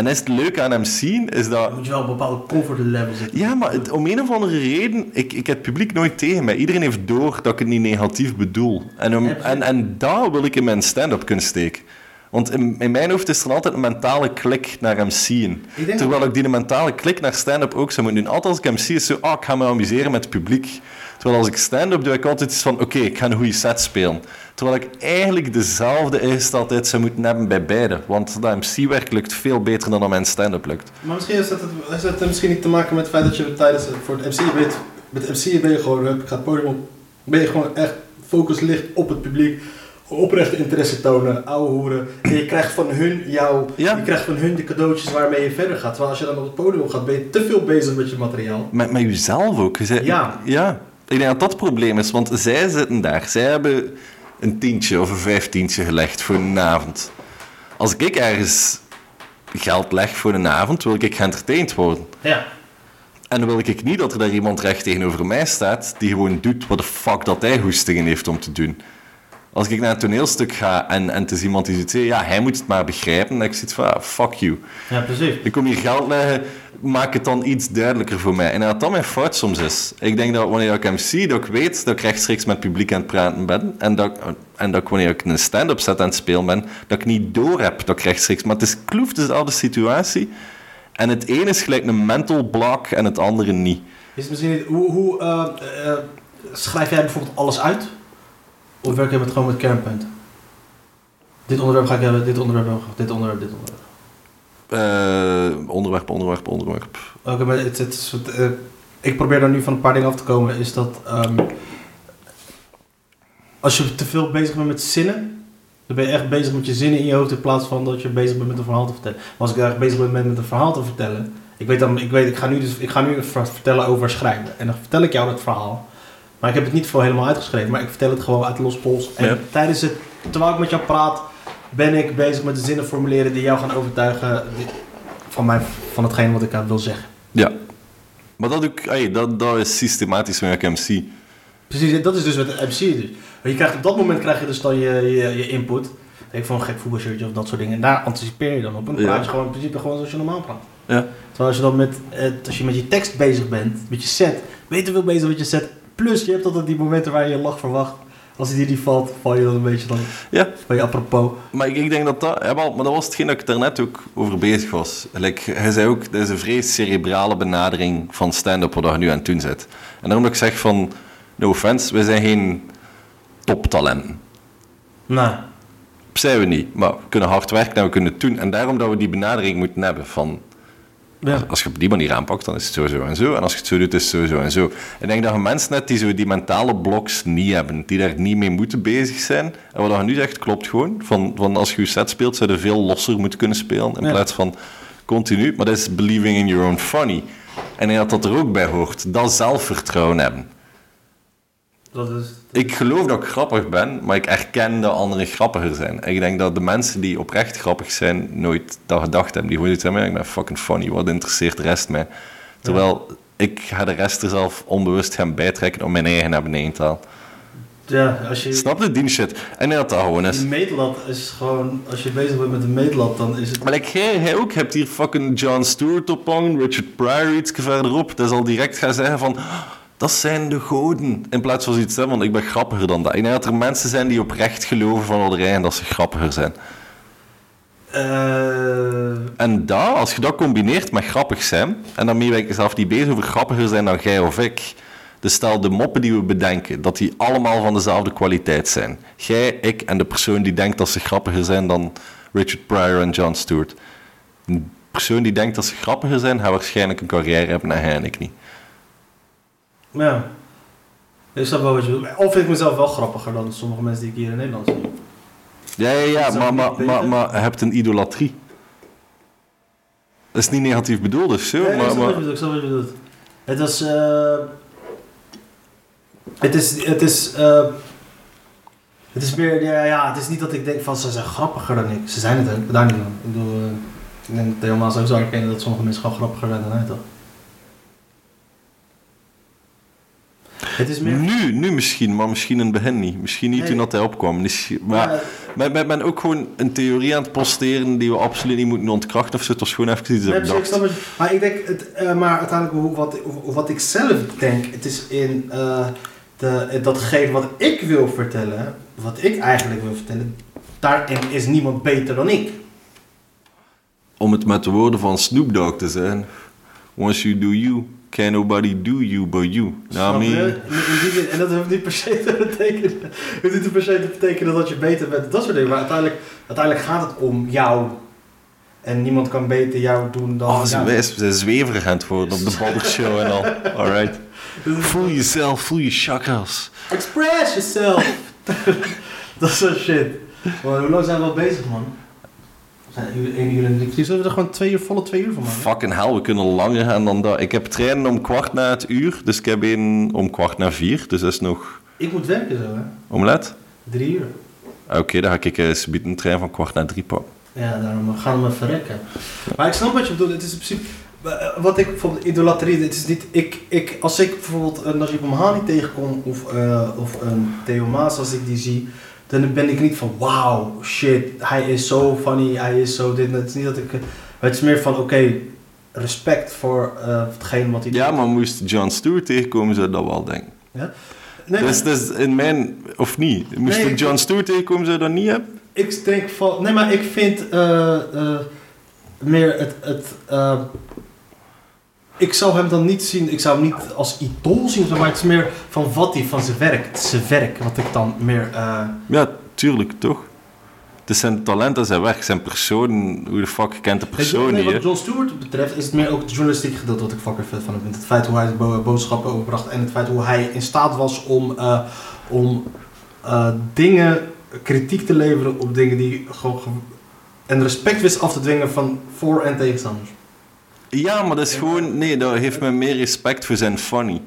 En is het leuke aan hem zien, is dat... Moet je wel op een bepaalde comfort level zitten. Ja, maar het- om een of andere reden, ik, ik heb het publiek nooit tegen mij. Iedereen heeft door dat ik het niet negatief bedoel. En, om, en, en daar wil ik in mijn stand-up kunnen steken. Want in, in mijn hoofd is er altijd een mentale klik naar. Ik denk Terwijl ik die mentale klik naar stand-up ook zou moeten doen. Altijd als ik MC is zo, ah, ik ga me amuseren met het publiek. Terwijl als ik stand-up doe, ik altijd iets van, oké, ik ga een goede set spelen. Terwijl ik eigenlijk dezelfde ingesteldheid zou moeten hebben bij beide. Want dat MC-werk lukt veel beter dan dat mijn stand-up lukt. Maar misschien het, heeft het misschien niet te maken met het feit dat je tijdens voor het MC bent. Met MC ben je gewoon, ik ga het podium op, ben je gewoon echt focus ligt op het publiek. Oprechte interesse tonen, ouwe hoeren. En je krijgt van hun jouw, Ja. je krijgt van hun de cadeautjes waarmee je verder gaat. Terwijl als je dan op het podium gaat, ben je te veel bezig met je materiaal. Met, met jezelf ook. Je zei- Ja. ja. Ik denk dat dat het probleem is, want zij zitten daar. Zij hebben een tientje of een vijftientje gelegd voor een avond. Als ik ergens geld leg voor een avond, wil ik geëntertained worden. Ja. En dan wil ik niet dat er daar iemand recht tegenover mij staat die gewoon doet wat de fuck dat hij goestingen heeft om te doen. Als ik naar een toneelstuk ga en, en het is iemand die zegt, ja, hij moet het maar begrijpen, dan ik zoiets van, ah, fuck you. Ja, precies. Ik kom hier geld leggen, maak het dan iets duidelijker voor mij. En dat dat mijn fout soms is. Ik denk dat wanneer ik hem zie, dat ik weet dat ik rechtstreeks met publiek aan het praten ben. En dat, en dat wanneer ik een stand-up set aan het spelen ben, dat ik niet door heb dat ik rechtstreeks... Maar het is kloef dezelfde situatie. En het ene is gelijk een mental block en het andere niet. Is misschien niet, hoe, hoe eh, eh, schrijf jij bijvoorbeeld alles uit? Of werk je met, gewoon met kernpunten? Dit onderwerp ga ik hebben, dit onderwerp dit onderwerp, dit onderwerp. Eh, onderwerp, onderwerp, onderwerp. Oké, maar het, het is, eh, ik probeer daar nu van een paar dingen af te komen. Is dat ehm, als je te veel bezig bent met zinnen, dan ben je echt bezig met je zinnen in je hoofd in plaats van dat je bezig bent met een verhaal te vertellen. Maar als ik erg bezig ben met, een verhaal te vertellen, ik weet dan, ik weet, ik ga nu dus, ik ga nu ver- vertellen over schrijven en dan vertel ik jou dat verhaal. Maar ik heb het niet voor helemaal uitgeschreven, maar ik vertel het gewoon uit los pols. En Ja. tijdens het, terwijl ik met jou praat, ben ik bezig met de zinnen formuleren die jou gaan overtuigen van, mijn, van hetgeen wat ik aan wil zeggen. Ja. Maar dat, doe ik, ey, dat, dat is systematisch hem zie. Precies, dat is dus wat MC is. Je krijgt, op dat moment krijg je dus dan je, je, je input. Denk van een gek voetbalshirtje of dat soort dingen. En daar anticipeer je dan op. En Ja. praat je gewoon in principe gewoon zoals je normaal praat. Ja. Terwijl als je dan met, als je met je tekst bezig bent, met je set, ben je veel bezig met je set. Plus je hebt altijd die momenten waar je je lach verwacht. Als die niet valt, val je dan een beetje dan Ja. van je apropos. Maar ik, ik denk dat dat... Ja, maar dat was hetgeen dat ik daarnet ook over bezig was. Like, hij zei ook, dat is een vrij cerebrale benadering van stand-up wat je nu aan het doen zit. En daarom dat ik zeg van... No offense, wij zijn geen toptalenten. Nou, Zijn we niet. Maar we kunnen hard werken en we kunnen het doen. En daarom dat we die benadering moeten hebben van... ja. Als je op die manier aanpakt, dan is het sowieso en zo. En als je het zo doet, is het sowieso en zo. Ik denk dat je mensen net die zo die mentale bloks niet hebben, die daar niet mee moeten bezig zijn. En wat je nu zegt, klopt gewoon. Van, van als je je set speelt, zou je veel losser moeten kunnen spelen, in Ja. plaats van continu. Maar dat is believing in your own funny. En ik denk dat dat er ook bij hoort. Dat zelfvertrouwen hebben. Dat is... Ik geloof dat ik grappig ben, maar ik erken dat anderen grappiger zijn. En ik denk dat de mensen die oprecht grappig zijn, nooit dat gedacht hebben. Die gewoon iets hebben, ik ben fucking funny, wat interesseert de rest mij? Terwijl ik ga de rest er zelf onbewust gaan bijtrekken om mijn eigen naar beneden te halen. Ja, als je... Snap je die shit? En dat dat gewoon is. Die meetlat is gewoon... Als je bezig bent met een meetlat, dan is het... Maar like, jij, jij ook hebt hier fucking John Stewart op hangen, Richard Pryor iets verderop. Dat zal direct gaan zeggen van... "Ah, Dat zijn de goden. In plaats van zoiets zeggen van ik ben grappiger dan dat. Ik denk dat er mensen zijn die oprecht geloven van wat en dat ze grappiger zijn. Eh, En dat, als je dat combineert met grappig zijn, en daarmee ben ik zelf niet bezig over grappiger zijn dan jij of ik. Dus stel de moppen die we bedenken, dat die allemaal van dezelfde kwaliteit zijn. Jij, ik en de persoon die denkt dat ze grappiger zijn dan Richard Pryor en John Stewart. Een persoon die denkt dat ze grappiger zijn, gaat waarschijnlijk een carrière hebben en hij en ik niet. Ja. Ik snap wel wat je bedoelt. Of vind ik mezelf wel grappiger dan sommige mensen die ik hier in Nederland zie. Ja, ja, ja, Is maar, maar, maar, maar hebt een idolatrie. Dat is niet negatief bedoeld of zo, Nee, ik maar... maar ik snap wat je bedoelt. Het was... eh, het is... Het is... eh, het is meer... Ja, ja, het is niet dat ik denk van ze zijn grappiger dan ik. Ze zijn het daar niet van. Ik bedoel... eh, ik denk dat helemaal sowieso herkennen dat sommige mensen gewoon grappiger zijn dan hij toch? Het is meer... Nu, nu misschien, maar misschien in het begin niet. Misschien niet Nee. toen dat hij opkwam. Misschien- Maar Ja, ben ook gewoon een theorie aan het posteren die we absoluut niet moeten ontkrachten of zo. Het was gewoon even iets Nee, ik. Maar ik denk, het, eh, maar uiteindelijk wat, wat ik zelf denk, het is in eh, de, datgene wat ik wil vertellen, wat ik eigenlijk wil vertellen, daarin is niemand beter dan ik. Om het met de woorden van Snoop Dogg te zeggen. Once you do you, can nobody do you but you. Nou, En dat hoeft niet per se te betekenen, hoeft niet per se te betekenen dat je beter bent, dat soort dingen. Maar uiteindelijk, uiteindelijk gaat het om jou. En niemand kan beter jou doen dan oh, ze zijn zweverig aan het worden op de Baldershow en al. Alright. Voel jezelf, voel je chakras. Express yourself! [laughs] dat soort shit. Maar hoe lang zijn we al bezig, man? Een drie kwartier. Zullen we er gewoon twee uur, volle twee uur van maken? Fucking hell, we kunnen langer gaan dan dat. Ik heb treinen om kwart na het uur, dus ik heb één om kwart na vier. Dus dat is nog Ik moet werken zo, hè? omlet. Drie uur. Ah, Oké, dan ga ik uh, een trein van kwart na drie pakken. Ja, daarom gaan we me verrekken. Maar ik snap wat je bedoelt. Het is in principe... eh, Wat ik bijvoorbeeld idolatrie... Het is niet... Ik, ik, als ik bijvoorbeeld een Najib Amhani tegenkom... Of, eh, of een Theo Maas, als ik die zie... Dan ben ik niet van... Wauw, shit. Hij is zo funny. Hij is zo dit. Het is niet dat ik... eh, Het is meer van... Oké, respect voor eh hetgeen wat hij Ja, doet. maar moest John Stewart tegenkomen, zou dat wel denken. Nee, dus, dus in mijn... Of niet? Moest Nee, ik ik- John Stewart tegenkomen, zou dat niet hebben? ik denk van... Nee, maar ik vind... eh, meer het... het ik zou hem dan niet zien... Ik zou hem niet als idool zien. Maar het is meer van wat hij van zijn werk... Zijn werk wat ik dan meer... eh, Ja, tuurlijk, toch? Het is zijn talent en zijn werk, zijn persoon. Hoe de fuck kent de persoon nee, niet, wat? John Stewart betreft is het meer ook het journalistiek gedeelte wat ik fucking vet van hem vind. Het feit hoe hij de bo- boodschappen overbracht en het feit hoe hij in staat was om, eh, om eh, dingen, kritiek te leveren op dingen die gewoon ge- en respect wist af te dwingen van voor- en tegenstanders. Ja, maar dat is gewoon... Nee, dat heeft mij meer respect voor zijn funny.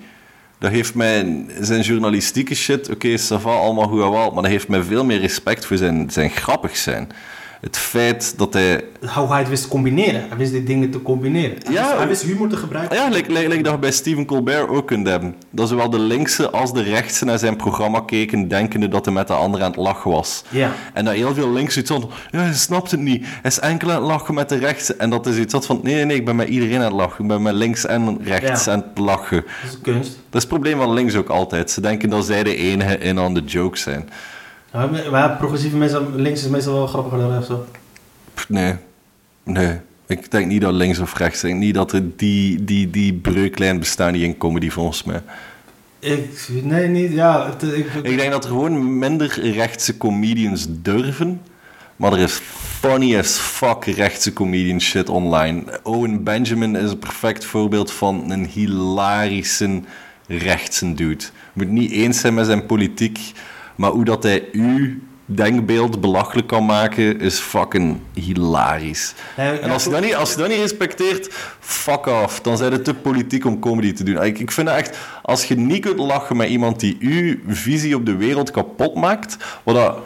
Dat heeft mij... Zijn journalistieke shit, oké, okay, allemaal goed en wel, maar dat heeft mij veel meer respect voor zijn, zijn grappig zijn. Het feit dat hij... Hoe hij het wist te combineren. Hij wist die dingen te combineren. Hij, Ja, wist, hij wist humor te gebruiken. Ja, like, like, like dat je bij Stephen Colbert ook kunt hebben. Dat zowel de linkse als de rechtse naar zijn programma keken, denkende dat hij met de ander aan het lachen was. Ja. En dat heel veel links zoiets van, ja, hij snapt het niet. Hij is enkel aan het lachen met de rechtse. En dat is iets had van, nee, nee, nee, ik ben met iedereen aan het lachen. Ik ben met links en rechts Ja. aan het lachen. Dat is kunst. Dat is het probleem van links ook altijd. Ze denken dat zij de enige in aan de jokes zijn. Maar, maar progressieve mensen, links is meestal wel grappiger dan rechts. nee, nee. Ik denk niet dat links of rechts. Ik denk niet dat er die, die, die breuklijn bestaan die in comedy volgens mij. Ik, nee, niet. Ja, het, ik, Ik denk dat er gewoon minder rechtse comedians durven. Maar er is funny as fuck rechtse comedian shit online. Owen Benjamin is een perfect voorbeeld van een hilarische rechtse dude. Moet niet eens zijn met zijn politiek, maar hoe dat hij uw denkbeeld belachelijk kan maken, is fucking hilarisch. Nee, En als je, dat niet, als je dat niet respecteert, fuck off. Dan zijn het te politiek om comedy te doen. Ik, ik vind dat echt, als je niet kunt lachen met iemand die uw visie op de wereld kapot maakt, wat dat,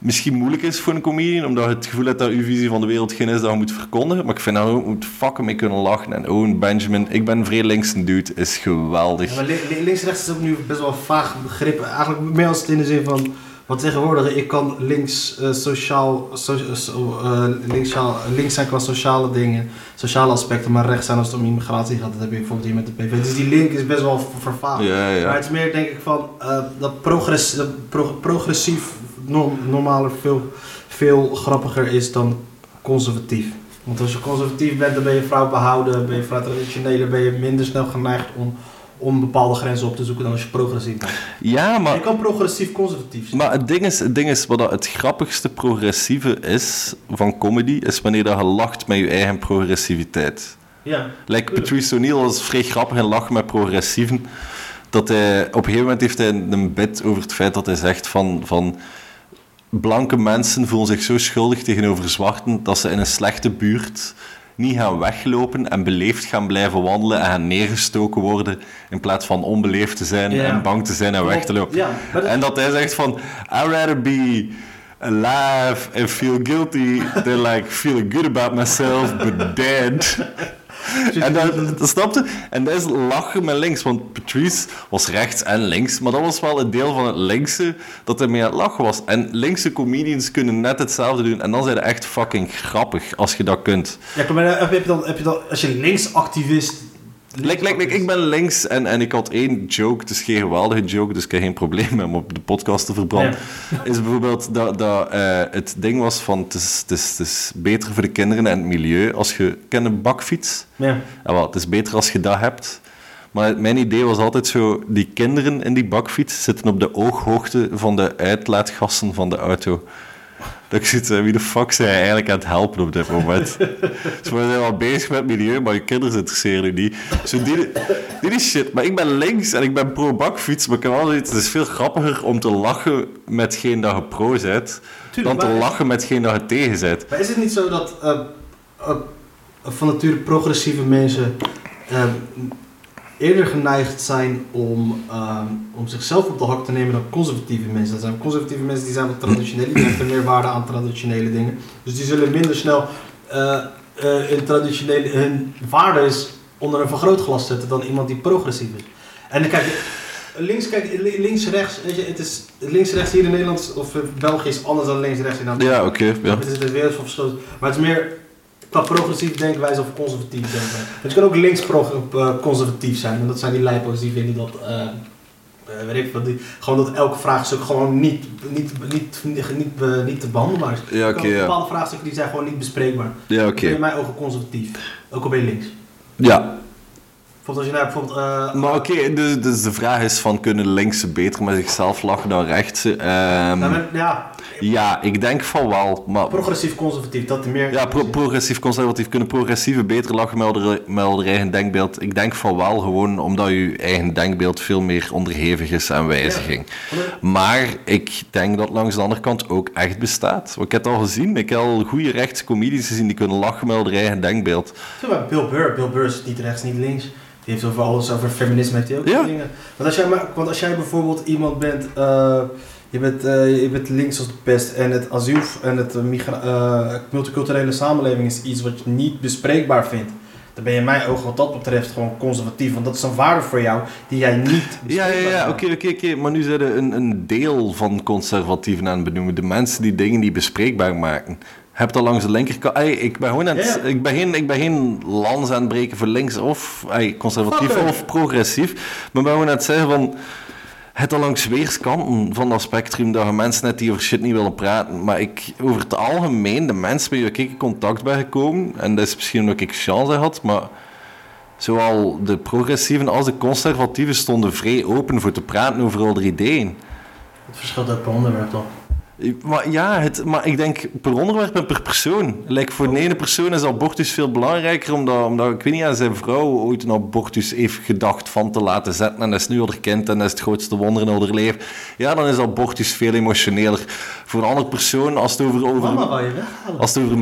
misschien moeilijk is voor een comedian, omdat je het gevoel hebt dat uw visie van de wereld geen is dat je moet verkondigen. Maar ik vind dat je ook moet fucking mee kunnen lachen. En Owen Benjamin, ik ben een vrij linkse dude, is geweldig. Ja, links-rechts is ook nu best wel een vaag begrip. Eigenlijk meer als het in de zin van. Want tegenwoordig, ik kan links, eh, sociaal, so, so- eh, links, links zijn qua sociale dingen, sociale aspecten, maar rechts zijn als het om immigratie gaat. Dat heb je bijvoorbeeld hier met de PV. Dus die link is best wel ver- vervaagd. Ja, ja. Maar het is meer denk ik van eh, dat, progress, progressief norm, normaler veel, veel grappiger is dan conservatief. Want als je conservatief bent, dan ben je vrouw behouden, ben je vrouw traditioneel, ben je minder snel geneigd om, om bepaalde grenzen op te zoeken dan als je progressief bent. Ja, maar Je kan progressief conservatief zijn. Maar het ding is, het ding is wat dat het grappigste progressieve is van comedy, is wanneer dat je lacht met je eigen progressiviteit. ja. Like Patrice O'Neill was vrij grappig in lachen met progressieven. Dat hij, op een gegeven moment heeft hij een bit over het feit dat hij zegt van, van blanke mensen voelen zich zo schuldig tegenover zwarten dat ze in een slechte buurt niet gaan weglopen en beleefd gaan blijven wandelen en gaan neergestoken worden in plaats van onbeleefd te zijn Ja. en bang te zijn en weg te lopen. Ja, maar dat- En dat hij zegt van, I'd rather be alive and feel guilty than like feeling good about myself but dead. [laughs] En dat, dat snapte? En dat is lachen met links, want Patrice was rechts en links, maar dat was wel een deel van het linkse dat hij mee aan het lachen was. En linkse comedians kunnen net hetzelfde doen en dan zijn ze echt fucking grappig als je dat kunt. Ja, maar heb je dan, heb je dan, als je linksactivist... Like, like, like, ik ben links en, en ik had één joke, het is geen geweldige joke, dus ik heb geen probleem [laughs] met hem op de podcast te verbranden. Is bijvoorbeeld dat, dat eh, het ding was van het is, het, is, het is beter voor de kinderen en het milieu als je kent een bakfiets. Ja. Ja, wel, het is beter als je dat hebt. Maar mijn idee was altijd zo, die kinderen in die bakfiets zitten op de ooghoogte van de uitlaatgassen van de auto. Dat ik zit, wie de fuck zijn eigenlijk aan het helpen op dit moment? dus we zijn wel bezig met milieu, maar je kinderen interesseren je niet. Zo die, die is shit. Maar ik ben links en ik ben pro-bakfiets, maar ik kan wel zoiets, het is veel grappiger om te lachen met geen dat je pro bent, dan te lachen met geen dat je tegen bent. Maar is het niet zo dat eh, eh, van nature progressieve mensen eh, eerder geneigd zijn om, eh, om zichzelf op de hak te nemen dan conservatieve mensen? Dat zijn conservatieve mensen die zijn wat traditioneel, die hechten meer waarde aan traditionele dingen. Dus die zullen minder snel eh, eh, hun, traditionele, hun waardes onder een vergrootglas zetten dan iemand die progressief is. En dan kijk, links, kijk, li- links-rechts, weet je, het is links-rechts hier in Nederland of in België is anders dan links-rechts in Amerika. Ja, oké. ja. Het is de wereld van verschoten. Maar het is meer qua progressief denkwijze of conservatief denkwijze. Want je kan ook links eh, conservatief zijn. En dat zijn die lijpo's die vinden dat... eh, eh, weet ik wat, die, gewoon dat elk vraagstuk gewoon niet, niet, niet, niet, niet, niet te behandelbaar is. Ja, oké, ja. Bepaalde vraagstukken die zijn gewoon niet bespreekbaar. Ja, oké. ben je in mijn ogen conservatief. Ook al ben je links. Ja, Bijvoorbeeld als je naar bijvoorbeeld... eh, Maar oké, dus, dus de vraag is van kunnen linkse beter met zichzelf lachen dan rechtse? Ehm, nou, ja, ja, ik denk van wel. Maar progressief conservatief, dat er meer... ja, pro- progressief conservatief kunnen progressieve beter lachen met hun, met hun eigen denkbeeld. Ik denk van wel gewoon omdat je eigen denkbeeld veel meer onderhevig is aan wijziging. Maar ik denk dat langs de andere kant ook echt bestaat. Ik heb het al gezien, ik heb al goede rechtse comedies gezien die kunnen lachen met hun eigen denkbeeld. Bill Burr. Bill Burr is niet rechts, niet links. Die heeft over alles, over feminisme heeft hij ook Ja. dingen. Want als, jij, want als jij bijvoorbeeld iemand bent, eh, je, bent eh, je bent links als de pest en het asiel en het eh, multiculturele samenleving is iets wat je niet bespreekbaar vindt. Dan ben je in mijn ogen wat dat betreft gewoon conservatief. Want dat is een waarde voor jou die jij niet Ja, ja, ja, oké, oké, oké. Maar nu zijn er een, een deel van conservatieven aan het benoemen. De mensen die dingen niet bespreekbaar maken. Heb dat langs de linkerkant. Ik ben gewoon aan het, ik ben geen, ik ben geen lans aan het breken voor links of conservatief Fuck of progressief. Maar ik ben gewoon aan het zeggen van. Het al langs weerskanten van dat spectrum dat je mensen net die over shit niet willen praten. Maar ik, over het algemeen, de mensen met wie ik in contact ben gekomen, en dat is misschien omdat ik chance had, maar zowel de progressieven als de conservatieven stonden vrij open voor te praten over al die ideeën. Het verschilt ook per onderwerp toch? Maar ja, het, maar ik denk per onderwerp en per persoon. Like voor de ene persoon is abortus veel belangrijker, omdat, omdat ik weet niet, aan zijn vrouw ooit een abortus heeft gedacht van te laten zetten. En dat is nu al kind en dat is het grootste wonder in haar leven. Ja, dan is abortus veel emotioneler. Voor een andere persoon, als het over, over, als het over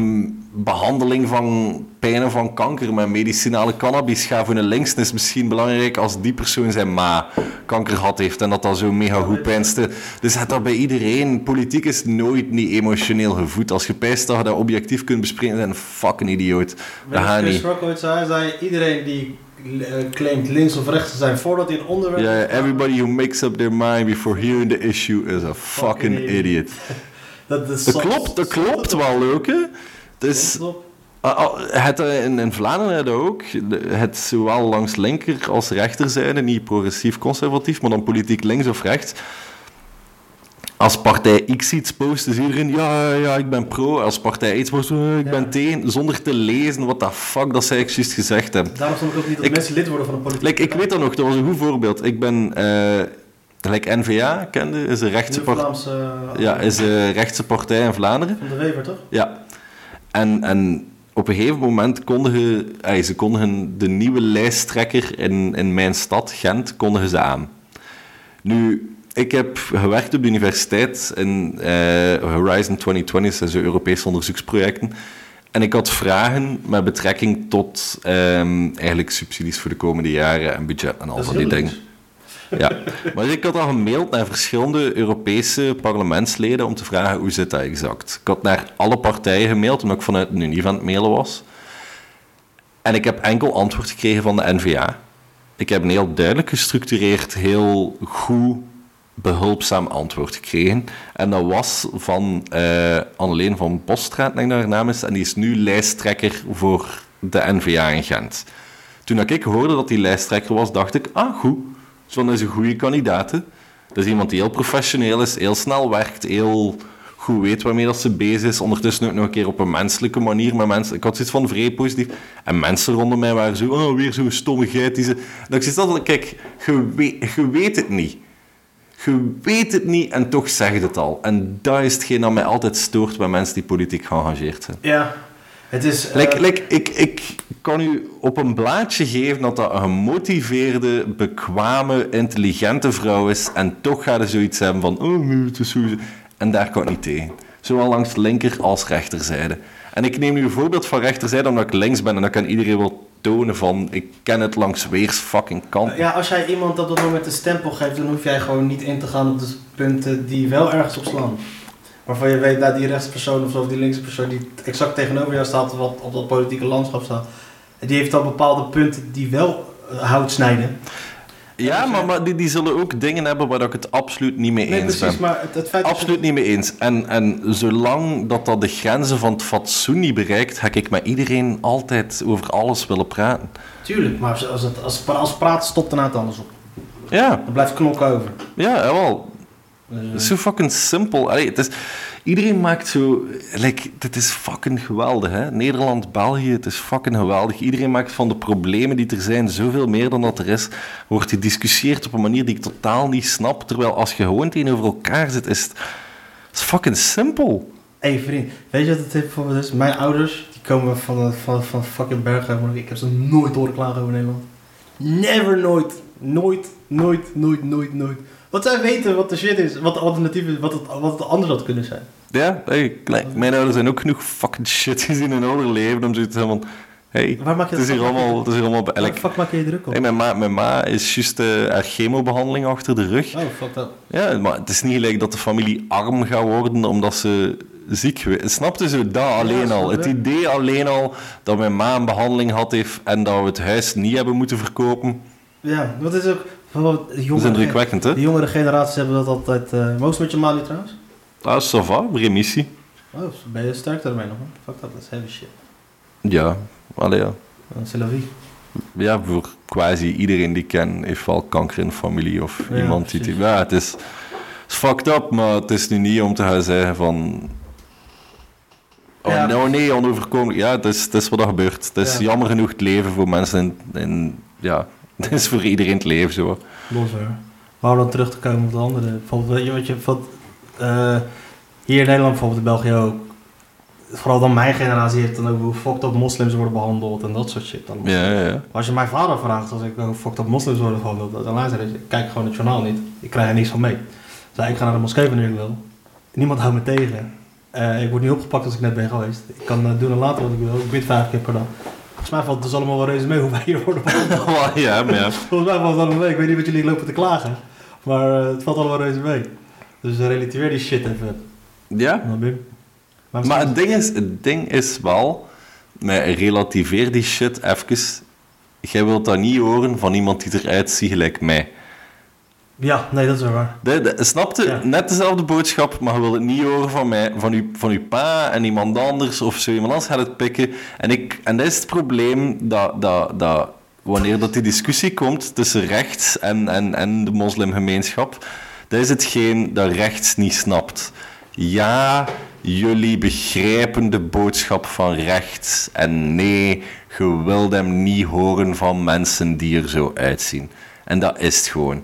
behandeling van pijnen van kanker met medicinale cannabis gaat voor een links is misschien belangrijk als die persoon zijn ma kanker gehad heeft en dat dat zo mega goed pijnste. Dus het dat bij iedereen. Politiek is nooit niet emotioneel gevoed. Als je pijst dat je dat objectief kunt bespreken, dan een fucking idioot. Dat gaat niet. Rock ooit zei, zei iedereen die eh, claimt links of rechts te zijn voordat hij een onderwerp... Ja, everybody who makes up their mind before hearing the issue is a fucking Fucking idiot. [laughs] Dat, is Dat soms- klopt, dat klopt wel ook, hè. Dus. Ah, ah, Het, eh, in, in Vlaanderen ook het zowel langs linker als rechterzijde, niet progressief-conservatief, maar dan politiek links of rechts. Als partij X iets post, is iedereen, ja, ja, ik ben pro. Als partij X post, eh, ik Ja. ben tegen, zonder te lezen wat de fuck dat zij juist gezegd hebben. Daarom ik ook niet dat Ik- mensen lid worden van een politiek. Like, ik weet dat nog, dat was een goed voorbeeld. Ik ben, eh like NVA kende, is een rechtse, par- Vlaamse... eh, ja, is een rechtse partij in Vlaanderen. Van de Wever, toch? Ja. En, en op een gegeven moment kondigen, ze kondigen de nieuwe lijsttrekker in, in mijn stad, Gent, kondigen ze aan. Nu, ik heb gewerkt op de universiteit in eh, Horizon 2020, dat zijn Europese onderzoeksprojecten. En ik had vragen met betrekking tot ehm, eigenlijk subsidies voor de komende jaren en budget en al van die dingen. Ja, maar ik had al gemaild naar verschillende Europese parlementsleden om te vragen hoe zit dat exact. Ik had naar alle partijen gemaild, omdat ik vanuit een Unie mailen was. En ik heb enkel antwoord gekregen van de NVA. Ik heb een heel duidelijk gestructureerd, heel goed, behulpzaam antwoord gekregen. En dat was van eh Anneleen van Bosstraat, denk ik dat haar naam is. En die is nu lijsttrekker voor de NVA in Gent. Toen ik hoorde dat die lijsttrekker was, dacht ik, ah goed, zo is een goede kandidaat. Dat is iemand die heel professioneel is, heel snel werkt, heel goed weet waarmee dat ze bezig is. Ondertussen ook nog een keer op een menselijke manier met mensen. Ik had zoiets van vrij positief. En mensen rondom mij waren zo, oh, weer zo'n stomme geit. Die ze... Dat ik zoiets kijk, je weet, je weet het niet. Je weet het niet en toch zeg je het al. En dat is hetgeen dat mij altijd stoort bij mensen die politiek geëngageerd zijn. Ja. Het is... eh, Like, like, ik, ik kan u op een blaadje geven dat dat een gemotiveerde, bekwame, intelligente vrouw is. En toch gaat er zoiets hebben van, oh het is zo. En daar kan ik niet tegen. Zowel langs linker als rechterzijde. En ik neem nu een voorbeeld van rechterzijde omdat ik links ben en dat kan iedereen wel tonen van, ik ken het langs weers fucking kant. Ja, als jij iemand op dat moment een stempel geeft, dan hoef jij gewoon niet in te gaan op de punten die wel ergens op slaan. Waarvan je weet dat die rechtspersoon of zo, of die linkse persoon die exact tegenover jou staat, of wat op dat politieke landschap staat, die heeft dan bepaalde punten die wel eh, hout snijden. Ja, maar, maar die, die zullen ook dingen hebben waar ik het absoluut niet mee Nee, eens precies, ben. maar het, het feit dat je- Absoluut niet mee eens. En, en zolang dat dat de grenzen van het fatsoen niet bereikt, ga ik met iedereen altijd over alles willen praten. Tuurlijk, maar als, als, het, als, als praten stopt dan uit alles op. Ja, Dan blijft knokken over. ja, jawel. Het is zo fucking simpel. Allee, het is, iedereen maakt zo... Like, dit is fucking geweldig, hè. Nederland, België, het is fucking geweldig. Iedereen maakt van de problemen die er zijn zoveel meer dan dat er is. Wordt gediscussieerd op een manier die ik totaal niet snap. Terwijl als je gewoon tegenover elkaar zit, is het, het is fucking simpel. Hé hey, vriend, weet je wat het bijvoorbeeld is? Mijn ouders, die komen van, van, van fucking Berghoven. Ik heb ze nooit horen klagen over Nederland. Never, nooit. Nooit, nooit, nooit, nooit, nooit. Want zij weten wat de shit is, wat de alternatief is, wat het, wat het anders had kunnen zijn. Ja, hey, mijn ouders zijn ook genoeg fucking shit gezien in ouder leven om zoiets te hebben van... Hey, Waar maak je het is dat hier allemaal... Het is hier allemaal Waar like, fuck maak je je druk op? hey, mijn, ma, mijn ma is juist eh, haar chemobehandeling achter de rug. Oh, fuck dat. Ja, maar het is niet gelijk dat de familie arm gaat worden omdat ze ziek wordt. Snapte ze dat alleen al? Het idee alleen al dat mijn ma een behandeling had heeft en dat we het huis niet hebben moeten verkopen, Ja, wat is ook... de dat is indrukwekkend, hè? de jongere generaties hebben dat altijd... eh Most met je Mali trouwens? Dat is ça va, remissie. Oh, ben je sterk daarmee nog, man? Fuck dat, dat is heavy shit. Ja, allee, ja. Is la vie. Ja, voor quasi iedereen die ik ken heeft wel kanker in de familie of Ja, iemand die... precies. Ja, het is, het is fucked up, maar het is nu niet om te gaan zeggen van... Oh Ja. nou, nee, onoverkomelijk. Ja, het is, het is wat er gebeurt. Het is Ja. jammer genoeg het leven voor mensen in... in ja, [laughs] het is voor iedereen het leven zo. Los hoor. Maar om dan terug te komen op de andere. Bijvoorbeeld, weet je wat je eh, hier in Nederland, bijvoorbeeld in België ook. Vooral dan mijn generatie heeft dan ook hoe fucked up moslims worden behandeld en dat soort shit. Dan. Ja, ja, ja. Als je mijn vader vraagt als ik hoe fucked up moslims worden behandeld, dan luister ik, kijk gewoon het journaal niet. Ik krijg er niks van mee. Dus ik ga naar de moskee wanneer ik wil. Niemand houdt me tegen. Eh, ik word niet opgepakt als ik net ben geweest. Ik kan eh, doen en laten wat ik wil. Ik bid vijf keer per dag. Volgens mij valt het dus allemaal wel reuze mee hoe wij hier worden behandeld. [laughs] Ja, maar ja. Volgens mij valt het allemaal mee. Ik weet niet wat jullie lopen te klagen. Maar eh, het valt allemaal reuze mee. Dus relativeer die shit even. Ja? Maar, Maar het ding is, het ding is wel, met relativeer die shit even. Jij wilt dat niet horen van iemand die eruit ziet gelijk mij. Ja, nee, dat is wel waar. De, de, snap je? Ja. Net dezelfde boodschap, maar je wil het niet horen van mij, van uw, van uw pa en iemand anders of zo. Iemand anders gaat het pikken. En, ik, en dat is het probleem dat, dat, dat wanneer dat die discussie komt tussen rechts en, en, en de moslimgemeenschap, dat is hetgeen dat rechts niet snapt. Ja, jullie begrijpen de boodschap van rechts. En nee, je wilt hem niet horen van mensen die er zo uitzien. En dat is het gewoon.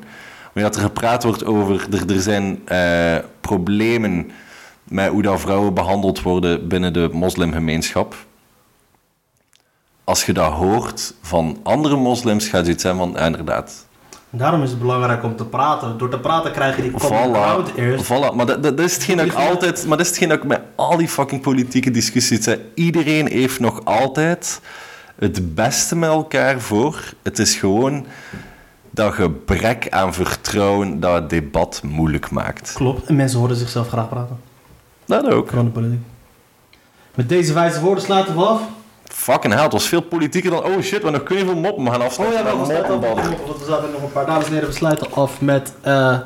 Maar dat er gepraat wordt over, er, er zijn eh, problemen met hoe dat vrouwen behandeld worden binnen de moslimgemeenschap. Als je dat hoort van andere moslims, gaat je iets zijn van, ja, inderdaad, daarom is het belangrijk om te praten. Door te praten krijg je die ground eerst. voilà. Maar dat, dat, dat is hetgeen dat ik altijd... Maar dat is hetgeen dat ik met al die fucking politieke discussies. Iedereen heeft nog altijd het beste met elkaar voor. Het is gewoon dat gebrek aan vertrouwen dat het debat moeilijk maakt. Klopt. En mensen horen zichzelf graag praten. Dat ook. Gewoon de politiek. Met deze wijze woorden sluiten we af. Fucking hell, het was veel politieker dan... Oh shit, we nog kun je veel moppen. Gaan Oh afsluiten ja, we sluiten af. Want we zaten nog een paar. Dames en heren, we sluiten af met eh,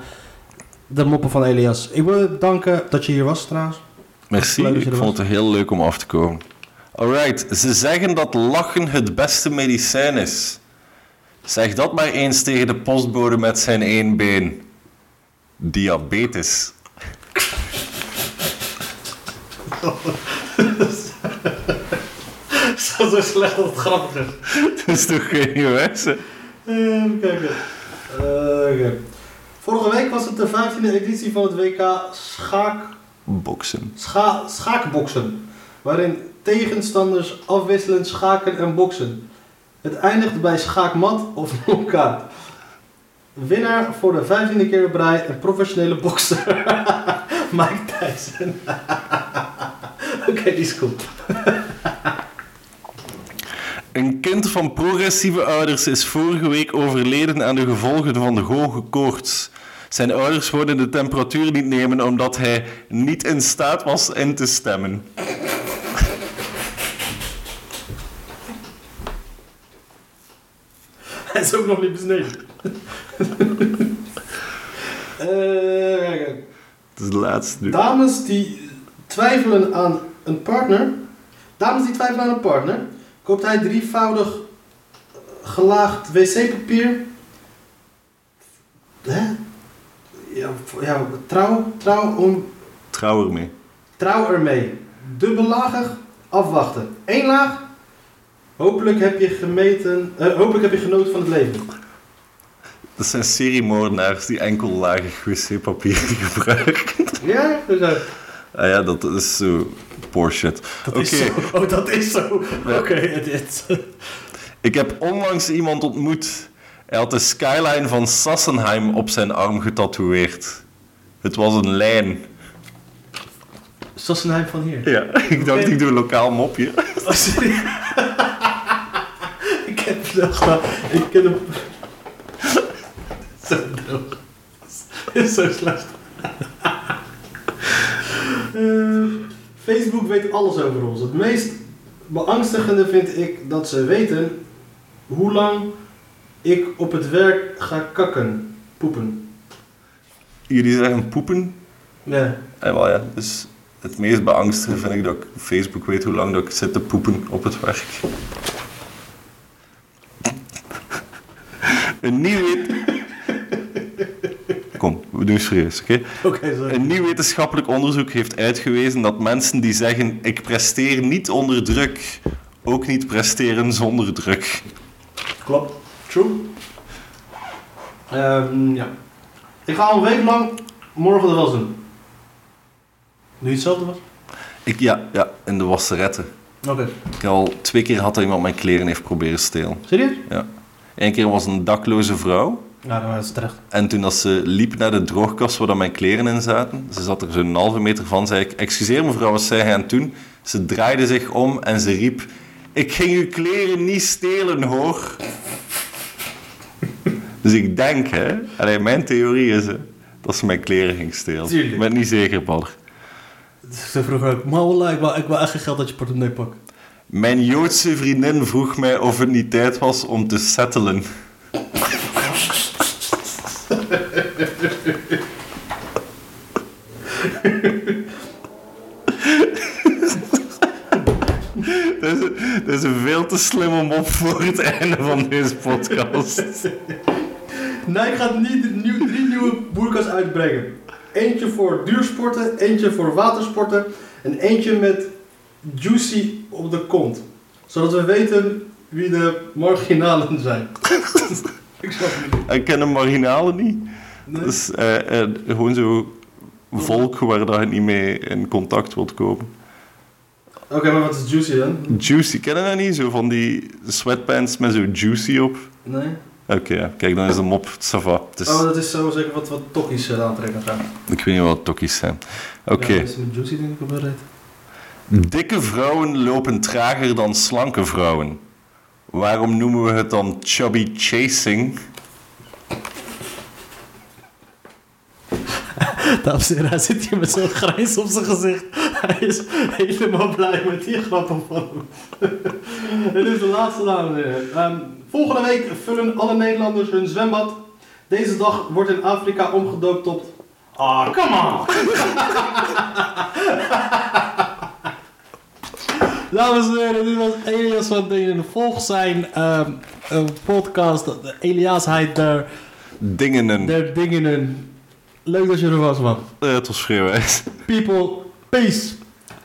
de moppen van Elias. Ik wil je danken dat je hier was trouwens. Merci, ik vond het heel leuk om af te komen. Alright, ze zeggen dat lachen het beste medicijn is. Zeg dat maar eens tegen de postbode met zijn één been. Diabetes. [laughs] Zo, zo slecht dat het grappig is. [laughs] Dat is toch geen hè? Even kijken. Eh. Vorige week was het de 15e editie van het WK schaak, Boksen. scha, schaakboksen. Waarin tegenstanders afwisselend schaken en boksen. Het eindigt bij schaakmat of knockout. Winnaar voor de 15e keer op rij een professionele bokser. [laughs] Mike Tyson. [laughs] Oké, die is goed. Een kind van progressieve ouders is vorige week overleden aan de gevolgen van de hoge koorts. Zijn ouders wouden de temperatuur niet nemen omdat hij niet in staat was in te stemmen. Hij is ook nog niet besneden. [laughs] Eh, kijk, kijk. Dat is de laatste nu. Dames die twijfelen aan een partner. Dames die twijfelen aan een partner. Koopt hij drievoudig gelaagd wc-papier. Hè? Ja, ja, trouw, trouw, om, Trouw ermee. trouw ermee. Dubbellagig afwachten. Eén laag. Hopelijk heb je gemeten. eh, hopelijk heb je genoten van het leven. Dat zijn seriemoordenaars die enkel lagig wc-papier [laughs] gebruiken. Ja, dus, eh, Ah ja, dat is zo poor shit. dat Oké, is zo. Oh, dat is zo. Oké, het is. [laughs] ik heb onlangs iemand ontmoet. Hij had de skyline van Sassenheim op zijn arm getatoeëerd. Het was een lijn. Sassenheim van hier. Ja, [laughs] ik dacht ik doe een lokaal mopje. Oh, ik nou, ken hem. zo droog. is zo slecht. Eh, Facebook weet alles over ons. Het meest beangstigende vind ik dat ze weten hoe lang ik op het werk ga kakken. Poepen. Jullie zeggen poepen. Ja. En wel ja, dus het meest beangstigende vind ik dat ik Facebook weet hoe lang dat ik zit te poepen op het werk. Een nieuw. Kom, we doen serieus, oké? Oké, sorry. Een nieuw wetenschappelijk onderzoek heeft uitgewezen dat mensen die zeggen ik presteer niet onder druk, ook niet presteren zonder druk. Klopt. True. Ehm, ja. Ik ga al een week lang morgen de was doen. Nu hetzelfde was? Ik, ja, ja, in de wasseretten. Oké. Ik heb al twee keer gehad dat iemand mijn kleren heeft proberen stelen. Serieus? Ja. Eén keer was een dakloze vrouw. Ja, is het terecht. En toen als ze liep naar de droogkast waar dan mijn kleren in zaten, ze zat er zo'n halve meter van, zei ik, excuseer mevrouw, wat zei hij aan het doen? Ze draaide zich om en ze riep, ik ging uw kleren niet stelen, hoor. [laughs] dus ik denk, hè, mijn theorie is hè, dat ze mijn kleren ging stelen. Tuurlijk. Ik ben niet zeker, Badr. Ze vroeg ook, maar wallah, ik wil, ik wil echt geen geld uit je portemonnee pakken. Mijn Joodse vriendin vroeg mij of het niet tijd was om te settelen. Dat is, een veel te slimme mop voor het einde van deze podcast. Nike gaat niet nieuw, drie nieuwe boerkas uitbrengen. Eentje voor duursporten, eentje voor watersporten en eentje met juicy op de kont. Zodat we weten wie de marginalen zijn. [laughs] ik snap het niet. Ik ken de marginalen niet. Nee. Dat is eh, eh, gewoon zo volk waar dat je niet mee in contact wilt komen. Oké, maar wat is juicy dan? Juicy, ken je dat niet? Zo van die sweatpants met zo juicy op. Nee? Oké, ja. kijk, dan is de mop. Ça va. Het is- Oh, dat is zo zeker wat, wat tokkies uh, aantrekken gaan. Ik weet niet wat tokkies zijn. Oké. Ja, mensen met juicy denk ik op. Dikke vrouwen lopen trager dan slanke vrouwen. Waarom noemen we het dan chubby chasing? [laughs] Dames en heren, hij zit hier met zo'n grijns op zijn gezicht. Hij is helemaal blij met die grappen van hem. [laughs] Dit is de laatste, dames en heren. Ehm, volgende week vullen alle Nederlanders hun zwembad. Deze dag wordt in Afrika omgedoopt tot... Ah, come on! [laughs] Dames en heren, dit was Elias van Denen. Volg zijn ehm, eh, podcast, Eliasheid der, Dingen. der dingen. Leuk dat je er was, man. Het was vreemd. People, peace.